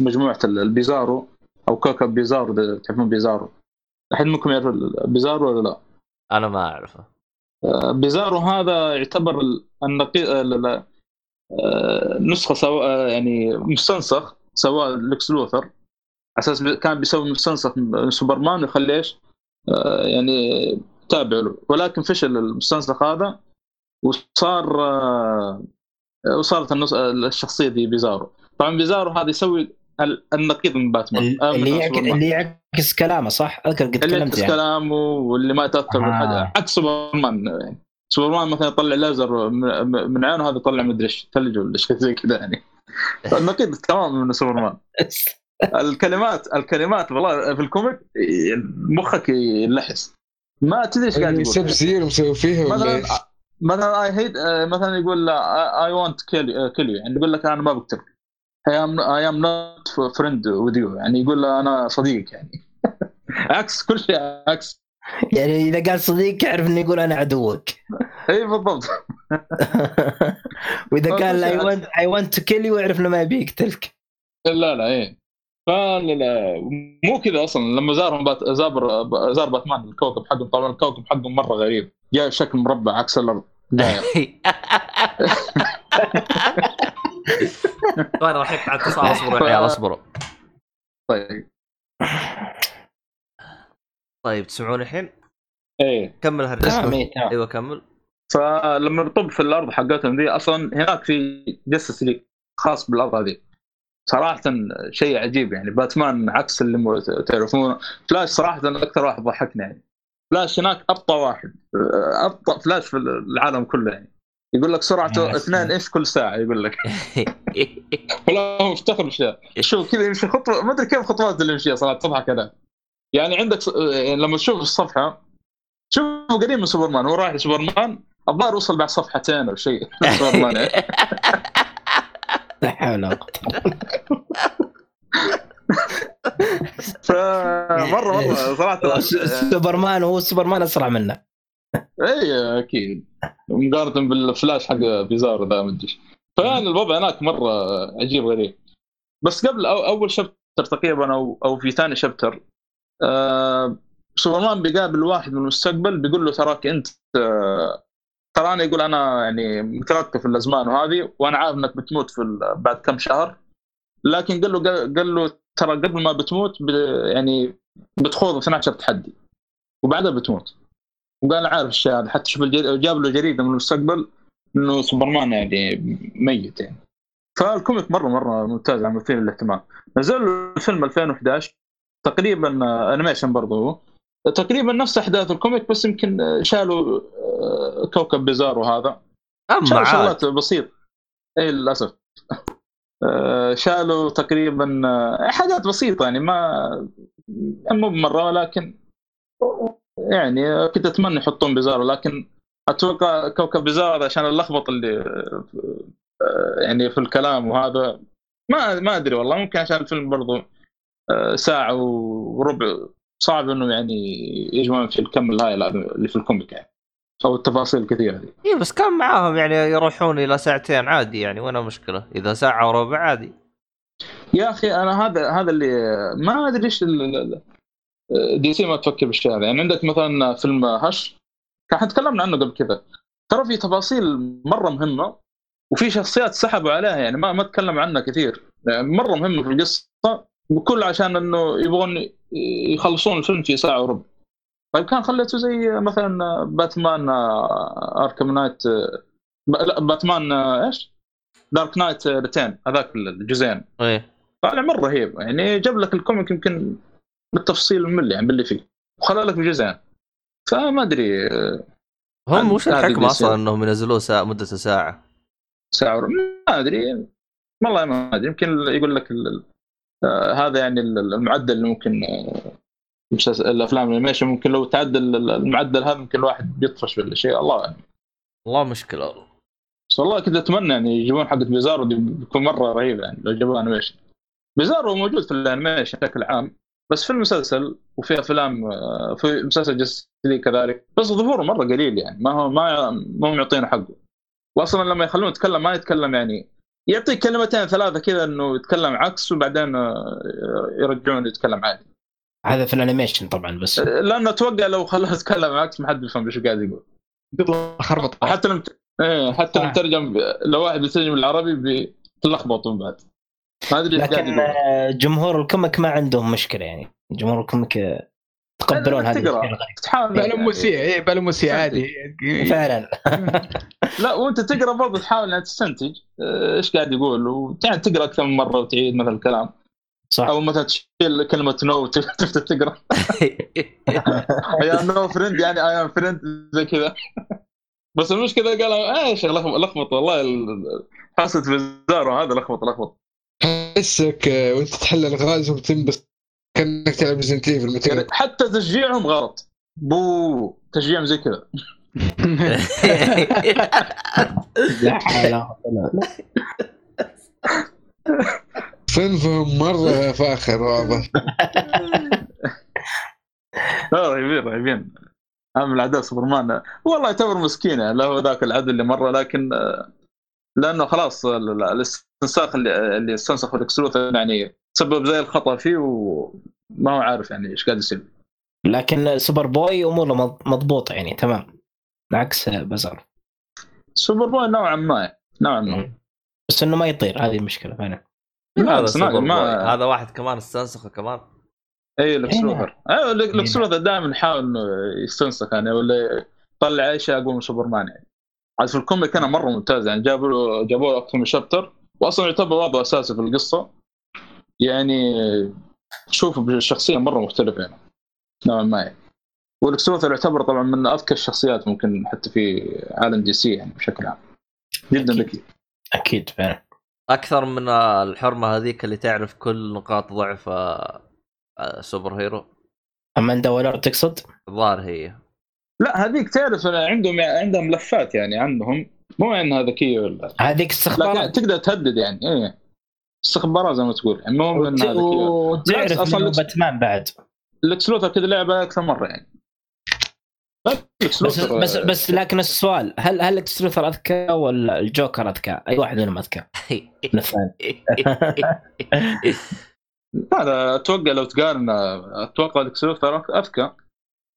مجموعة ال- البيزارو أو كوكب بيزارو تعرفون بيزارو أحد منكم يعرف البيزارو ولا لا؟ أنا ما أعرفه آه، بيزارو هذا يعتبر ال- النقيض آه، نسخة سوا آه، يعني مستنسخ سواء لكس لوثر على أساس كان بيسوي مستنسخ من سوبرمان ويخليه إيش؟ يعني تابع له ولكن فشل المستنسخ هذا وصار وصارت النص... الشخصية دي بيزارو. طبعا بيزارو هذا يسوي ال- النقيض من باتمان. آه، اللي يعكس. اللي يعكس كلامه صح؟ أذكر قد اللي تكلمت يعكس يعني. كلامه واللي ما يتأثر آه. عكس سوبرمان. يعني سوبرمان مثلا يطلع ليزر من من عينه هذا يطلع مدري إيش ثلج ولا شيء زي كذا يعني. النقيض تماما من سوبرمان. *laughs* الكلمات الكلمات والله في ال comic مخك يلحس ما تدري إيش قاعد يقول. Sub-Zero مسوي فيها ولا مثلا I hate مثلا يقول I won't kill kill يعني يقول لك أنا ما بقتلك I am I am not friend with you يعني يقول له أنا صديقك يعني. *laughs* عكس كل شيء عكس. يعني إذا قال صديق اعرف إنه يقول أنا عدوك. إي بالضبط. *laughs* وإذا آه، *laughs* قال I want I want to kill you اعرف إنه ما يبي يقتلك لا لا إيه مو كذا أصلا. لما زارهم بات زار زار باتمان الكوكب حقهم طبعا الكوكب حقهم مرة غريب. جاي شكل مربع عكس الأرض. داير طيب راح يقطع اتصال أصبروا يا عيال أصبروا. طيب. طيب تسمعون الحين؟ إيه. كمل هالقصه إيه،. أيوه كمل. فلما بطب في الأرض حقتهم دي أصلا هناك في Justice League خاص بالأرض هذه. صراحة شيء عجيب يعني. باتمان عكس اللي تعرفونه فلاش صراحة أكثر واحد ضحكني يعني. فلاش هناك أبطأ واحد. أبطأ فلاش في العالم كله يعني. يقول لك سرعته اثنين إيش كل ساعة؟ يقول لك. *laughs* والله هو مفتخر بالشيء شوف كذا يمشي خطوة. ما أدري كيف خطوات اللي يمشيها صراحة تضحك أنا يعني عندك يعني لما تشوف الصفحة شوفه قريب من سوبرمان. هو رايح لسوبرمان الظاهر وصل بعد صفحتين أو شيء. *laughs* سوبرمان. *laughs* لا حول. *laughs* فمرة مره صراحة. *laughs* سوبرمان هو سوبرمان أسرع منه. اي أكيد. مقارنة بالفلاش حق بيزار ذا ما أدري. إيش. فيعني الوضع هناك مرة عجيب غريب. بس قبل أو أول chapter تقريبا أو أو في ثاني chapter آه سوبرمان بيقابل واحد من المستقبل بيقول له تراك أنت آه تراني يقول أنا يعني مترقب في الأزمان وهذه وأنا عارف إنك بتموت في بعد كم شهر. لكن قال له قال له ترى قبل ما بتموت يعني بتخوض 12 تحدي وبعدها بتموت. وقال عارف الشيء هذا حتى شوف جاب له جريدة من المستقبل إنه سوبرمان يعني ميت يعني. فال comic مرة مرة ممتاز على مثير للاهتمام. نزل الفيلم 2011 تقريبا animation برضه تقريبا نفس أحداث ال comic بس يمكن آه، شالوا آه، كوكب بيزارو وهذا. اما شالوا شغلات بسيطة. اي للأسف. آه، شالوا تقريبا آه، حاجات بسيطة يعني ما مو بمرة ولكن يعني كنت أتمنى يحطون بيزارو لكن أتوقع كوكب بيزار عشان اللخبط اللي آه، يعني في الكلام وهذا ما ما أدري والله ممكن عشان الفيلم برضو آه، ساعة وربع. صعب انه يعني يجمعون في الكم الهائل اللي في ال comic يعني أو التفاصيل الكثيره دي اي بس كان معاهم يعني يروحون إلى ساعتين عادي يعني وين المشكلة إذا ساعة وربع عادي. يا أخي أنا هذا هذا اللي ما أدري ليش DC ما تفكر بالشيء هذا. يعني عندك مثلا فيلم Hush كان تكلمنا عنه قبل كذا. ترى في تفاصيل مرة مهمة وفي شخصيات سحبوا عليها يعني ما ما تكلم عنها كثير. يعني مرة مهمة في القصة بكل عشان إنه يبغون يخلصون الفيلم في ساعة وربع طيب كان خليته زي مثلا باتمان آه، Arkham Knight آه، لا باتمان آه، إيش؟ Dark Knight Returns هذاك الجزئين إيه طالع مرة رهيب يعني جاب لك ال comic يمكن بالتفصيل الملي يعني باللي فيه وخلى لك بجزئين فما أدري آه، هم وش الحكمه DC. أصلا إنهم ينزلوه ساعة مدته ساعة ساعة وربع. ما أدري والله ما أدري يمكن يقول لك آه، هذا يعني ال- المعدل اللي ممكن آه، مسلسل- الأفلام ال animation ممكن لو تعدل ال- المعدل هذا ممكن الواحد بيطفش ولا شيء. الله أعلم. والله مشكلة. والله بس والله كنت أتمنى يعني يجيبون حقة بيزارو دي بتكون مرة رهيبة يعني لو جابوها animation. بيزارو موجود في ال animation بشكل عام بس في المسلسل وفي أفلام آه، في مسلسل Justice League كذلك بس ظهوره مرة قليل يعني ما هو ما ما هم يعطينه حقه. واصلا لما يخلونه يتكلم ما يتكلم يعني يعطيك كلمتين ثلاثة كذا إنه يتكلم عكس وبعدين آه، يرجعون يتكلم عادي. هذا في ال animation طبعا بس. لأنه أتوقع لو خلاه يتكلم عكس ما حد بيفهم إيش قاعد يقول. يطلع خربط حتى لما إيه حتى لما صح. ترجم لو واحد بيترجم العربي من بعد. ما أدري لكن آه، جمهور ال comic ما عندهم مشكلة يعني. جمهور ال comic آه، يتقبلون هذه. الأشياء الغريبة. تحاول. إيه بلا موسيقى عادي. فعلا. *laughs* لا وأنت تقرأ برضه تحاول انك تستنتج. آه، إيش قاعد يقول؟ ويعني تقرأ أكثر من مرة وتعيد مثلا الكلام. صح. أو مثلا تشيل كلمة no وتبدا *laughs* تقرأ. يا no friend يعني I am friend زي كذا. بس المشكلة قال إيش لخبط لخبط والله ال- حاسة بيزارو هذا لخبط لخبط. احسك آه، وأنت تحل الغاز وتنبسط كأنك تلعب Resident Evil حتى تشجيعهم غلط. boo تشجيعهم زي كذا. لا حول ولا قوة. صنفهم مرة فاخر واضح. لا رهيبين رهيبين. هم العداء سوبرمان. والله يعتبر مسكين يعني له ذاك العدل اللي مرة لكن آه، لأنه خلاص ال- ال- الاستنساخ اللي اللي استنسخ Lex Luthor يعني سبب زي الخطأ فيه وما هو عارف يعني إيش قاعد يصير. لكن سوبر بوي أموره مض- مضبوطه يعني تمام. عكس بيزارو سوبر بوي نوعا ما نوعا ما. بس إنه ما يطير هذه المشكلة فعلا. هذا سوبر ما- هذا واحد كمان استنسخه كمان. اي Lex Luthor أيوه Lex Luthor دائما يحاول إنه يستنسخ يعني ولا يطلع أي شيء أقوى من سوبرمان يعني. عاد في ال comic كان مرة ممتاز يعني جابوا له جابوا له أكثر من chapter واصلا يعتبر وضعه أساسي في القصة. يعني تشوفه بشخصية مرة مختلفة يعني. نوعا ما يعني. وليكس لوثر يعتبر طبعا من أذكى الشخصيات ممكن حتى في عالم DC يعني بشكل عام. جدا أكيد. ذكي أكيد فعلا. أكثر من الحرمة هذيك اللي تعرف كل نقاط ضعف آه، آه، super hero. أماندا والر تقصد؟ الظاهر هي. لا هذيك تعرف عندهم عندهم ملفات يعني عنهم مو انها ذكيه ولا. هذيك استخبارات تقدر تهدد يعني إيه. استخبارات زي ما تقول. يعني مو انها ذكيه وتعرف إنه لكس- باتمان بعد. ليكس لوثر كذا لعبة أكثر مرة يعني. لا، بس لوثر، بس آه، بس لكن السؤال هل هل ليكس لوثر أذكى ولا الجوكر أذكى؟ أي واحد منهم أذكى؟ *laughs* هذا أتوقع لو تقارن أتوقع ليكس لوثر أذكى.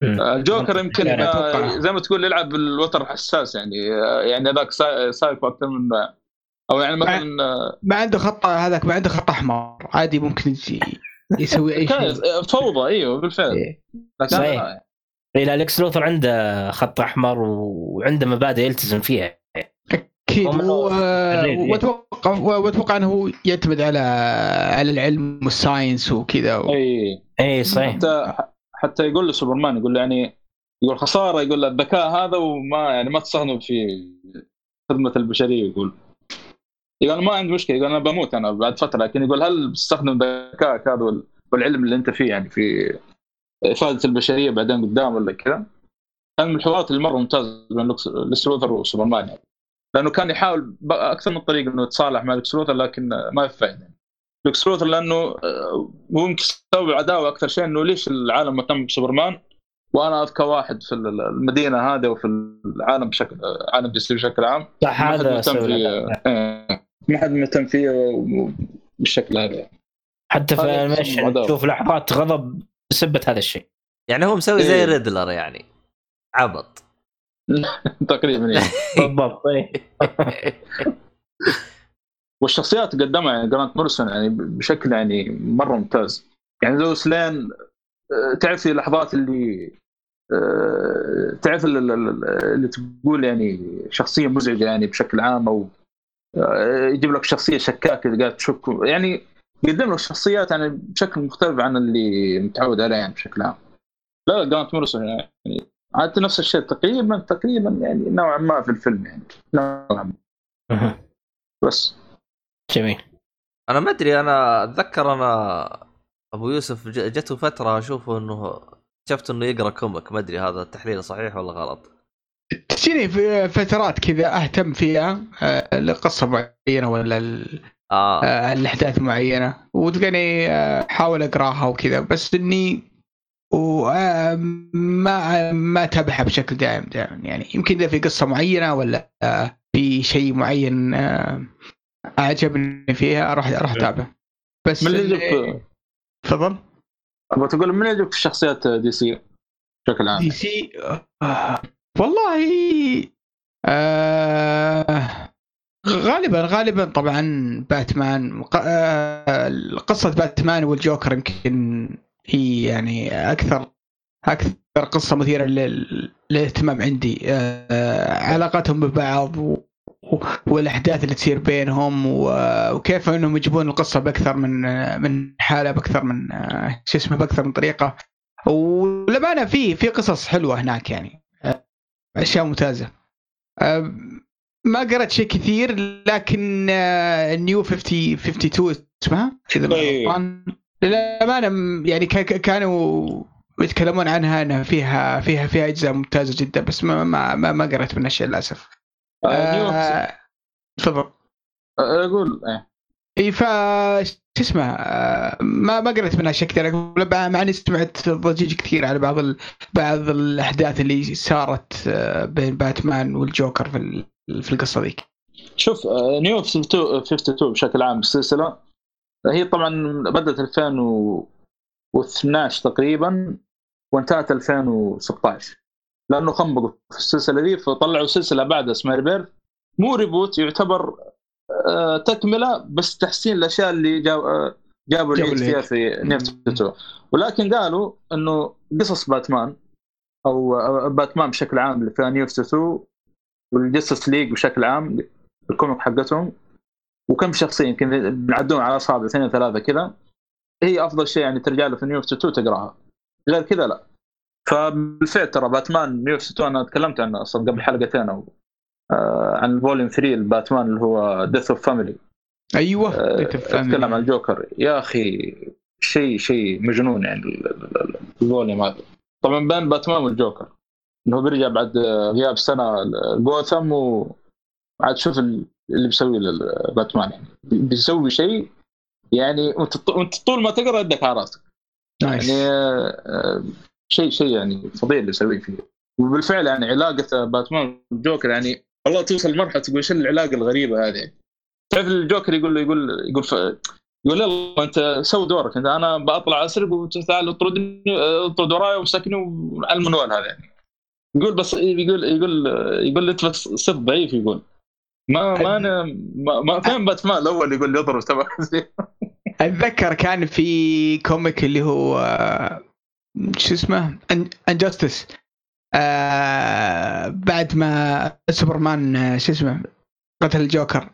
الجوكر يمكن يعني آه،. زي ما تقول يلعب بالوتر الحساس يعني آه، يعني هذاك سا- سايكو أكثر من أو يعني مثلا آه، ما عنده خط هذاك ما عنده خط أحمر. عادي ممكن يجي يسوي أي شيء. فوضى إيوه بالفعل. إيه. صحيح. آه، إيه، لا ليكس لوثر عنده خط أحمر وعنده مبادئ يلتزم فيها. أكيد. وأتوقع وأتوقع أنه هو يعتمد على على العلم وال science وكذا و... اي اي صحيح. حتى حتى يقول له سوبرمان يقول له يعني يقول خسارة يقول الذكاء هذا وما يعني ما تستخدمه في خدمة البشرية يقول. يقول ما عندي مشكلة يقول أنا بموت أنا بعد فترة لكن يقول هل بتستخدم ذكائك هذا وال- والعلم اللي أنت فيه يعني في إفادة البشرية بعدين قدام ولا كذا؟ كان من الحوارات اللي مرة ممتازة بين ليكس لوثر وسوبرمان يعني. لأنه كان يحاول أكثر من طريقة إنه يتصالح مع ليكس لوثر لكن ما في يعني. ليكس لوثر لأنه آه، هو يمكن سبب عداوة أكثر شيء إنه ليش العالم مهتم بسوبرمان وأنا أذكى واحد في المدينة هذه وفي العالم بشكل عالم DC بشكل عام صح ما حد هذا مهتم فيه. آه، ما حد مهتم فيه بالشكل هذا حتى في عداوة. تشوف لحظات غضب بسبة هذا الشيء يعني هو مسوي زي إيه. ريدلر يعني عبط *laughs* تقريبا يعني. *laughs* بالضبط إيه. *laughs* والشخصيات قدمها يعني جرانت موريسون يعني بشكل يعني مرة ممتاز. يعني لو سلين آه، تعرف اللحظات اللي آه، تعرف ال- ال- ال- اللي تقول يعني شخصية مزعجة يعني بشكل عام أو آه، يجيب لك شخصية شكاكة قاعد تشك. يعني يقدم لك شخصيات يعني بشكل مختلف عن اللي متعود عليه يعني بشكل عام. لا لا جرانت موريسون يعني عاد نفس الشيء تقريبا تقريبا يعني نوعا ما في الفيلم يعني. نوعا ما. *laughs* بس. جميل. أنا ما أدري أنا أتذكر أنا أبو يوسف جته فترة اشوفه إنه شفت إنه يقرأ كوميك ما أدري هذا التحليل صحيح ولا غلط. تجيني في فترات كذا أهتم فيها آه، لقصة معينة ولا ال- آه. آه، الأحداث معينة وتلقاني آه، أحاول أقراها وكذا بس إني وما ما أتابعها بشكل دائم دائما يعني. يمكن إذا في قصة معينة ولا آه، في شيء معين أعجبني فيها أروح أروح اتابعه بس من اللي يعجبك تفضل. أبغى تقول من يعجبك في شخصيات DC بشكل عام؟ DC آه، والله آه غالبا غالبا طبعا باتمان آه قصة باتمان والجوكر يمكن هي يعني أكثر أكثر قصة مثيرة لل- للاهتمام عندي. آه علاقتهم ببعض و والاحداث اللي تصير بينهم وكيف انهم يجيبون القصة بأكثر من من حالة بأكثر من شو اسمه بأكثر من طريقة. وللأمانة في في قصص حلوة هناك يعني. أشياء ممتازة. ما قرأت شيء كثير لكن نيو 50 52 اسمها إذا ما طيب. غلطان. للأمانة يعني كا- كا- كانوا يتكلمون عنها إنها فيها فيها فيها أجزاء ممتازة جدا بس ما ما ما, ما قرأت منها شيء للأسف. تفضل. آه، أقول إيه إي ف شو اسمه آه، ما ما قريت منها شيء كثير. أقول- مع إني سمعت ضجيج كثير على بعض ال... بعض الأحداث اللي صارت آه، بين باتمان والجوكر في ال... في القصة ذيك. شوف آه، نيو 52 52 بشكل عام بالسلسله آه، هي طبعا بدأت 2012 تقريبا وانتهت 2016 لأنه خنبقوا في السلسلة دي فطلعوا سلسلة بعدها اسمها Rebirth مو reboot يعتبر آه، تكملة بس تحسين الأشياء اللي جاب آه، جابوا جابوا العيد فيها. في 52 ولكن قالوا إنه قصص باتمان أو أو باتمان بشكل عام اللي New 52 وال Justice League بشكل عام ال comic حقتهم وكم شخصية يمكن بنعدون على اصابع اثنين ثلاثة كذا هي أفضل شيء يعني ترجع له في New 52 تقراها. غير كذا لا. فبالفعل ترى باتمان New 52 أنا تكلمت عنه أصلا قبل حلقتين أو آه عن ال volume 3 الباتمان اللي هو Death of Family أيوه آه،. أتكلم عن الجوكر يا أخي شيء شيء مجنون يعني ال- ال- ال- ال volume هذا. طبعا بين باتمان والجوكر. إنه بيرجع بعد غياب سنة جوثم وعاد شوف ال- اللي بيسوي باتمان يعني. بيسوي شيء يعني وأنت طول ما تقرأ يدك على راسك. nice يعني آه، آه، شيء شيء يعني فظيع اللي يسويه فيه. وبالفعل يعني علاقة باتمان والجوكر يعني والله توصل لمرحلة تقول شو العلاقة الغريبة هذه؟ تعرف الجوكر يقول له يقول يقول ف... يقول يلا انت سوي دورك. انت أنا بطلع أسرق وأنت تعال اطردني اطرد وراي وامسكني وعلى المنوال هذا يعني. يقول بس يقول يقول يقول انت بس صرت ضعيف يقول. ما ما أنا ما, ما فين باتمان؟ الأول يقول لي اضرب تبع أتذكر كان في comic اللي هو شو اسمه؟ Injustice آه بعد ما سوبرمان شو اسمه؟ قتل الجوكر.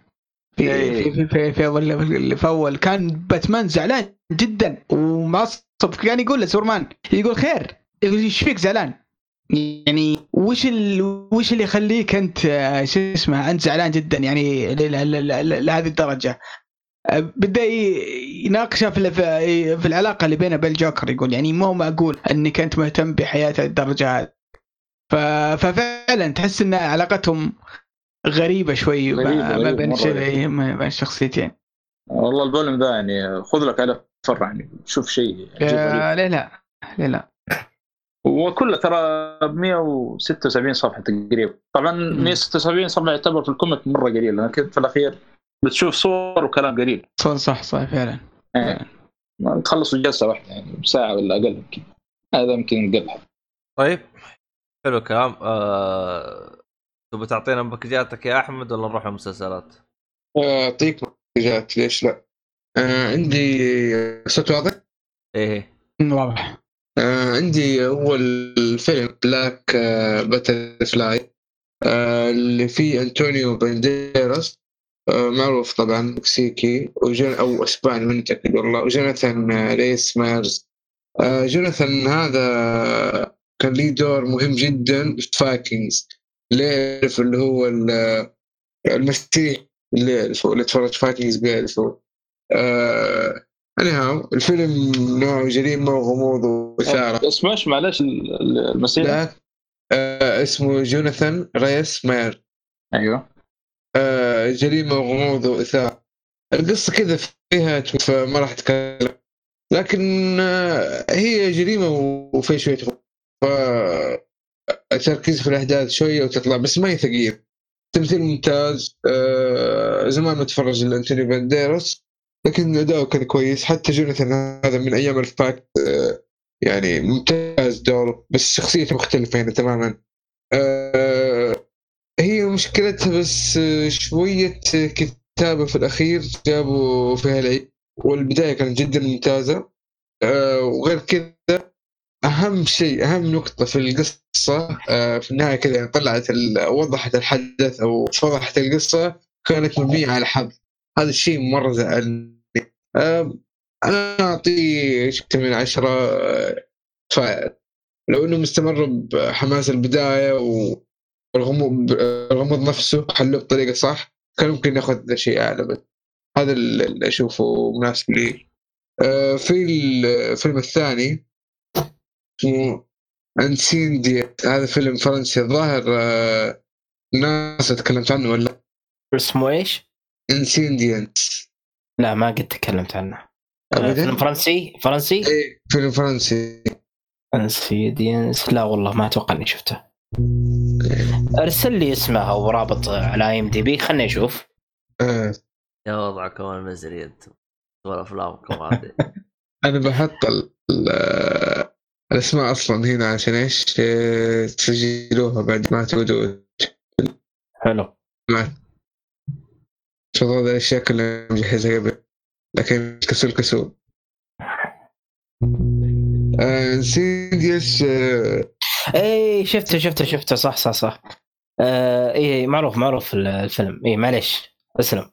في إيه. في في في, في اول اللي في اول كان باتمان زعلان جدا ومعصب. كان يقول لسوبرمان يقول خير يقول إيش فيك زعلان؟ يعني وش ال... وش اللي يخليك أنت آه، شو اسمه أنت زعلان جدا؟ يعني لهذه الدرجة. بدأ ي- يناقشه في في- العلاقة اللي بينه وبين الجوكر يقول يعني مو معقول إنك أنت مهتم بحياته للدرجه هذه. ف... ففعلا تحس إن علاقتهم غريبة شوي غريبة، ما ما غريبة، بين. ما بين الشخصيتين والله الفوليوم ذا يعني خذ لك على فرع يعني شوف شيء. آه، ليه لا؟ ليه لا؟ وكله ترى ب 176 صفحة تقريبا. طبعا 176 صفحة يعتبر في الكوميك مرة قليل لكن في الأخير بتشوف صور وكلام قليل. صح صح صح فعلا. يعني تخلصوا جلسه واحدة يعني ساعه ولا أقل يمكن. هذا يمكن قل طيب. حلو الكلام. آه... تبغى تعطينا باكجاتك يا أحمد ولا نروح المسلسلات؟ أعطيك منتجات ليش لا؟ آه عندي صوت واضح؟ إيه. واضح. آه عندي أول فيلم Black آه Butterfly آه اللي فيه أنطونيو بانديراس آه معروف طبعا مكسيكي أو إسباني مو متاكد والله. وجوناثان آه، ريس مايرز آه جوناثان هذا كان ليه دور مهم جدا في Vikings اللي يعرف اللي هو ال- المسيح اللي يعرفه اللي تفرج Vikings بيعرفه. آه anyhow الفيلم نوعه جريمه وغموض واثاره اسمه معلش ال- ال- المسيح. لا. آه اسمه جوناثان ريس ماير أيوه. آه جريمة وغموض وإثارة. القصة كذا فيها فما راح أتكلم. لكن آه هي جريمة وفي شوية. ف التركيز في الأحداث شوية وتطلع بس ما هي ثقيل تمثيل ممتاز. آه زمان متفرج لأنتوني بانديروس لكن اداؤه كان كويس. حتى جوناثان هذا من أيام الفاك آه يعني ممتاز دوره بس شخصيته مختلفة هنا تماما. آه مشكلتها بس آه، شوية كتابة في الأخير جابوا فيها العيب والبداية كانت جدا ممتازة. آه وغير كذا أهم شيء أهم نقطة في القصة آه في النهاية كذا طلعت وضحت الحدث أو فضحت القصة كانت مبنية على حظ. هذا الشيء مرة زعلني. آه اعطيه ستة من عشرة آه، فائر لو انه مستمر بحماس البداية والغموض الغموض نفسه حلوة بطريقة صح كان ممكن ناخذ شيء أعلى بس هذا اللي أشوفه مناسب لي. آه، في الفيلم الثاني اسمه Incendies هذا فيلم فرنسي الظاهر آه، ناس تكلمت عنه ولا؟ اسمه إيش؟ Incendies لا ما قد تكلمت عنه. آه، أبداً؟ فيلم فرنسي؟ فرنسي؟ إيه فيلم فرنسي. Incendies لا والله ما أتوقع إني شفته. ارسل لي اسمه أو رابط على اي ام دي بي خلني أشوف. آه. يا وضعكم المزري أنتم وافلامكم هذه *laughs* أنا بحط ال- ال- الأسماء أصلا هنا عشان إيش؟ آه، تسجلوها بعد ما تودوا. حلو. شوف هذه الاشياء كلها مجهزها قبل؟ لكن كسول كسول. آه، انسيديوس آه، اي شفته شفته شفته. صح صح صح. آه اي معروف معروف الفيلم. اي معليش. اسلم.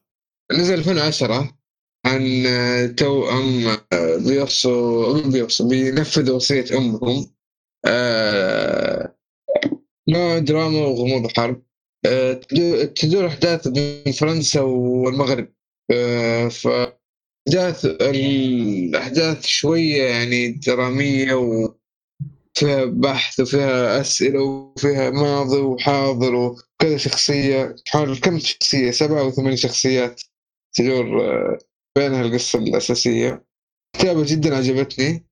نزل 2010 عن توأم بيوصوا بيوصوا بينفذوا وصية أمهم. آه، نوع دراما وغموض وحرب. آه، تدو- تدور أحداث بين فرنسا والمغرب. آه، فأحداث الأحداث شوية يعني درامية وفيها بحث وفيها أسئلة وفيها ماضي وحاضر وكذا شخصية حول كم شخصية؟ سبعة أو ثمان شخصيات تدور آه، بينها القصة الأساسية. كتابة جدا عجبتني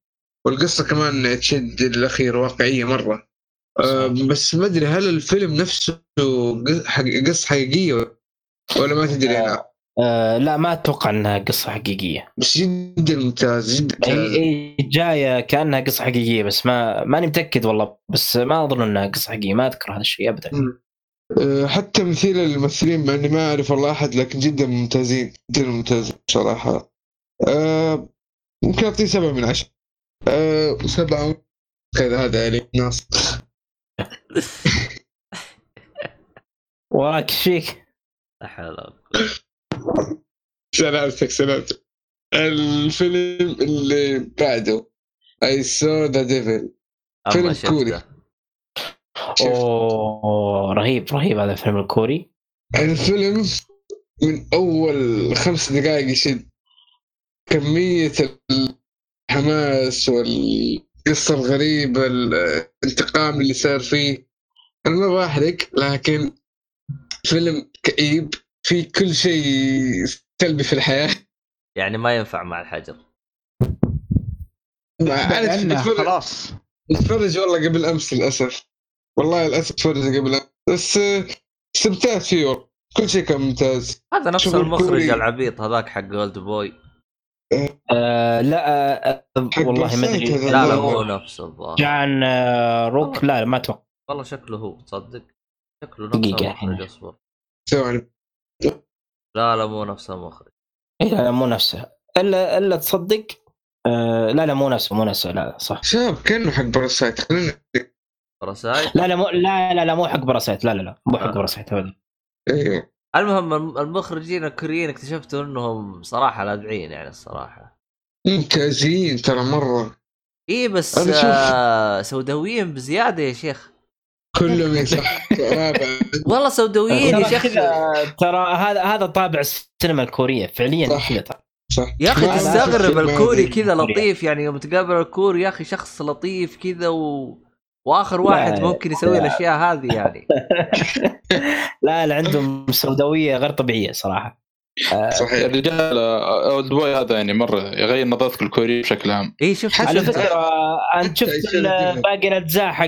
والقصة كمان تشد الأخير واقعية مرة. آه، بس ما أدري هل الفيلم نفسه قصة حقيقية ولا ما تدري أنا آه لا ما أتوقع إنها قصة حقيقية. بس جدا ممتاز جدا ممتاز. هي جاية كأنها قصة حقيقية بس ما ماني متأكد والله بس ما أظن إنها قصة حقيقية ما أذكر هذا الشيء ابدا. آه، حتى تمثيل الممثلين مع إني ما أعرف والله أحد لكن جدا ممتازين جدا ممتازين صراحة. آه، ممكن أعطيه سبعة من عشرة. آه، سبعة كذا هذا علي ناصر *laughs* وراك إيش فيك؟ لا حول ولا سلامتك سلامتك الفيلم اللي بعده I Saw the Devil فيلم كوري. أوه رهيب رهيب هذا الفيلم الكوري. الفيلم من أول خمس دقائق يشد. كمية الحماس والقصة الغريبة الانتقام اللي صار فيه. أنا ما بحرق لكن فيلم كئيب. في كل شيء سلبي في الحياة. يعني ما ينفع مع الحجر. أنا اتفرج خلاص. أتفرج والله قبل أمس للأسف. والله للأسف أتفرج قبل أمس. بس آه، استمتعت فيه والله. كل شيء كان ممتاز. هذا نفس المخرج كوري. العبيط هذاك حق اولد بوي آه. لا آه حق والله ما أدري. هذا. لا لا. مو نفسه الظاهر. جان آه روك؟ لا ما أتوقع. والله شكله هو تصدق؟ شكله نفس دقيقة. أصبر. ثواني لا لا مو نفس المخرج إيه لا, لا مو نفسه إلا إلا تصدق آه لا لا مو نفسه مو نفسه لا صح. شباب كأنه حق Parasite خلينا Parasite لا لا مو لا لا لا مو حق Parasite لا لا لا مو حق آه. باراسايت ابدا. أيوه المهم الم- المخرجين الكوريين اكتشفتوا إنهم صراحة لاذعين يعني الصراحة. ممتازين ترى مرة. اي بس. آه سوداويين بزيادة يا شيخ. كلهم يصح *laughs* رابع والله سوداويين يا شيخ ترى هذا هذا طابع السينما الكورية فعليا صح. صح يا أخي تستغرب الكوري. كذا لطيف يعني يوم تقابل الكوري يا أخي شخص لطيف كذا و... وآخر واحد لا، ممكن يسوي لا. الأشياء هذه يعني *laughs* لا لا عندهم سوداوية غير طبيعية صراحة صحيح الرجال آه، Oldboy هذا يعني مرة يغير نظرتك الكوري بشكل عام اي شفت حتى على شفت فكرة أنت شفت. باقي الأجزاء حق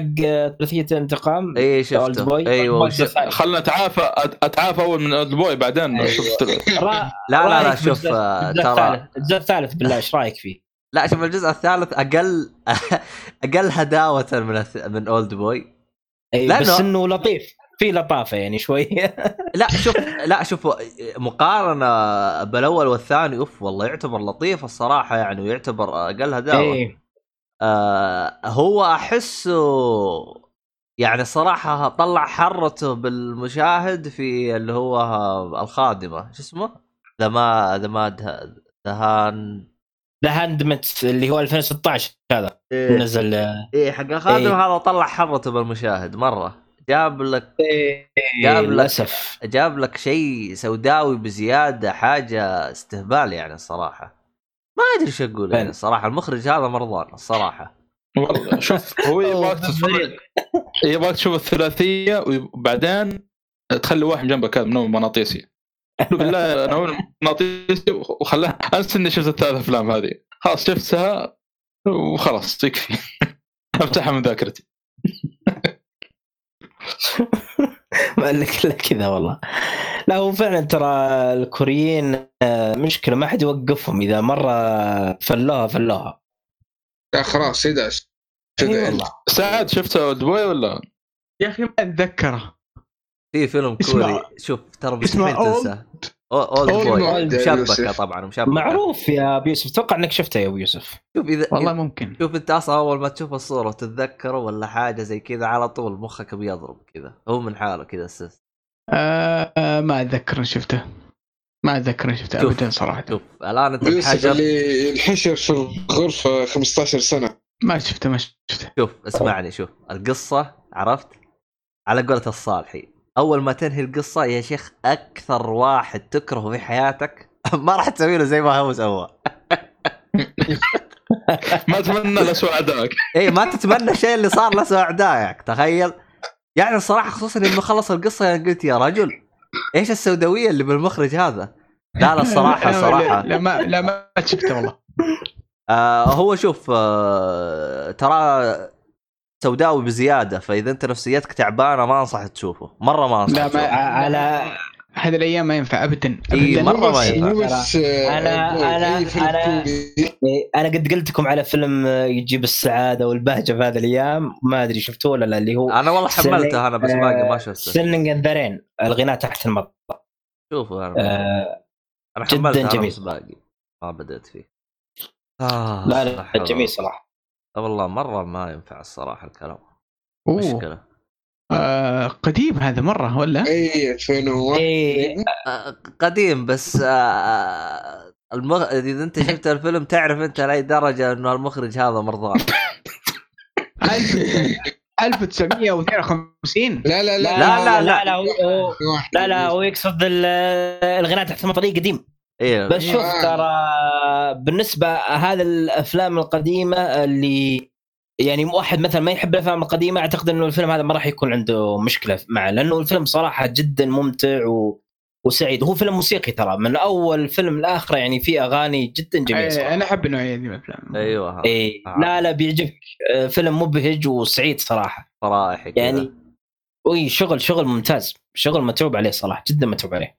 ثلاثية الانتقام اي Old شفته boy. أيوه شفت. خلنا أتعافى أتعافى أول من Oldboy بعدين أيوة. شفت *laughs* لا لا لا شوف آه، ترى الثالث الجزء الثالث بالله إيش رأيك فيه؟ لا شوف الجزء الثالث أقل *laughs* أقل هداوه من الث... من Oldboy اي لأنه- بس إنه لطيف في لطافة يعني شوي. *laughs* لا شوف لا شوف مقارنة بالأول والثاني أوف والله يعتبر لطيف الصراحة يعني ويعتبر أقل هداوة. اي آه هو أحسه يعني صراحة طلع حرته بالمشاهد في اللي هو الخادمة شو اسمه؟ The ma the ma the Han the Hand اللي هو 2016 هذا. نزل إيه حق الخادمة إيه. هذا طلع حرته بالمشاهد مرة. جاب لك جاب لك- للأسف. جاب لك شيء سوداوي بزيادة حاجة استهبال يعني الصراحة. ما أدري إيش أقول يعني. الصراحة. المخرج هذا مرضان الصراحة. والله شوف هو *laughs* يبغاك تتفرج يبغاك تشوف الثلاثية وبعدين تخلي واحد جنبك هذا منو مغناطيسي قل بالله أنا هو مغناطيسي وخلاه انسى إني شفت الثلاث أفلام هذه. خلاص شفتها وخلاص يكفي. *laughs* أفتحها من ذاكرتي. *laughs* ما لك إلا كذا والله. لا هو فعلا ترى الكوريين آه، مشكلة ما حد يوقفهم. إذا مرة فلوها فلوها. لا خلاص يدعس سعد شفت بوي ولا؟ يا أخي ما أتذكره. في فيلم كوري. شوف ترى مستحيل تنسى Oldboy. مشبكة. طبعا مشبكة. معروف يا ابو يوسف. أتوقع إنك شفته يا أبو يوسف. شوف إذا والله ممكن. شوف أنت أصلا أول ما تشوف الصورة وتتذكره ولا حاجة زي كذا على طول مخك بيضرب كذا. هو من حاله كذا أساس آه آه ما أتذكر شفته. ما أتذكر شفته. ابدا صراحة. شوف الآن أنت يوسف اللي ينحشر في الغرفة 15 سنة. ما شفته ما شفته. شوف اسمعني شوف. القصة عرفت؟ على قولة الصالحي أول ما تنهي القصة يا شيخ أكثر واحد تكرهه في حياتك؟ *laughs* ما راح تسوي له زي ما هو سوى. *laughs* ما أتمنى لاسوء اعدائك اي ما تتمنى الشيء اللي صار لسوء اعدائك تخيل. يعني الصراحة خصوصا إنه خلص القصة يعني قلت يا رجل إيش السوداوية اللي بالمخرج هذا؟ لا لا الصراحة *laughs* لا, صراحة لا ما لا ما شفته والله. آه هو شوف آه ترى سوداوي بزيادة فإذا أنت نفسيتك تعبانة ما أنصح تشوفه مرة ما أنصح لا ما. على هذه الأيام ما ينفع ابدا إيه، ابدا. مرة مو ما ينفع. آه، أنا- كوري. إيه، أنا قد قلت لكم على فيلم آه، يجيب السعادة والبهجة في هذه الأيام ما أدري شفتوه ولا لا اللي هو أنا والله حملته أنا بس باقي ما شفته. Singing in the Rain الغناء تحت المطر. شوفوا أنا. آه أنا جداً حملته أنا جميل. بس باقي ما بدأت فيه. آه لا لا جميل صراحة. والله مرة ما ينفع الصراحة الكلام أوه. مشكلة آه قديم هذا مرة ولا؟ اي 2001 إيه. آه، قديم بس آه، المغ... إذا أنت *laughs* شفت الفيلم تعرف أنت لأي درجة إنه المخرج هذا مرضان 1952 لا لا لا لا، لا، لا لا هو- واحد. لا لا هو يقصد ال- الغناء تحت المطريه قديم أيوه بس شوف آه. ترى بالنسبة هذا الأفلام القديمة اللي يعني واحد مثلا ما يحب الأفلام القديمة أعتقد إنه الفيلم هذا ما راح يكون عنده مشكلة معه لأنه الفيلم صراحة جدا ممتع و... وسعيد. هو فيلم موسيقي ترى من أول فيلم لآخره يعني فيه أغاني جدا جميلة إيه، صراحة. أنا أحب النوعيه دي من الأفلام. أيوه. إيه. آه. لا لا بيعجبك. آه، فيلم مبهج وسعيد صراحة. كذا. يعني وي شغل شغل ممتاز. شغل متعوب عليه صراحة جدا متعوب عليه.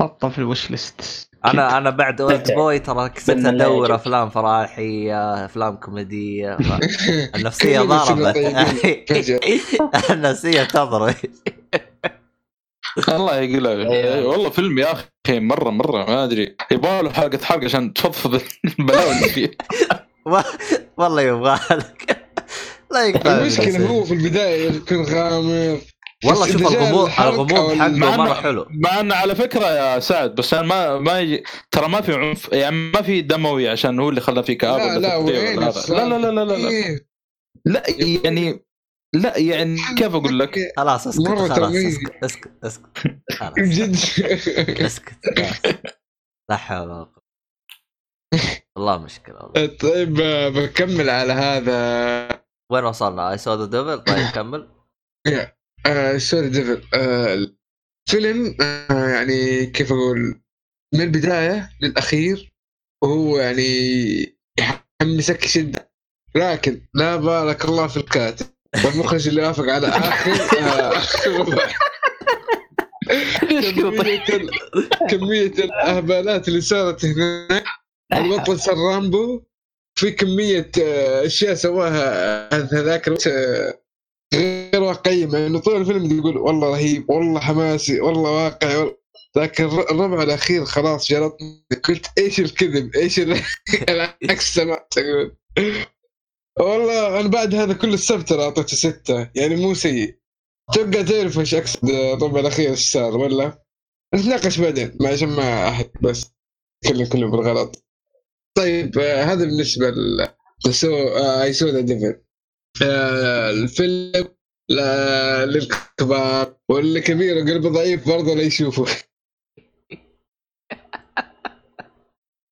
حطه في ال watch list أنا أنا بعد Old. Boy ترى كنت أدور. أفلام فرايحيه أفلام كوميدية ف... *laughs* النفسية ضربت. *laughs* النفسية تضرب الله يقلع أيوة. والله فيلم يا أخي مره مرة ما أدري يبغى له حلقة حلقة عشان تفضفض البلاوي اللي فيه *laughs* والله يبغى لك لا يقطع المشكلة النفسية. هو في البداية يكون غامض والله شوف الغموض الغموض حقه مره حلو مع إنه على فكرة يا سعد بس أنا ما ما ترى ما في عنف يعني ما في دموي عشان هو اللي خلى كآبة لا لا ولا. لا لا لا لا لا لا, إيه. لا يعني لا يعني كيف أقول لك؟ خلاص اسكت مرة خلاص. اسكت اسكت اسكت *laughs* بجد اسكت. لا حول ولا قوة والله مشكلة والله *laughs* طيب بكمل على هذا وين وصلنا؟ I Saw the Devil طيب كمل *laughs* Saw the Devil. آه الفيلم آه يعني كيف أقول من البداية للأخير وهو يعني يحمسك شده لكن لا بارك الله في الكاتب والمخرج اللي وافق على آخر آه كمية, كمية الأهبالات اللي صارت هناك البطل صار رامبو في كمية آه، أشياء سواها هذاك الوقت آه، غير مع إنه طول الفيلم يقول والله رهيب والله حماسي والله واقعي والله لكن الر- الربع الأخير خلاص جلطني قلت إيش الكذب؟ إيش ال- *laughs* العكس سمعت أقول. والله أنا بعد هذا كل السبت أعطيته ستة. يعني مو سيء. تبقى تعرف إيش أقصد الربع الأخير إيش صار ولا؟ نتناقش بعدين ما عشان ما أحد بس. كلهم كلهم بالغلط. طيب آه، هذا بالنسبة ل Saw I Saw the Devil آه، الفيلم لا- للكبار. واللي كبير وقلبه ضعيف برضه لا يشوفه.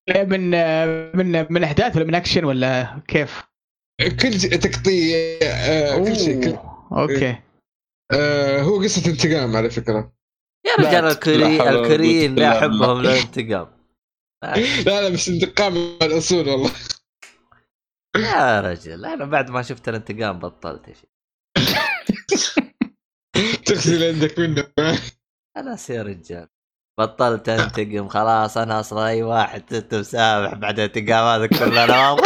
من من من احداث ولا من اكشن ولا كيف؟ كل شيء تقطيع آه، كل شيء كل أوه. أوكي. آه، هو قصة انتقام على فكرة. يا لا رجال لا الكوري الكوريين لا احبهم بالله. للانتقام *laughs* لا لا بس انتقام الأصول والله. يا رجل أنا بعد ما شفت الانتقام بطلت يا شيخ. *laughs* *laughs* تغسل عندك منه. خلاص يا رجال. بطلت أنتقم خلاص أنا أصلا أي واحد أنت مسامح بعد الانتقام هذا كله أنا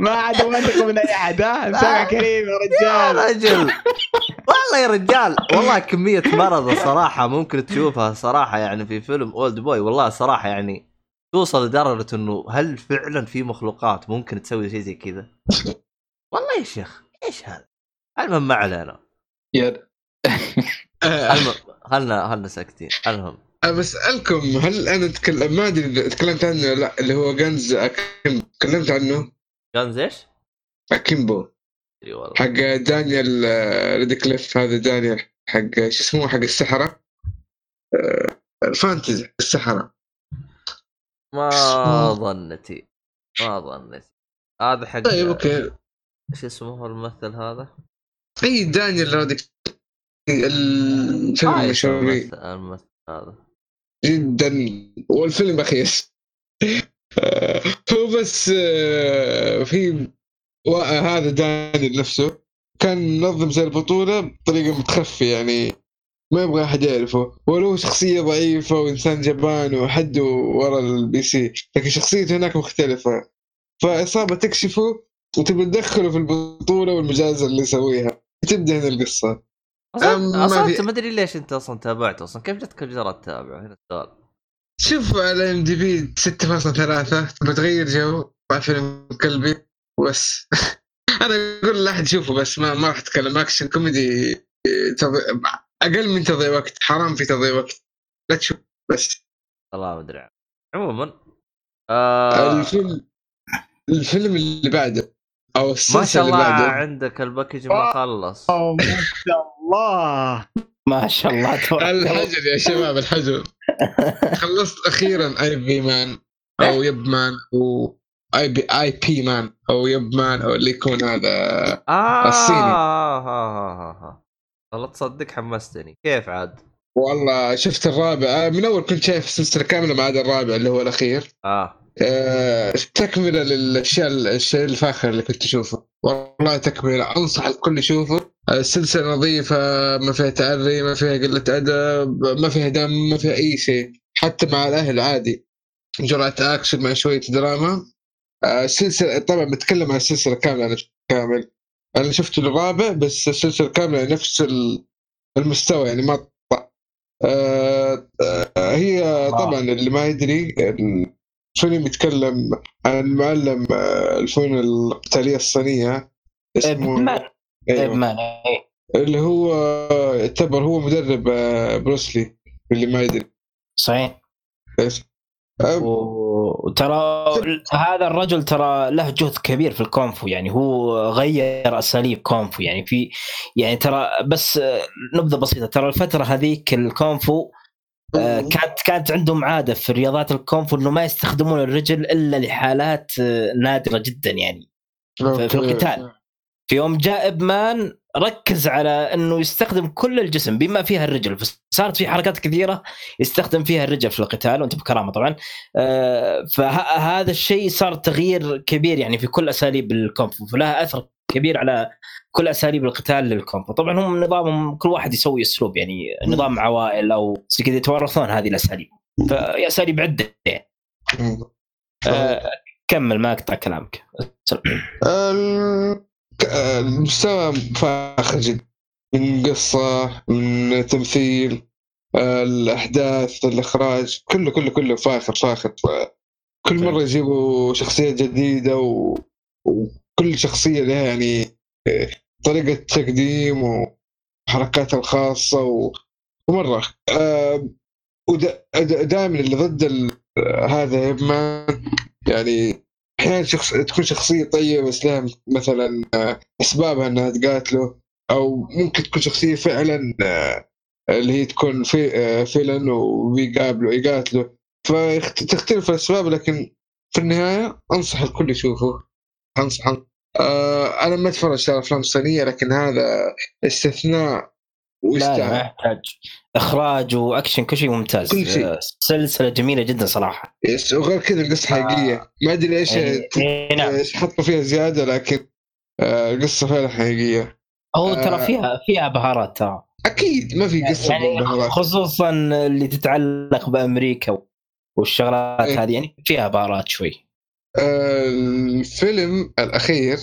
ما عاد منطق من أي أحد ها؟ *laughs* سامع كريم يا يا رجال رجل. والله يا رجال والله كمية مرض الصراحة ممكن تشوفها صراحة يعني في فيلم اولد بوي والله صراحة يعني توصل لدرجة إنه هل فعلا في مخلوقات ممكن تسوي شيء زي كذا؟ والله يا شيخ إيش هذا؟ المهم ما علينا. يا آه، المهم خلنا خلنا ساكتين. المهم. أه بسألكم هل أنا تكلم ما إذا تكلمت عنه ولا لأ اللي هو جانز أكيمبو تكلمت عنه؟ Guns إيش؟ Akimbo إي والله. حق دانيال آه، ريدكليف هذا دانيال حق شو اسمه حق السحرة. ال fantasy السحرة. ما ظنتي. ما ظنتي. هذا حق طيب okay. إيش اسمه الممثل هذا؟ أي دانيال رادك الفيلم آه، المشهور. الممثل الممثل هذا. جدا. والفيلم أخيس آه، *laughs* هو بس آه، في هذا دانيال نفسه كان منظم زي البطولة بطريقة متخفية يعني ما يبغى أحد يعرفه. ولو شخصية ضعيفة وإنسان جبان وحد ورا ال PC لكن شخصيته هناك مختلفة. فعصابة تكشفه وتبي تدخله في البطولة والمجازر اللي يسويها. تبدأ هنا القصة. أصلا أصلا في- ما أدري ليش أنت أصلا تابعته. أصلا كيف جتك الجرأة تتابعه؟ هنا السؤال. شوف على IMDb 6.3 تبغى تغير جو مع فيلم كلبي بس. *laughs* أنا أقول لا أحد يشوفه بس ما ما راح أتكلم. أكشن كوميدي تضي... أقل من تضييع وقت حرام في تضييع وقت. لا تشوف بس. والله ما أدري. عموما آه الفيلم الفيلم اللي بعده. أو ما شاء اللي الله بعده عندك ال package مخلص. اوه ما شاء الله. ما شاء الله. تبارك الله. الحجر يا شباب الحجر. خلصت أخيرا IP Man أو Yip Man أو IP IP Man أو Yip Man أو اللي يكون هذا آه الصيني. ها ها ها ها والله تصدق حمستني. كيف عاد؟ والله شفت الرابع. آه، من أول كنت شايف السلسلة كاملة ما عدا الرابع اللي هو الأخير. آه آه، تكمله للأشياء الشيء الفاخر اللي كنت أشوفه. والله تكملة أنصح الكل يشوفه. السلسله نظيفة ما فيها تعري ما فيها قلة أدب ما فيها دم ما فيها أي شيء. حتى مع الأهل عادي. جرعة أكشن مع شوية دراما. آه، السلسله طبعا بتكلم عن السلسله كاملة أنا كامل. أنا شفت الرابع بس السلسلة كاملة نفس ال- المستوى يعني ما. آه، آه، هي طبعا اللي ما يدري الفيلم يتكلم عن معلم آه، الفنون القتالية الصينية اسمه Man أيوه. Man إيه. اللي هو يعتبر هو مدرب آه، بروس لي اللي ما يدري. صحيح. وترى هذا الرجل ترى له جهد كبير في الكونفو يعني هو غير أساليب كونفو يعني في يعني ترى بس آه، نبذة بسيطة ترى الفترة هذيك الكونفو كانت كانت عندهم عادة في رياضات الكونفو إنه ما يستخدمون الرجل إلا لحالات آه، نادرة جدا يعني. في في القتال. في يوم جاء إبمان ركز على إنه يستخدم كل الجسم بما فيها الرجل. فصارت في حركات كثيرة يستخدم فيها الرجل في القتال وأنت بكرامة طبعا. آه، فهذا الشيء صار تغيير كبير يعني في كل أساليب الكونفو فلها أثر كبير على كل أساليب القتال للكونفو طبعا هم نظامهم كل واحد يسوي أسلوب يعني نظام عوائل أو زي كذا يتوارثون هذه الأساليب. فهي أساليب عدة. يعني. آه، كمل ما أقطع كلامك. *clears throat* المستوى فاخر جدا. من قصة من تمثيل الأحداث الإخراج كله كله كله فاخر فاخر. كل مرة يجيبوا شخصية جديدة و... وكل شخصية لها يعني طريقة تقديم وحركاتها الخاصة و... ومرة آه، ودائما اللي ضد. هذا ما يعني أحيانا شخص تكون شخصية طيبة بس لها مثلا آه، أسبابها إنها تقاتله أو ممكن تكون شخصية فعلا آه، اللي هي تكون في آه، فيلن ويقابله يقاتله فتختلف الأسباب لكن في النهاية أنصح الكل يشوفه انصح آه أنا ما أتفرج على أفلام صينية لكن هذا استثناء لا لا ما ويستاهل يحتاج إخراج وأكشن كل شيء ممتاز كل شيء. آه، سلسلة جميلة جدا صراحة يس، وغير كذا القصة حقيقية ما أدري إيش إيه، نعم إيش حطوا فيها زيادة لكن آه، القصة فعلا حقيقية هو آه. ترى فيها فيها بهارات ترى أكيد ما في قصة يعني بهارات. خصوصا اللي تتعلق بأمريكا والشغلات إيه. هذه يعني فيها بهارات شوي آه، الفيلم الأخير.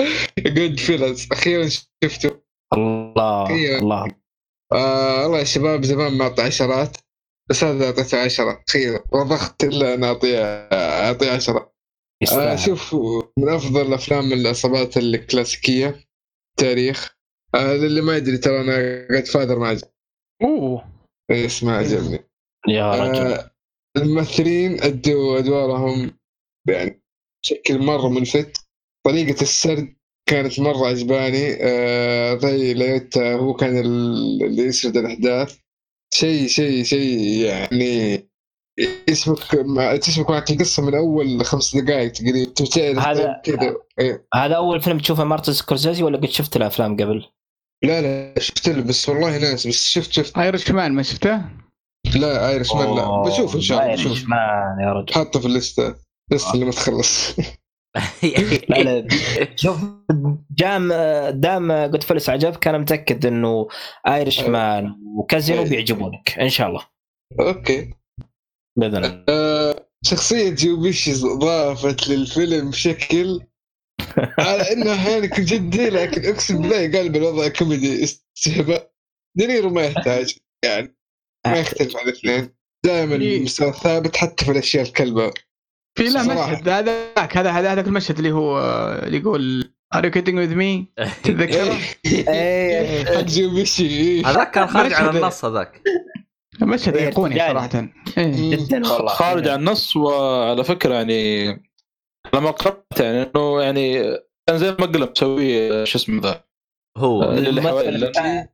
*laughs* Goodfellas أخيرا شفته. الله أيوة. الله. آه والله يا شباب زمان ما أعطي عشرات بس هذا أعطيته عشرة. أخيرا. وضغط إلا أنا اعطيه اعطيه عشرة. آه شوف من أفضل الأفلام العصابات الكلاسيكية تاريخ آه للي ما يدري ترى أنا Godfather ما عجب أوه. اسمه عجبني. يا رجل. آه الممثلين أدوا أدوارهم يعني بشكل مرة ملفت. طريقة السرد كانت مرة عجباني. آه راي ليوتا هو كان ال- اللي يسرد الأحداث. شيء شيء شيء يعني يشبك مع تشبك معك القصة من أول خمس دقائق تقريبا. هذا- كذا إيه. هذا أول فيلم تشوفه مارتن سكورسيزي ولا قد شفت له افلام قبل؟ لا لا شفت له بس والله ناس بس شفت شفت. Irishman ما شفته؟ لا Irishman لا بشوف إن شاء الله Irishman يا رجل. حاطه في الليستة. الليسته اللي ما تخلص. *laughs* لا لا. شوف دام دام Goodfellas عجبك أنا متأكد إنه Irishman و Casino بيعجبونك إن شاء الله. أوكي. بإذن الله. آه، شخصية جو بيشي ضافت للفيلم بشكل *laughs* على انه أحيانا يكون جدي لكن أقسم بالله يقلب الوضع كوميدي. استهبال. دينيرو ما يحتاج يعني ما يختلف عن الاثنين. دائما. المستوى ثابت حتى في الأشياء الكلبة. في له صراحة. مشهد هذاك هذا هذا هذاك المشهد اللي هو اللي يقول are you kidding with me تتذكره؟ إيه. حق إيه. *laughs* هذاك كان خارج عن النص هذاك مشهد إيه، ايقوني. صراحة إيه. جدا والله خارج عن النص وعلى فكرة يعني لما قرأت يعني إنه يعني كان زي مقلب مسويه شو اسمه ذا هو اللي حوالي-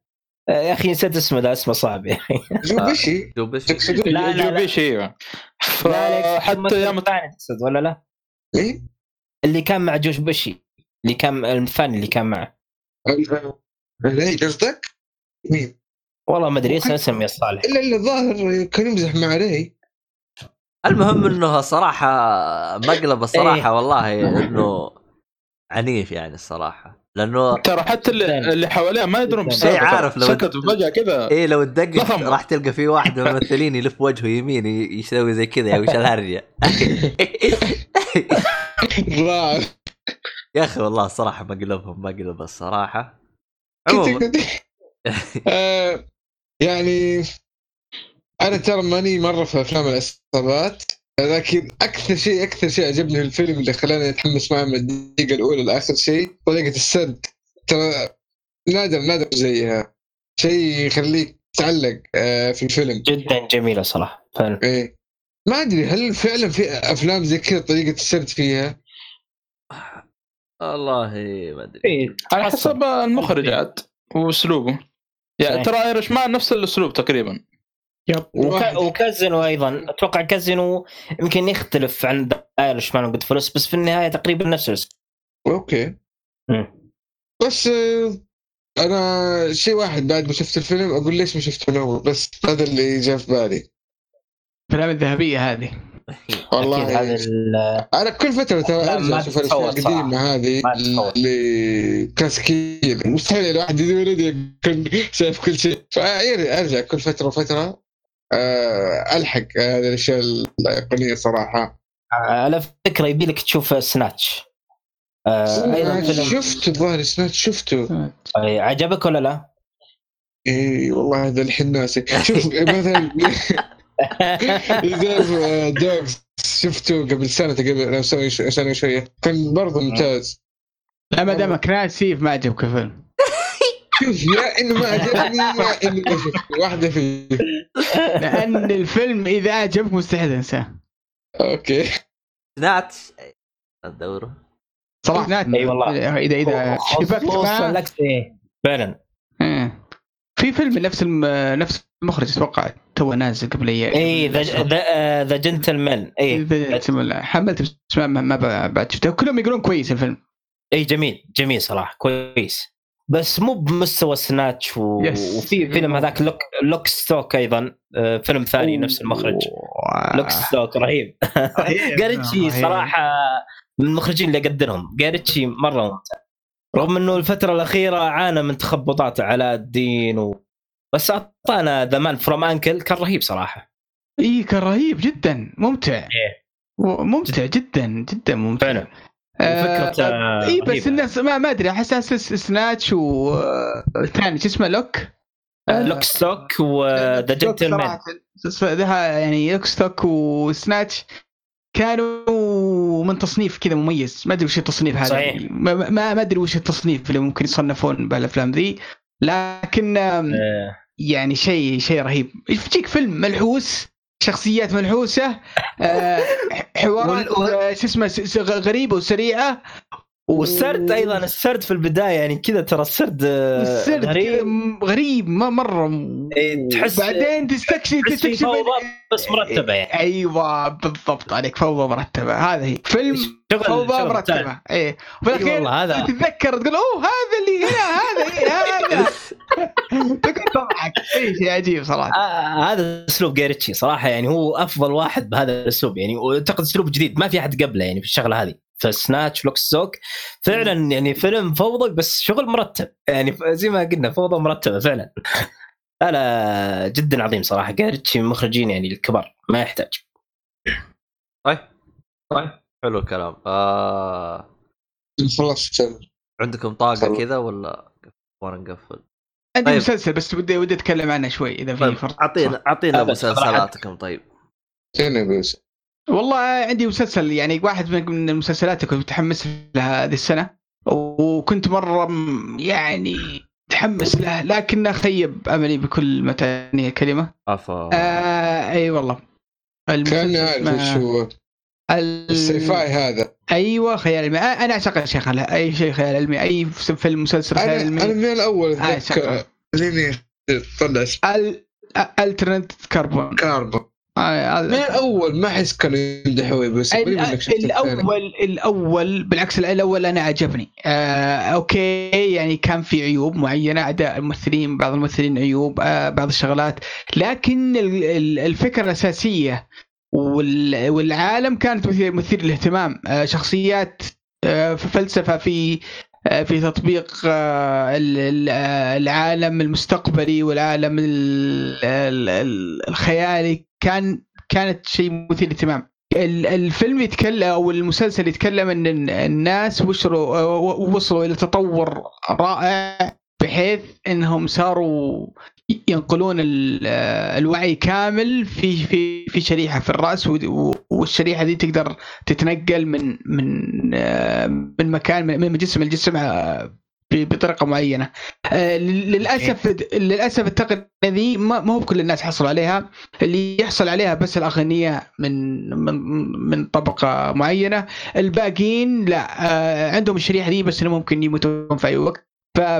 يا أخي نسيت اسمه ذا اسمه صعب يا أخي. *laughs* جوبيشي. تقصدون؟ لا، لا، لا. جوبيش أيوه لا يوم الثاني تقصد ولا لا؟ إيه؟ اللي كان مع جوش بشي اللي كان الثاني اللي كان معه. إيه قصدك؟ مين؟ والله ما أدري اسمه اسم يا صالح. إلا الا الظاهر كان يمزح مع ري المهم إنه صراحة مقلب الصراحه والله إنه عنيف يعني الصراحة. لأنه ترى حتى اللي, اللي حواليه ما يدرون إيه، بالسالفه عارف لو- سكتوا فجأة كذا. إيه لو تدقق. راح تلقى في واحد من الممثلين يلف وجهه يمين يسوي زي كذا يا وش الهرجه يا أخي والله الصراحة مقلبهم مقلب الصراحة. عموما. *laughs* آه، يعني أنا ترى ماني مرة في أفلام العصابات. لكن أكثر شيء أكثر شيء عجبني في الفيلم اللي خلاني أتحمس معه من الدقيقة الأولى لآخر شيء طريقة السرد. ترى نادر نادر زيها. شيء يخليك تعلق آه، في الفيلم. جدا جميلة صراحة. فعلا. إيه. ما أدري هل فعلا في أفلام زي كذا طريقة السرد فيها؟ والله ما أدري. إيه، على. حسب المخرج عاد وأسلوبه. يعني. ترى Irishman نفس الأسلوب تقريبا. وك... وكازينو أيضا. أتوقع كازينو يمكن يختلف عن Irishman و Goodfellas بس في النهاية تقريبا نفس الاسم. أوكي. مم. بس آه، أنا شيء واحد بعد ما شفت الفيلم أقول ليش ما شفته من اول بس هذا اللي جاء في بالي. الأفلام الذهبية هذه. *laughs* والله. هذا ال- أنا كل فترة ترى أرجع ما أشوف الأشياء. القديمة هذه. اللي كلاسيكيه مستحيل الواحد يدور يكون شايف كل شيء. فارجع كل فترة وفترة. ألحق هذه الأشياء الايقونيه صراحة. على فكرة يبي لك تشوف سناتش. آه أيضا فيلم. شفت؟ الظاهر سمعت شفته. آه، عجبك ولا لا؟ اي والله هذا الحين ناسي. شوف مثلا Dogs *laughs* شفته قبل سنة تقريبا سنة سنة وشوية. كان برضه ممتاز. لا ما دامك ناسي ما عجبك الفيلم. شوف يا انه ما عجبني يا انه ما شفته واحدة فيه *laughs* لأن الفيلم إذا عجبك مستحيل تنساه أوكي. Snatch ادوره صراحة. Snatch أي والله. إذا إذا شبكت إيه، فعلا. إيه. في فيلم نفس الم... نفس المخرج أتوقع تو نازل قبل أيام اي The The Gentlemen اي The- لا، حملت بس ما, ما ما ب- بعد شفته. كلهم يقولون كويس الفيلم. اي جميل. جميل صراحة. كويس. بس مو بمستوى Snatch و... وفي فيلم هذاك Lock Lock Stock أيضا. آه، فيلم ثاني نفس المخرج. Lock *laughs* Stock رهيب. جاي ريتشي *laughs* صراحة من المخرجين اللي اقدرهم جاي ريتشي مرة ممتع. رغم إنه الفترة الأخيرة عانى من تخبطات علاء الدين و... بس أعطانا The Man from U.N.C.L.E. كان رهيب صراحة. اي كان رهيب جدا. ممتع. إيه. ممتع جدا جدا ممتع. فعلا. آه، وفكرته إي بس. الناس ما ما أدري أحس أساس Snatch والثاني شو اسمه Lock؟ آه، Lock Stock و The Gentlemen يعني Lock Stock و Snatch كانوا من تصنيف كذا مميز. ما أدري وش التصنيف هذا. صحيح. ما ما أدري وش التصنيف اللي ممكن يصنفون بالأفلام ذي. لكن آه، يعني شيء شيء رهيب. يجيك فيلم ملحوس شخصيات ملحوسة آه، حوارات آه، شو اسمه غريبة وسريعة. والسرد أيضا السرد في البداية يعني كذا ترى السرد آه، السرد غريب. غريب ما مرة إيه، تحس بعدين تستكشف تستكشف فوضى بس مرتبة يعني. أيوه بالضبط عليك فوضى مرتبة. هذا هي. فيلم فوضى مرتبة. إيه. وفي الأخير هذا تتذكر تقول أوه هذا اللي هنا هذا *laughs* إيه هذا تقعد تضحك اي شيء عجيب صراحة. آه هذا أسلوب جيريتشي صراحة يعني هو أفضل واحد بهذا الأسلوب يعني وأعتقد أسلوب جديد ما في أحد قبله يعني في الشغلة هذه. ف Snatch, Lock Stock فعلا يعني فيلم فوضى بس شغل مرتب. يعني زي ما قلنا فوضى مرتبة فعلا. *laughs* لا لا جدا عظيم صراحة. جيريتشي من المخرجين يعني الكبار ما يحتاج. طيب. طيب. حلو الكلام. آه... خلاص عندكم طاقة. كذا ولا وأنا نقفل؟ عندي طيب. مسلسل بس ودي ودي أتكلم عنه شوي إذا في طيب فرصة. اعطينا أعطينا مسلسلاتكم. طيب. بس والله عندي مسلسل يعني واحد من من المسلسلات اللي كنت متحمس لها هذه السنة وكنت مرة يعني متحمس له لكنه خيب أملي بكل متانيه كلمه افا آه أي والله. المسلسل كان عارف اسمه- إيش هو ال- ال sci-fi هذا. أيوه خيال علمي. أنا اعشق يا شيخ أي شيء خيال علمي أي فيلم مسلسل خيال علمي. أنا من الأول آه، أتذكر. شكراً. لين طلع Altered Carbon. Carbon آه، من الأول ما أحس كانوا يمدحوه بس ال- قريب إنك شفت الثاني. الأول الأول بالعكس الأول أنا عجبني. آه okay يعني كان في عيوب معينة أداء الممثلين بعض الممثلين عيوب آه بعض الشغلات. لكن ال- ال- الفكرة الأساسية وال- والعالم كانت مثير للاهتمام. آه شخصيات آه في فلسفة في آه في تطبيق آه آه، العالم المستقبلي والعالم ال- ال- ال- الخيالي. كان كانت شيء مثير للاهتمام. ال- الفيلم يتكلم أو المسلسل يتكلم إن ال- الناس وصلوا وصلوا إلى تطور رائع بحيث إنهم صاروا ينقلون ال- الوعي كامل في في في شريحة في الرأس والشريحة دي تقدر تتنقل من من من مكان من جسم لجسم آه، بطريقة معينة. آه، للأسف للأسف التقنية ذي ما هو بكل الناس حصلوا عليها. اللي يحصل عليها بس الاغنياء من من من طبقة معينة. الباقيين لا آه، عندهم الشريحة دي بس انهم ممكن يموتون في أي وقت.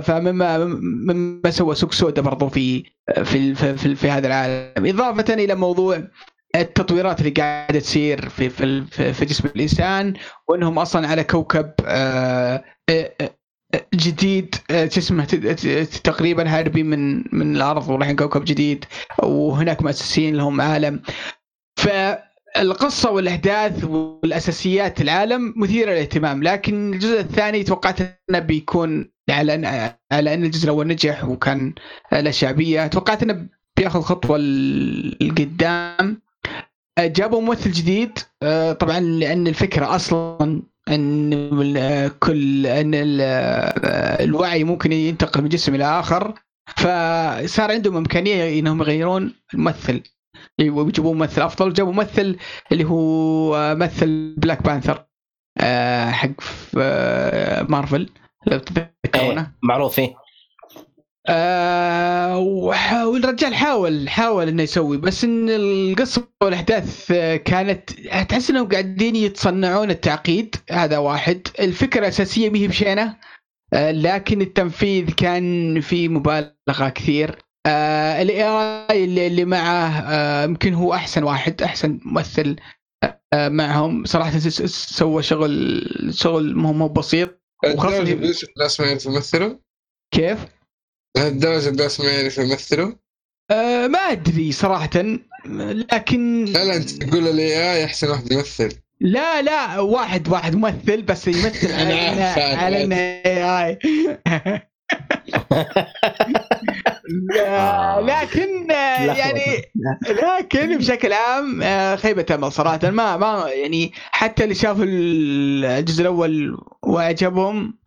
فمما مما سوى سوق سوداء برضو في في في, في, في هذا العالم. إضافة إلى موضوع التطويرات اللي قاعدة تصير في في في, جسم الإنسان وإنهم أصلا على كوكب آه، جديد آه، شو اسمه ت- ت- تقريبا هاربين من من الأرض ورايحين كوكب جديد وهناك مؤسسين لهم عالم. فالقصة والأحداث والأساسيات العالم مثيرة للاهتمام لكن الجزء الثاني توقعت أنه بيكون على على أن الجزء الأول نجح وكان له شعبية. توقعت أنه بياخذ خطوة لقدام. جابوا ممثل جديد آه، طبعا لأن الفكرة أصلا إن كل إن ال- الوعي ممكن ينتقل من جسم إلى آخر فصار عندهم إمكانية إنهم يغيرون الممثل. ويجيبون ممثل أفضل جابوا ممثل اللي هو مثل Black Panther آه، حق آه، مارفل لو تتذكرونه إيه، معروف فيه آه وح- والرجال حاول حاول إنه يسوي بس إن القصة والأحداث آه، كانت تحس إنهم قاعدين يتصنعون التعقيد هذا واحد. الفكرة الأساسية هي بشينة آه لكن التنفيذ كان فيه مبالغة كثير. آه الاي اي اللي, اللي معه آه، يمكن هو أحسن واحد أحسن ممثل آه معهم. صراحة سوى شغل شغل مو بسيط. يعرف يمثلوا كيف؟ لهالدرجة الناس ما يعرف يمثلوا آه ما أدري صراحة لكن لا لا أنت تقول الاي اي أحسن واحد يمثل. لا لا واحد واحد ممثل بس يمثل *laughs* على على. انه *laughs* اي آه. لكن آه، يعني لكن بشكل عام آه، خيبة أمل صراحة. ما ما يعني حتى اللي شافوا الجزء الأول وأعجبهم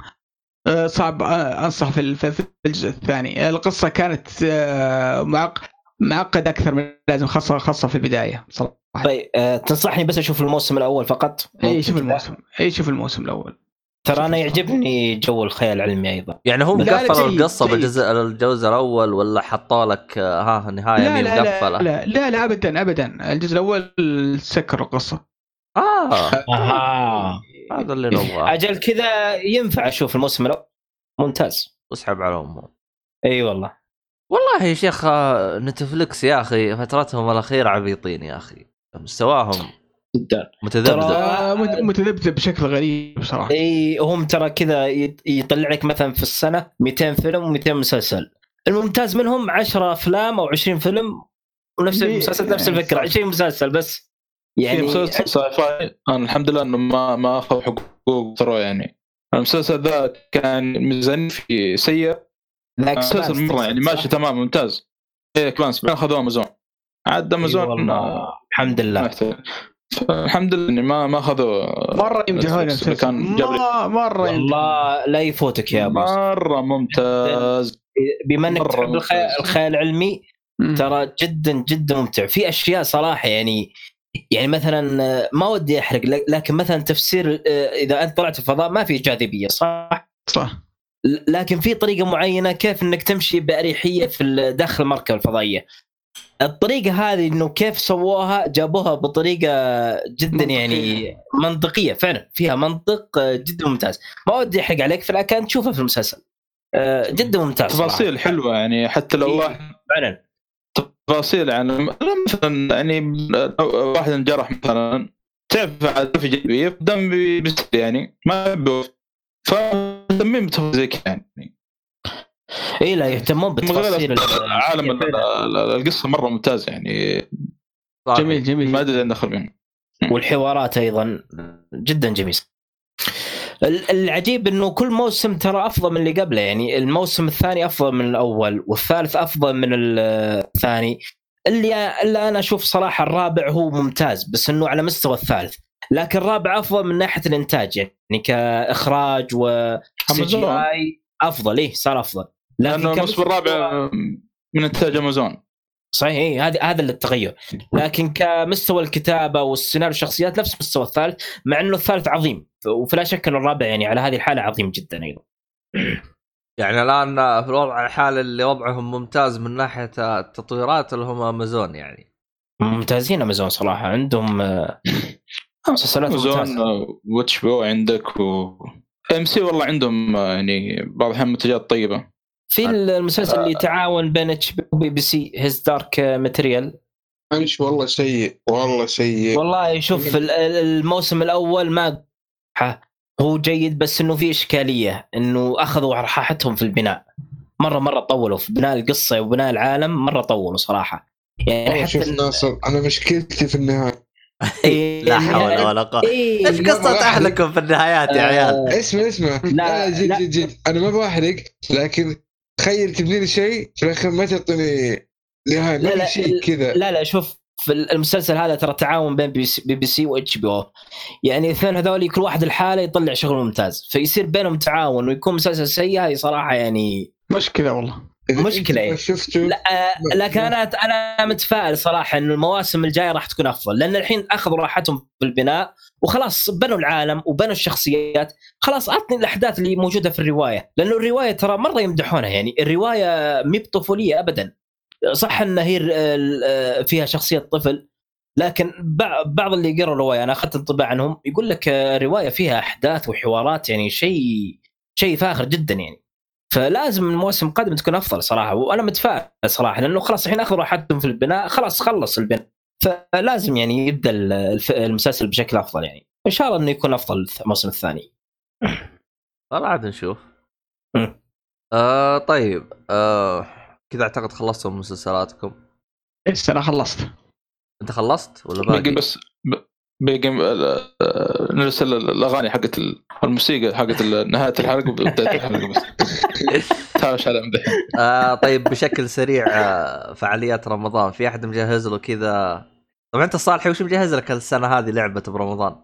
صعب آه، أنصح في في الجزء الثاني. القصة كانت آه، معق معقد أكثر من لازم خاصة خاصة في البداية صراحة. طيب آه، تنصحني بس أشوف الموسم الأول فقط؟ إي شوف الموسم إي شوف الموسم الأول. ترى أنا يعجبني جو الخيال العلمي أيضا. يعني هم لا، لا، قفلوا القصة. بالجزء الجزء الأول ولا حطوا لك آه، ها نهاية لا مي لا, لا مقفلة؟ لا لا لا ابدا ابدا. الجزء الأول سكروا القصة. آه. *laughs* أها. هذا اللي نبغاه. أجل كذا ينفع أشوف الموسم الأول؟ ممتاز. اسحب على امهم إي والله. والله يا شيخ آه، نتفلكس يا أخي فترتهم الاخيره عبيطين يا أخي. مستواهم جدا. متذبذب. آه مت- متذبذب بشكل غريب صراحة إي هم ترى كذا يطلع لك مثلا في السنة 200 فيلم و200 مسلسل. الممتاز منهم 10 أفلام أو 20 فيلم ونفس المسلسل نفس الفكرة صح. 20 مسلسل بس. يعني مسلسل ساي فاي أنا الحمد لله إنه ما ما أخذ حقوق ترى يعني المسلسل ذا كان ميزانية في سيء ذاك مسلسل مرة يعني؟ ماشي تمام ممتاز إيه كلانس بعدين أخذوه أمازون عاد أمازون. آه، الحمد لله. الحمد لله إني ما ما أخذوا مرة يمدحون كان جاب مرة. والله لا يفوتك يا ابو. مرة ممتاز بما انك تحب الخيال, العلمي. ترى جدا جدا ممتع في أشياء صراحة يعني يعني مثلا ما ودي أحرق لك- لكن مثلا تفسير آه، إذا أنت طلعت في الفضاء ما في جاذبيه صح؟ صح لكن في طريقة معينة كيف إنك تمشي بأريحية في داخل المركبة الفضائية الطريقة هذه إنه كيف سووها جابوها بطريقة جدا منطقية. يعني منطقية فعلا فيها منطق آه، جدا ممتاز ما ودي أحرق عليك فلكن تشوفها في المسلسل آه، جدا ممتاز. تفاصيل حلوة يعني حتى لو إيه. واحد فعلا تفاصيل يعني. لو مثلا يعني واحد انجرح مثلا تعرف في جانبيه دم بي- بيصير يعني ما بيوقف فتمين بتفاصيل زي كذا يعني. إي لا يهتمون بتفاصيل ال- عالم القصة مرة ممتاز يعني. صحيح. جميل جميل. ما أدري ندخل بهم والحوارات أيضا جدا جميل. العجيب إنه كل موسم ترى أفضل من اللي قبله يعني الموسم الثاني أفضل من الأول والثالث أفضل من ال- الثاني. اللي اللي أنا أشوف صراحة الرابع هو ممتاز بس إنه على مستوى الثالث. لكن الرابع أفضل من ناحية الإنتاج يعني كإخراج و أفضل إيه صار أفضل. لكن لأنه الموسم الرابع من إنتاج أمازون. صحيح إيه، هذا هذا اللي التغير. لكن كمستوى الكتابة والسيناريو الشخصيات نفس مستوى الثالث مع إنه الثالث عظيم. وفلا شك إنه الرابع يعني على هذه الحالة عظيم جدا أيضا. يعني الآن في الوضع الحالي اللي وضعهم ممتاز من ناحية التطويرات اللي هم أمازون يعني. ممتازين أمازون صراحة. عندهم آه، مسلسلات أمازون ممتازة. آه، واتش بو عندك و إم سي والله عندهم آه، يعني بعض الاحيان منتجات طيبه في المسلسل اللي تعاون بين HBO و BBC His Dark Materials معلش والله سيء والله سيء. والله شوف ال- ال- الموسم الأول ما هو جيد بس إنه في إشكالية إنه أخذوا راحتهم في البناء. مرة مرة طولوا في بناء القصة وبناء العالم مرة طولوا صراحة. يعني والله حتى شوف ال- ناصر أنا مشكلتي في النهاية. إيه، *laughs* لا حول ولا قوة. إيه، إيش قصة أهلكم في النهايات يا عيال؟ اسمع اسمع. لا، لا, لا جد لا. جد جد. أنا ما بحرق لكن تخيل تبني لي شيء في الاخير ما تعطيني نهاية لا، ما لا، في شيء كذا. لا لا شوف في المسلسل هذا ترى تعاون بين BBC و HBO يعني الاثنين هذول كل واحد لحاله يطلع شغل ممتاز فيصير بينهم تعاون ويكون مسلسل سيء هذه صراحة يعني مشكلة والله. إيه. شفته لا آه، لكن أنا أنا متفائل صراحة انه المواسم الجاية راح تكون أفضل لأن الحين أخذوا راحتهم في البناء وخلاص بنوا العالم وبنوا الشخصيات خلاص اعطني الأحداث اللي موجودة في الرواية لأنه الرواية ترى مرة يمدحونها يعني الرواية مي بطفولية ابدا صح إن هي ال- فيها شخصية طفل لكن بع- بعض اللي قروا الرواية أنا أخذت انطباع عنهم يقول لك آه، الرواية فيها أحداث وحوارات يعني شيء شيء فاخر جدا يعني فلازم المواسم القادمه تكون أفضل صراحة وأنا متفائل صراحة لأنه خلاص الحين اخذوا راحتهم في البناء خلاص خلص البناء. فلازم يعني يبدأ الف- المسلسل بشكل أفضل يعني. إن شاء الله إنه يكون أفضل الموسم الثاني. والله عاد نشوف. آه طيب آه كذا أعتقد خلصتم مسلسلاتكم. إيش أنا خلصت. أنت خلصت ولا باقي باقي؟ بس ب- باقي آه، آه، نرسل الأغاني حقت ال- الموسيقى حقت ال- نهاية الحلقة وبدايه الحلقة بس. *laughs* تهاوش على آه طيب بشكل سريع آه فعاليات رمضان. في أحد مجهز له كذا؟ طبعا أنت صالحي وش مجهز لك السنة هذه لعبة برمضان؟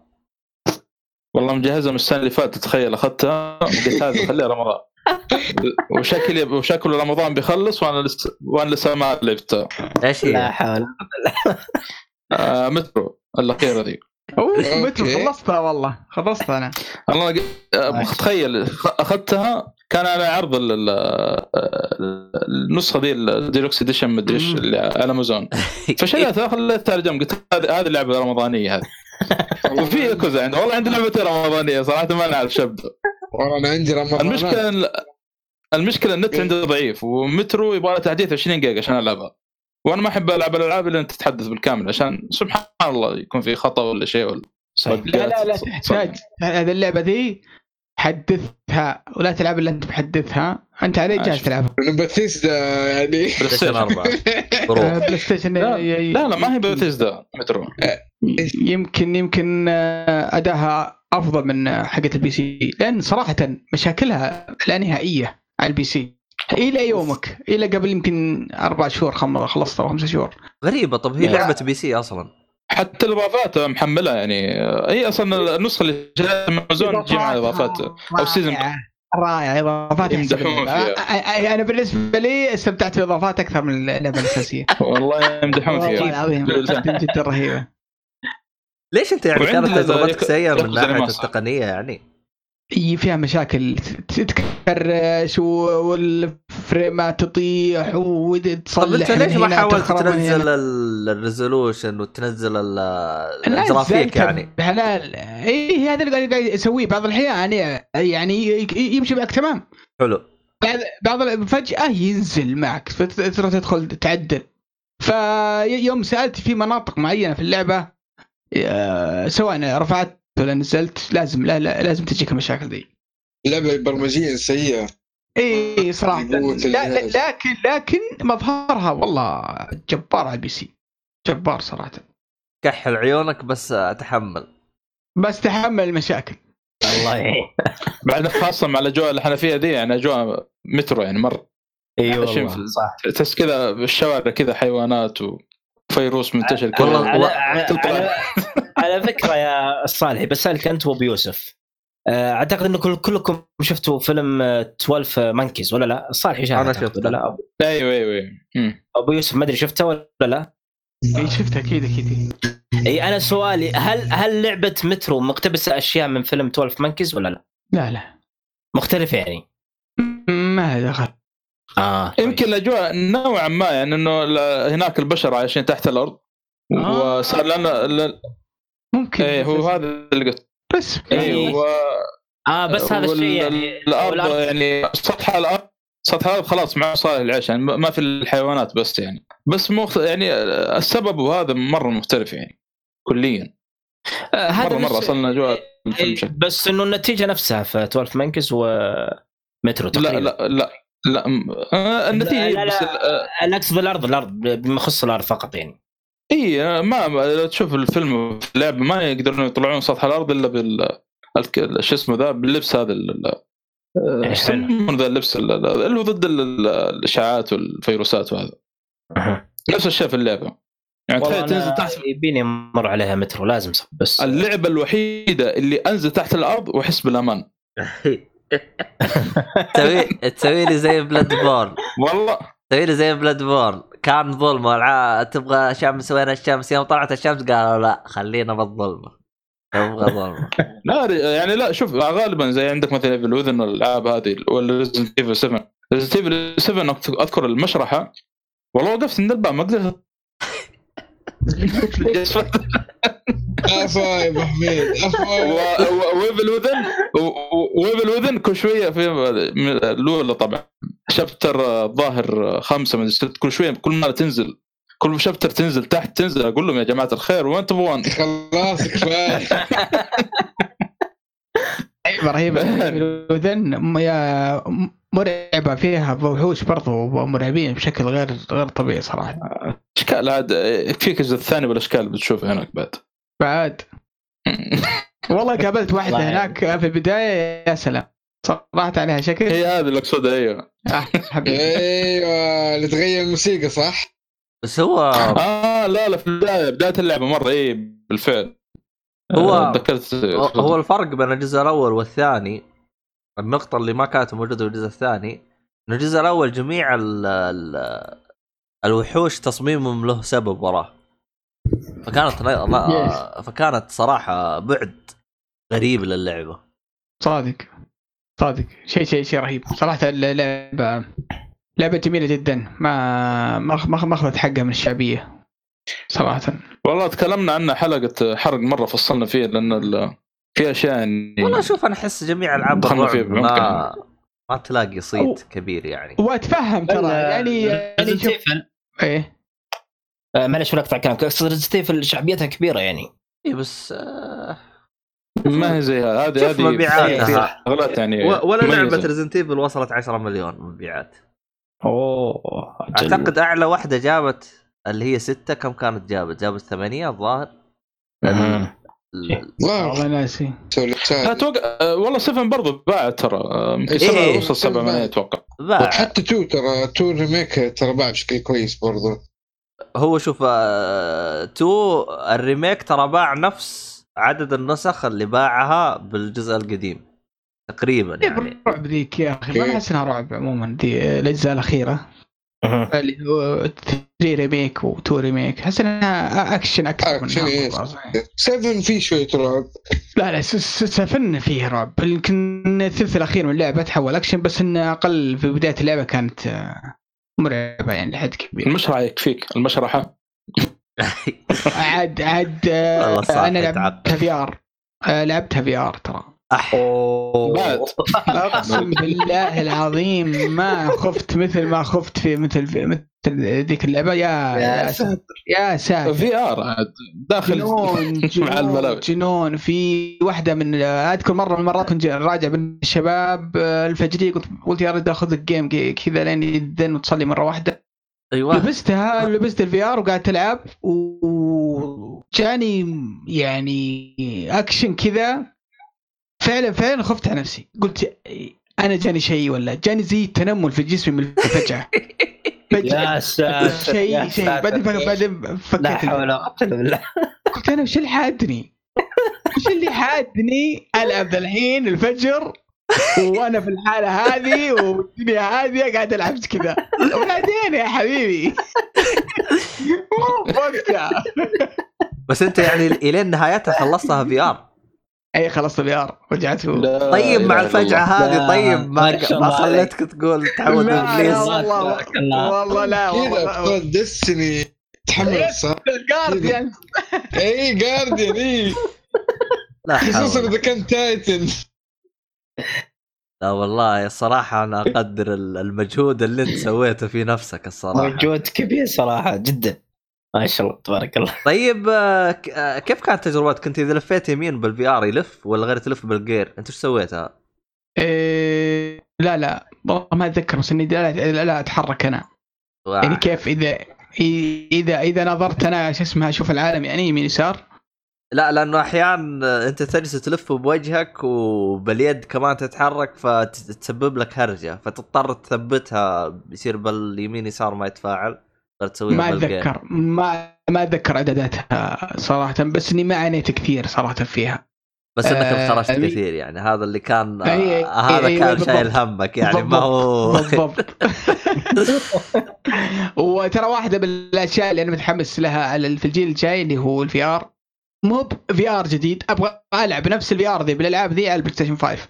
والله مجهزها من السنة اللي فاتت تخيل أخذتها وقلت هذا خليها رمضان. *laughs* وشكل وشكل رمضان بيخلص وأنا لسه وأنا لسه ما لعبتها. إيش لا هي؟ حول آه مترو. الأخيرة ذي أوه خلصتها والله. خلصتها أنا. والله تخيل خ- أخذتها كان على عرض ال- ال- النسخة ذي ال deluxe edition مدري إيش على امازون فشريتها خليتها على جنب قلت هذه هذه لعبة رمضانية هذه. *laughs* وفي ياكوزا عندي. والله عندي لعبتين رمضانية صراحة ما نعرف شبه والله أنا عندي رمضان المشكلة المشكلة النت عندي ضعيف ومترو يبغى له تحديث 20 جيجا عشان ألعبها. وأنا ما أحب ألعب الألعاب اللي أنت تتحدث بالكامل عشان سبحان الله يكون في خطأ ولا شيء ولا صحيح. لا لا لا. تحتاج هذه اللعبة ذي حدثها ولا تلعب إلا أنت محدثها أنت عليه جاهز ماشي. تلعبها. من بثيسدا يعني. بلاي ستيشن ستيشن. 4 آه، بلاي ستيشن لا، ي- لا لا ما هي بثيسدا مترو. يمكن يمكن آه، أداها أفضل من آه، حقه ال PC. لأن صراحة مشاكلها لا نهائية على ال PC. إلى يومك. إلى قبل يمكن أربع شهور خلصتها أو خمسة شهور. غريبة. طب هي لا. لعبة PC أصلا. حتى الإضافات محملها يعني. هي أصلا النسخة اللي شريتها من امازون تجي معها اضافات أو season رائعة. رائعة. إضافات يمدحون. فيها. أنا بالنسبة لي استمتعت بالإضافات أكثر من اللعبة الأساسية. *laughs* والله يمدحون والله فيها. العظيم. جدا رهيبة. ليش أنت يعني كانت تجربتك سيئه من ناحية. التقنية يعني؟ فيها مشاكل. تكرش وال frameات تطيح طب وتصلح أنت ليش ما حاولت. تنزل ال- ال resolution وتنزل الجرافيك يعني؟ بحلال إي هذا اللي قاعد اسويه بعض الأحيان. يعني يعني يمشي معك تمام؟ حلو. بعض فجأة ينزل معك فتروح تدخل تعدل. فيوم سألت في مناطق معينة في اللعبة آه، سواء رفعت ولا نزلت لازم لا, لا لازم تجيك المشاكل دي. لعبه برمجيا سيئة. إي صراحة. لا. لكن لكن مظهرها والله جبار على ال PC. جبار صراحة. كحل عيونك بس أتحمل. بس تحمل المشاكل. الله يعين *laughs* بعد خاصة مع الأجواء اللي إحنا فيها دي يعني أجواء مترو يعني مره إي والله صح. تحس كذا بالشوارع كذا حيوانات وفيروس منتشر والله- على, على. على, على فكرة يا الصالحي بسالك أنت وأبو يوسف آه، أعتقد إنه كل كلكم شفتوا فيلم آه، 12 Monkeys ولا لا؟ الصالحي شافه أنا أعتقد شفته. ولا لا؟ أيوه أيوه مم. أبو يوسف ما أدري شفته ولا لا؟ اي شفتها أكيد أكيد إي أنا سؤالي هل هل لعبة مترو مقتبسة أشياء من فيلم 12 Monkeys ولا لا؟ لا لا مختلفة يعني ما لها دخل آه يمكن الأجواء نوعا ما يعني إنه هناك البشر عايشين تحت الأرض آه. وصار لنا ل- ممكن إيه هو هذا اللي قلت. بس إيه و... آه بس هذا الشيء يعني الأرض والأرض- يعني سطح الأرض سطح الأرض خلاص مو صالح للعيش يعني ما في الحيوانات بس يعني. بس مخ... يعني السبب وهذا مرة مختلف يعني كليا. آه، هذا مرة مرة بس- أصلا اجواء إيه،. بس إنه النتيجة نفسها في 12 Monkeys و Metro تقريبا لا لا لا. م- آه، النتيجة لا، لا، بس لا. ال- آه، أنا اقصد الأرض الأرض بما يخص الأرض فقط يعني. إي ما ما- لو تشوف الفيلم في اللعبه ما يقدرون يطلعون سطح الأرض إلا بال شو اسمه ذا باللبس هذا يسمونه ذا اللبس ال- ال- اللي هو ضد ال- ال- الإشعاعات والفيروسات وهذا. نفس الشيء في اللعبة. يعني تخيل تنزل تحت يبيني مر عليها مترو لازم صح بس اللعبة الوحيدة اللي أنزل تحت الأرض وأحس بالأمان. *laughs* تسوي تسوي لي زي Bloodborne. والله. تسوي لي زي Bloodborne. كان ظلمه الع... تبغى شمس وين الشمس؟ يوم طلعت الشمس قالوا لا خلينا بالظلمه نبغى *laughs* ظلمه لا يعني لا شوف غالبا زي عندك مثلا Evil Within الالعاب هذه ولا Resident Evil 7 Resident Evil 7 أذكر المشرحة. والله وقفت عند الباب ما قدرت عفا يا ابو حميد عفا و Evil Within و Evil Within كل شوية في الاولى طبعا chapter الظاهر خمسة من ست كل شوية كل ما تنزل كل شابتر تنزل تحت تنزل أقول لهم يا جماعة الخير وين تبغون؟ خلاص كفايه رهيبه رهيبه م- يا مرعبة فيها وحوش برضو مرعبين بشكل غير غير طبيعي صراحة اشكال عاد يكفيك الجزء الثاني والاشكال اللي بتشوفها هناك بعد. بعد. *laughs* والله قابلت واحدة هناك في البداية يا سلام. صراحة عليها شكل هي هذه اللي اقصدها أيوه. آه، أيوه اللي تغير الموسيقى صح؟ بس هو آه لا لا في البداية بداية اللعبة مرة اي بالفعل. هو- آه، تذكرت هو الفرق بين الجزء الأول والثاني النقطة اللي ما كانت موجودة في الجزء الثاني ان الجزء الأول جميع ال ال الوحوش تصميمهم له سبب وراه. فكانت لا- فكانت صراحة بعد غريب للعبة. صادق. صادق. شيء شيء شيء رهيب. صراحة اللعبه لعبه جميلة جدا. ما ما ما أخذت حقها من الشعبية. صراحة. والله تكلمنا عنها حلقة حرق مرة فصلنا فيها لأن ال- في أشياء يعني والله شوف أنا أحس جميع ألعاب الرعب ما ما تلاقي صيت كبير يعني. وأتفهم ترى. يعني يعني شوف إيه. معلش ولا أقطع كلامك. اقصد ريزنت شعبيتها كبيرة يعني. اي بس آه ما هي زي هذه هذه مبيعاتها. شغلات يعني. ولا. لعبة Resident Evil وصلت 10 مليون مبيعات. أوه. أعتقد أعلى واحدة جابت اللي هي ستة كم كانت جابت؟ جابت ثمانية الظاهر. والله ناسي أتوقع آه، والله 7 برضه باعت ترى. آه، يمكن إيه، 7 إيه. وصل 7 ملايين أتوقع. حتى Two ترى Two Remake ترى باع بشكل كويس برضو هو شوف آه، Two ال Remake ترى باع نفس عدد النسخ اللي باعها بالجزء القديم تقريبا يعني رعب ذيك يا أخي ما إيه. احس إنها رعب عموما دي الأجزاء الأخيرة. اللي هو 3 Remake و2 Remake أحس إنها اكشن أكثر أكشن، من إيه. 7 في شوية رعب. لا لا س- س- Seven فيه رعب. يمكن الثلث الأخير من اللعبة تحول اكشن بس إنه أقل في بداية اللعبة كانت آه، مرعبة يعني لحد كبير. المشرحه يكفيك. المشرحه عاد عاد آه، *laughs* أنا يتعب. لعبتها VR لعبتها VR ترى. أح. أقسم *laughs* بالله العظيم ما خفت مثل ما خفت في مثل في مثل ذيك اللعبة. يا يا يا ساتر. يا ساتر. VR عاد. داخل جنون *laughs* مع جنون الملاوي جنون. في واحدة من أذكر مرة من المرات كنت راجع بين الشباب آه، الفجريه قلت قلت يا رجل آخذ لك game كي- كذا لين يأذن وتصلي مرة واحدة. أيوه. لبستها لبست ال VR وقاعد تلعب وجاني يعني أكشن كذا. فعلا فعلا خفت على نفسي. قلت أنا جاني شيء ولا جاني زي التنمل في جسمي من الفجعة. *laughs* فجأة يا ساتر. شيء شيء. بعدين بعدين لا فكيت حول ولا قوة إلا بالله. قلت أنا وش اللي حادني؟ وش اللي حادني؟ ألعب الحين الفجر وأنا في الحالة هذه والدنيا هاديه قاعد ألعب كذا. وبعدين يا حبيبي. *laughs* مو وقتها بس أنت يعني الين نهايتها خلصتها VR. اي خلصت ال VR رجعت لا طيب مع الفجعه الله. هذه طيب ما ما. خليتك تقول تعود إبليس والله. والله لا والله ابطال Destiny تحمل صح؟ ال Guardian اي Guardian اي خصوصا إذا كان Titan لا والله الصراحه أنا أقدر ال- المجهود اللي أنت سويته في نفسك الصراحة مجهود كبير صراحة جدا ما شاء الله تبارك الله. *laughs* طيب آه، ك- آه، كيف كانت تجربتك؟ كنت إذا لفيت يمين بال VR يلف ولا غير تلف بالجير أنت إيش سويتها؟ إيه لا لا والله ما أتذكر بس إني لا, لا, لا أتحرك أنا. يعني كيف إذا إذا إذا نظرت أنا شو اسمها أشوف العالم يعني يمين يسار. لا لأنه أحيانا أنت تجلس تلف بوجهك وباليد كمان تتحرك فتسبب لك هرجة فتضطر تثبتها يصير باليمين يسار ما يتفاعل. غير تسويها ما. أتذكر. ما ما أتذكر اعداداتها صراحة بس إني ما عانيت كثير صراحة فيها. بس إنك آه، انخرجت أمي- كثير يعني. هذا اللي كان آه، هذا كان بالضبط. شايل همك يعني ما هو. بالضبط. *laughs* *laughs* وترى واحدة من الأشياء اللي أنا متحمس لها على في الجيل الجاي اللي هو ال VR مو VR جديد أبغى ألعب نفس ال VR ذي بالألعاب ذي على ال PlayStation 5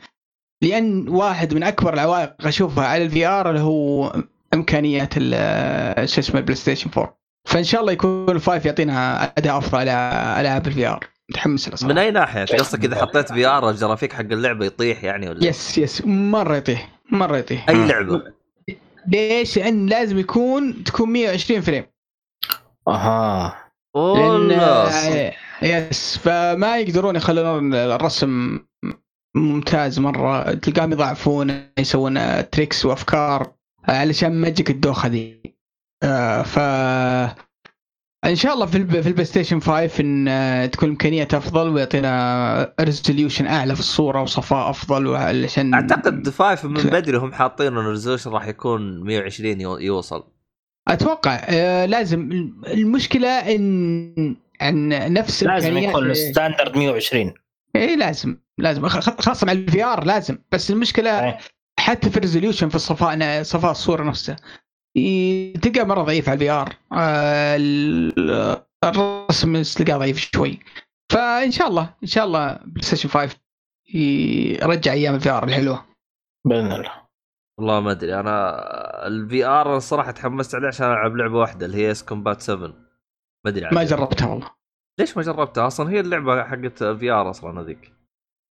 لأن واحد من أكبر العوائق أشوفها على ال VR اللي هو امكانيات ال- شو اسمه ال PlayStation 4 فإن شاء الله يكون ال Five يعطينا أداء أفضل على العاب ال VR متحمس له صراحة. من أي ناحية؟ قصدك إذا حطيت VR ال graphic حق اللعبة يطيح يعني ولا؟ yes yes مرة يطيح مرة يطيح. أي لعبة؟ ليش؟ لأن لازم يكون تكون 120 frame. أها. لأن والله yes فما يقدرون يخلون الرسم ممتاز مرة. تلقاهم يضعفون يسوون tricks وأفكار. علشان ما تجيك الدوخة دي آه، ف إن شاء الله في الب- في ال PlayStation 5 إن آه، تكون امكانيات أفضل ويعطينا resolution أعلى في الصورة وصفاء أفضل علشان أعتقد five من بدري هم حاطين انه ال resolution راح يكون 120 يو- يوصل. أتوقع آه لازم. المشكلة إن إن نفس لازم يكون ال standard 120 اي لازم لازم. خ- خ- خاصة مع ال VR لازم. بس المشكلة إيه. حتى في ال resolution في الصفاء صفاء الصورة نفسها. تلقى مرة ضعيف على ال VR آه ال- الرسم تلقاه ضعيف شوي. فإن شاء الله إن شاء الله PlayStation 5 يرجع أيام ال VR الحلوة. بإذن الله. والله ما أدري. أنا ال VR الصراحه تحمست عليه عشان ألعب لعبة واحدة اللي هي Ace Combat 7 ما أدري ما. جربتها والله. ليش ما جربتها؟ أصلا هي اللعبة حقت VR أصلا هذيك.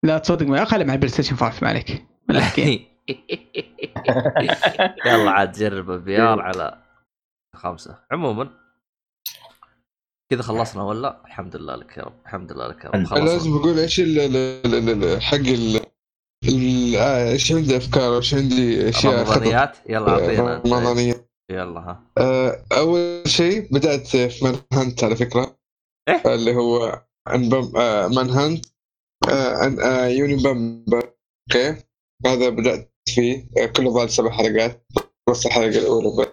لا تصدق ما خلي مع ال PlayStation 5 ما عليك. *laughs* *laughs* يلا عاد جرب ال VR على خمسة. عموما كذا خلصنا ولا؟ الحمد لله لك يا رب الحمد لله لك يا رب خلصنا. لازم أقول إيش حق آه، إيش عندي أفكار إيش عندي أشياء رمضانيات؟ يلا أعطينا أنت. رمضانيه يلا ها. آه، أول شيء بدأت في Manhunt على فكرة. إيه؟ اللي هو. آه، Manhunt آه، آه، Unabomber okay. هذا بدأت فيه آه، كله ظل سبع حلقات نص الحلقة الأولى. بس.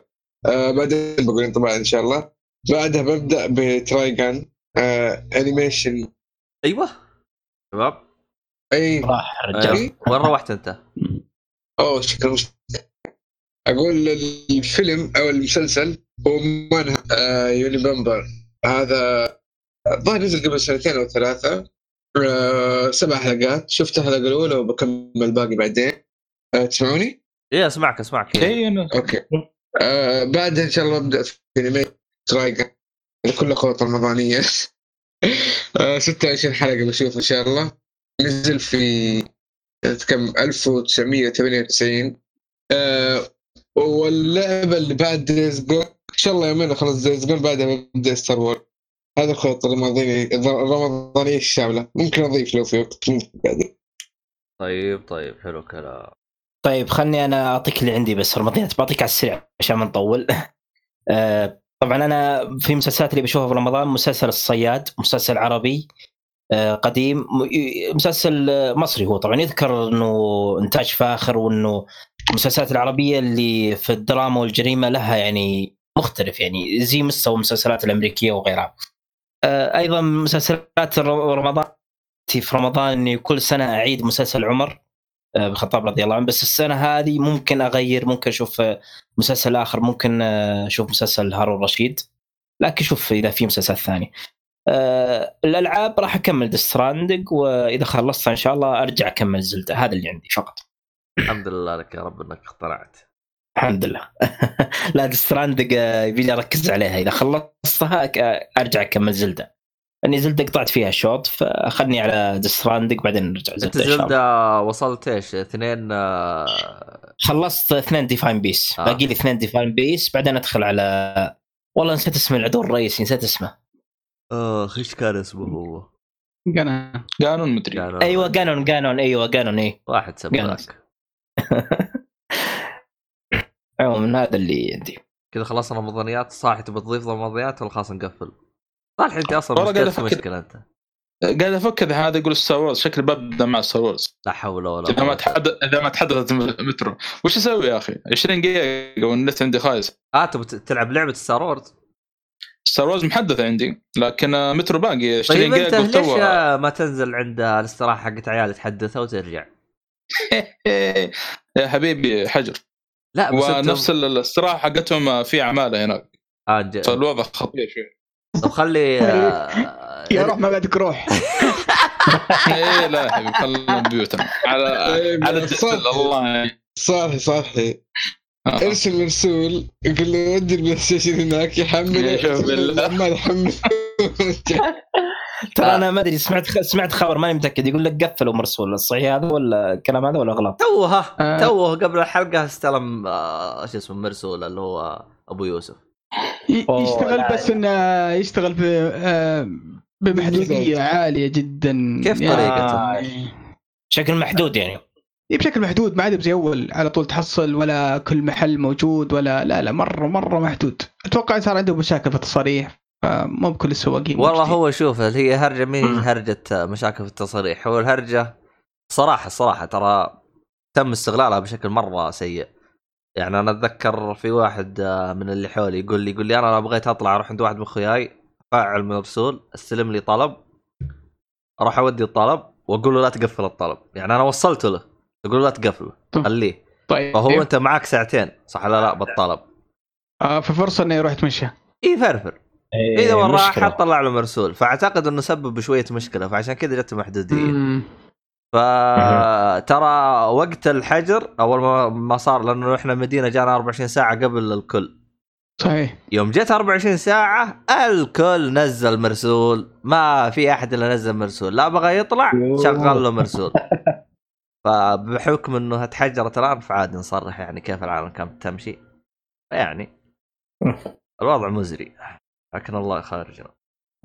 آه، بعدين بقول إنطباع إن شاء الله. بعدها ببدأ ب Trigun آه، animation أيوه. شباب. أي. راح أيوة. وين روحت أنت؟ أوه شكرا. أقول الفيلم أو المسلسل هو Man آه Unabomber. هذا الظاهر نزل قبل سنتين أو ثلاثة. آه سبع حلقات. شفت الحلقة الأولى وبكمل الباقي بعدين. آه تسمعوني؟ إيه أسمعك أسمعك. اي أنا. okay. آه بعدها إن شاء الله أبدأ في انمي Trigun بكل قوة رمضانية *laughs* آه 26 حلقة بشوف إن شاء الله. نزل في كم؟ 1998 آه واللعبة اللي بعد Days Gone إن شاء الله يومين أخلص Days Gone بعدها ببدأ Star Wars هذا الخطة الرمضانية الرمضانية الشاملة. ممكن أضيف لو في وقت ممكن بعدين. طيب طيب حلو كلام طيب خلني أنا أعطيك اللي عندي بس رمضانيات بعطيك على السريع عشان ما نطول. *laughs* آه، طبعا أنا في مسلسلات اللي بشوفها في رمضان مسلسل الصياد مسلسل عربي آه، قديم مسلسل آه، مصري هو طبعا. يذكر إنه إنتاج فاخر وإنه المسلسلات العربية اللي في الدراما والجريمة لها يعني مختلف يعني زي مستوى المسلسلات الأمريكية وغيرها. أيضا مسلسلات رمضان في رمضان اني كل سنة أعيد مسلسل عمر. بن الخطاب رضي الله عنه. بس السنة هذه ممكن أغير ممكن أشوف آه، مسلسل آخر ممكن آه، أشوف مسلسل هارون رشيد. لكن شوف إذا في مسلسل ثاني. آه، الألعاب راح أكمل Death Stranding وإذا خلصتها إن شاء الله أرجع أكمل Zelda. هذا اللي عندي فقط. الحمد لله لك يا رب إنك اقتنعت الحمد لله. *laughs* لا Death Stranding يبي لي أركز عليها. إذا خلصتها أرجع أكمل Zelda. لاني Zelda قطعت فيها شوط فخلني على Death Stranding بعدين نرجع انت Zelda وصلت إيش؟ اثنين آه، خلصت اثنين Divine Beast آه. باقي لي اثنين Divine Beast بعدين أدخل على والله نسيت اسم العدو الرئيسي نسيت اسمه اخ إيش كان اسمه هو؟ قنا Ganon مدري أيوه Ganon Ganon أيوه Ganon اي واحد. سباك *laughs* عموما هذا اللي عندي كذا خلصنا رمضانيات صح تبي تضيف رمضانيات ولا خلاص نقفل؟ صالح أنت أصلا والله قاعد. مشكلة أنت. قاعد أفكر هذا يقول Star Wars شكلي ببدا مع Star Wars لا حول ولا إذا ما تحدث إذا ما تحدثت مترو. وش أسوي يا أخي؟ 20 دقيقة والنت عندي خايس. آه تبي تلعب لعبة Star Wars Star Wars محدثة عندي لكن مترو باقي. 20 طيب أنت دقيقه قلت ليش ما تنزل عند الاستراحة حقت عيال تحدثها وترجع؟ *laughs* يا حبيبي حجر. لا بس ونفس الاستراحة حقتهم في عماله هناك. آه. فالوضع خطير شوي. طب خلي آه، *laughs* يا روح ما بعدك روح إيه لا حبيبي خلينا بيوتنا على إيه، على الله. صالحي صالحي آه. ارسل مرسول يقول له ودي ال PlayStation هناك يحمل يحمل ترى. أنا ما أدري سمعت سمعت خبر ماني متأكد يقول لك قفلوا مرسول الصحيح هذا ولا الكلام هذا ولا غلط؟ توه آه. توه قبل الحلقة استلم شو اسمه مرسول اللي هو أبو يوسف يشتغل. بس إنه يشتغل آه، بمحدودية. عالية جدا. كيف طريقته؟ يعني- بشكل محدود يعني. إيه بشكل محدود. ما عاد زي أول على طول تحصل ولا كل محل موجود ولا لا لا مرة مرة محدود. أتوقع صار عندهم مشاكل في التصاريح فمو بكل السواقين والله. هو شوف هي هرجة؟ مين. هرجة مشاكل في التصريح؟ هو الهرجة صراحة صراحة ترى تم استغلالها بشكل مرة سيء. يعني أنا أتذكر في واحد آه، من اللي حولي يقول لي يقول لي أنا لو بغيت أطلع أروح عند واحد من اخوياي فاعل مرسول استلم لي طلب أروح أودي الطلب وأقول له لا تقفل الطلب. يعني أنا وصلت له أقول له لا تقفله طب. خليه. طيب. فهو أنت معك ساعتين صح ولا لا؟ بالطلب. آه ففرصه انه يروح يتمشى إي فرفر. إيه، إذا وراه. احد طلع له مرسول فأعتقد إنه سبب شوية مشكلة فعشان كذا جت محدودية. فترى وقت الحجر أول ما صار لأنه إحنا المدينة جانا 24 ساعة قبل الكل. صحيح. يوم جت 24 ساعة الكل نزل مرسول. ما في أحد إلا نزل مرسول. لا بغى يطلع شغل له مرسول. *laughs* فبحكم إنه تحجرت الآن فعادي نصرح يعني كيف العالم كانت تمشي. يعني الوضع مزري. لكن الله خارجنا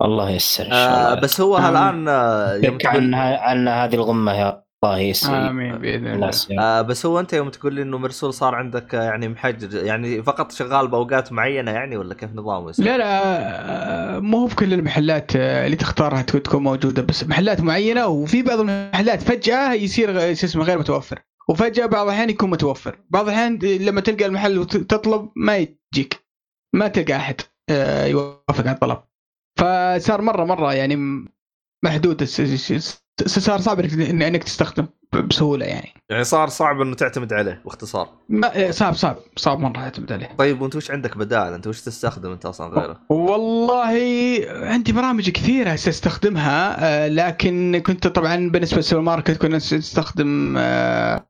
الله ييسر إن شاء آه الله بس هو آمين. الان آه، يوم فك تقول عن عن هذه الغمة يا الله ييسر آمين بإذن الله. آه بس هو أنت يوم تقول لي إنه مرسول صار عندك آه، يعني محجر يعني فقط شغال بأوقات معينة يعني ولا كيف نظامه؟ لا لا آه، مو هو بكل المحلات آه، اللي تختارها تكون موجودة بس محلات معينة وفي بعض المحلات فجأة يصير شو اسمه غير متوفر وفجأة بعض الأحيان يكون متوفر بعض الأحيان لما تلقى المحل وتطلب ما يجيك ما تلقى أحد آه، يوافق على الطلب فصار مرة مرة يعني محدود صار صعب انك تستخدم بسهولة يعني. يعني صار صعب إنه تعتمد عليه باختصار. ما إيه، صعب صعب صعب مرة اعتمد عليه. طيب وأنت وش عندك بدائل؟ أنت وش تستخدم أنت أصلا غيره؟ والله عندي برامج كثيرة أستخدمها آه، لكن كنت طبعا بالنسبة للسوبر ماركت كنا نستخدم آه،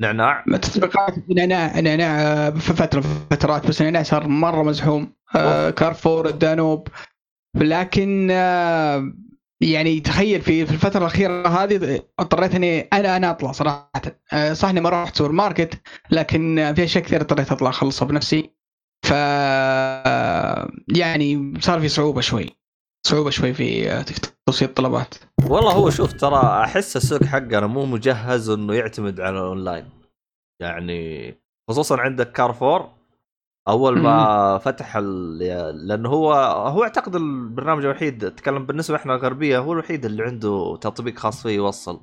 نعناع؟ تطبيقات نعناع نعناع آه، في فترة فترات بس النعناع صار مرة مزحوم. آه، كارفور الدانوب. لكن آه، يعني تخيل في في الفترة الأخيرة هذه اضطريت إني أنا أنا أطلع صراحة. آه، صح إني ما رحت سوبر ماركت لكن في أشياء كثير اضطريت أطلع اخلصها بنفسي. ف يعني صار في صعوبة شوي. صعوبة شوي في توصيل الطلبات. والله هو شوف ترى أحس السوق حقنا مو مجهز إنه يعتمد على الأونلاين. يعني خصوصا عندك كارفور أول ما فتح ال... لأنه هو هو أعتقد البرنامج الوحيد اتكلم بالنسبة إحنا الغربية هو الوحيد اللي عنده تطبيق خاص فيه يوصل.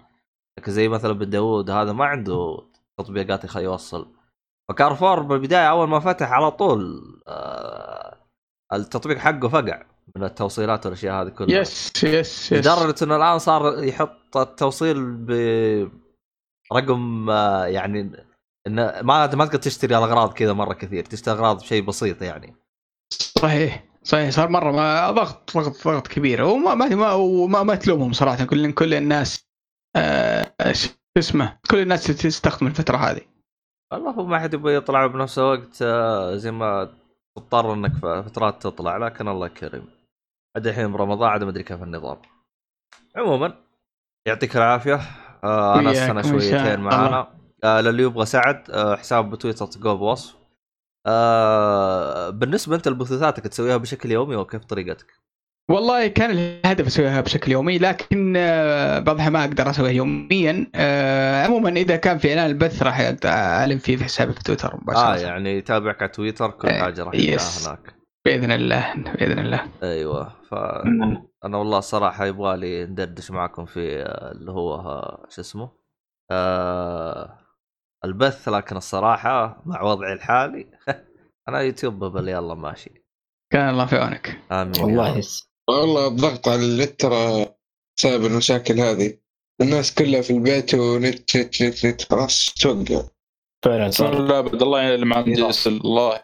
لكن زي مثلا بن داوود هذا ما عنده تطبيقات يوصل. فكارفور بالبداية أول ما فتح على طول آه التطبيق حقه فقع. من التوصيلات والأشياء هذه كلها. yes yes yes لدرجة إنه الآن صار يحط التوصيل برقم آه، يعني إنه ما ما تقدر تشتري الأغراض كذا مرة كثير تشتري أغراض بشيء بسيط يعني. صحيح صحيح صار مرة ما ضغط ضغط ضغط كبير. وما ما ما وما ما تلومهم صراحة. كل كل الناس آه شو اسمه كل الناس تستخدم الفترة هذه. والله ما حد يبغى يطلع بنفس الوقت آه، زي ما تضطر إنك فترات تطلع لكن الله كريم عاد الحين برمضان عاد ما أدري كيف النظام. عموما يعطيك العافية. آه أنا شاء شويتين. معانا. آه للي يبغى سعد آه حساب بتويتر تلقوه بوصف آه بالنسبة أنت لبثوثاتك تسويها بشكل يومي وكيف طريقتك؟ والله كان الهدف أسويها بشكل يومي لكن بعضها ما أقدر أسويها يوميا. عموما إذا كان في إعلان البث راح اعلن فيه في حسابي في تويتر مباشرة. آه يعني تابعك على تويتر كل حاجة راح. تلقاها هناك بإذن الله بإذن الله. أيوه. فانا والله الصراحه يبغى لي ندردش معكم في آه، اللي هو آه، شو اسمه آه البث لكن الصراحة مع وضعي الحالي *laughs* أنا يوتيوب بل يلا ماشي. كان الله في عونك. آمين والله والله الضغط على النت ترى بسبب المشاكل هذه. الناس كلها في البيت ونت نت نت نت خلاص توقع. فعلا صار لا عبد الله يعين اللي معاه جلس الله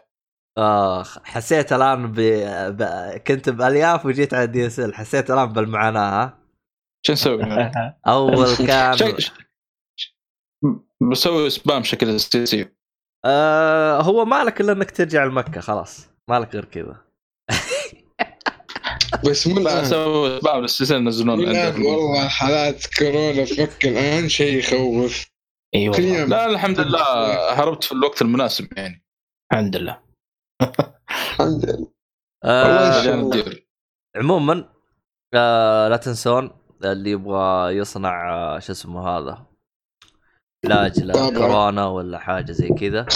اخ حسيت الآن ب... ب... كنت بألياف وجيت على DSL حسيت الآن بالمعاناة ها؟ شو نسوي؟ *laughs* أول *laughs* كان بسوي spam بشكل اساسي آه هو مالك إلا إنك ترجع لمكة خلاص. مالك غير كذا. *laughs* بس من أسوي سبام للسلسله ينزلون. والله حالات كورونا في مكة الآن شيء يخوف. اي كل والله يوم. لا الحمد لله هربت في الوقت المناسب يعني. الحمد لله. الحمد لله. آه عموما آه لا تنسون اللي يبغى يصنع آه شو اسمه هذا علاج *laughs* طبعاً. لكورونا ولا حاجة زي كذا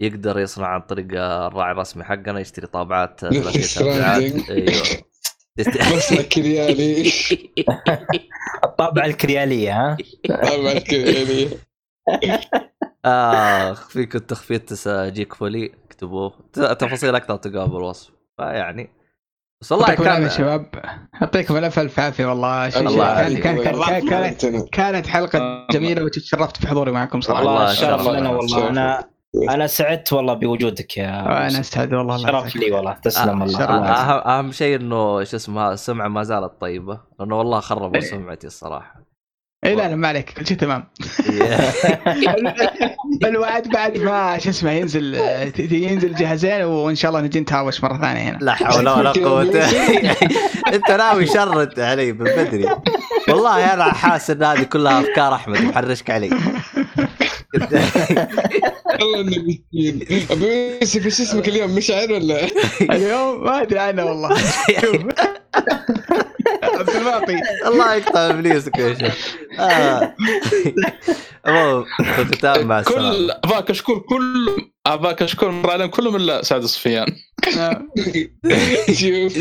يقدر يصنع عن طريق الراعي الرسمي حقنا يشتري طابعات *laughs* ثلاثية. أيوه *laughs* يست- بس لك ريالي الطابعه الكريالية ها؟ كذا يعني اخ فيكم التخفيض جيك فولي اكتبوه ت- تفاصيل أكثر تلقاها بالوصف فيعني بس والله يعطيكم العافيه كان شباب يعطيكم الف الف عافية والله شيء- الله كان. كان كان كان- كانت كانت كانت حلقة جميلة وتشرفت بحضوري معكم صراحة والله والله شرف لنا. والله أنا أنا سعدت والله بوجودك يا وأنا اسعد والله الله شرف. لي والله تسلم آه، والله. آه،. اهم أهم شيء إنه شو اسمها السمعه ما زالت طيبة لأنه والله خربوا إيه. سمعتي الصراحة اي لا لا ما عليك كل شيء تمام. *laughs* الوعد بعد ما شو اسمه ينزل ينزل جهازين وإن شاء الله نجي نتهاوش مرة ثانية هنا. لا حول ولا قوة. *laughs* أنت ناوي شرط علي من بدري. والله أنا حاسس إن هذه كلها أفكار أحمد محرشك علي. والله أبو يوسف إيش اسمك اليوم مشعل ولا؟ اليوم ما أدري عنه والله. *laughs* عبد الباقي الله يقطع ابليسك يا شيخ آه. *laughs* الختام مع كل السلامه اباك أشكر كل اباك أشكر مر عليهم كلهم إلا سعد الصفيان شوف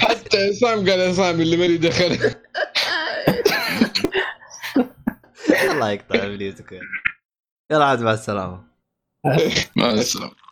حتى عصام قال عصام اللي مالي دخل. الله يقطع ابليسك يلا عاد مع السلامة. مع السلامة.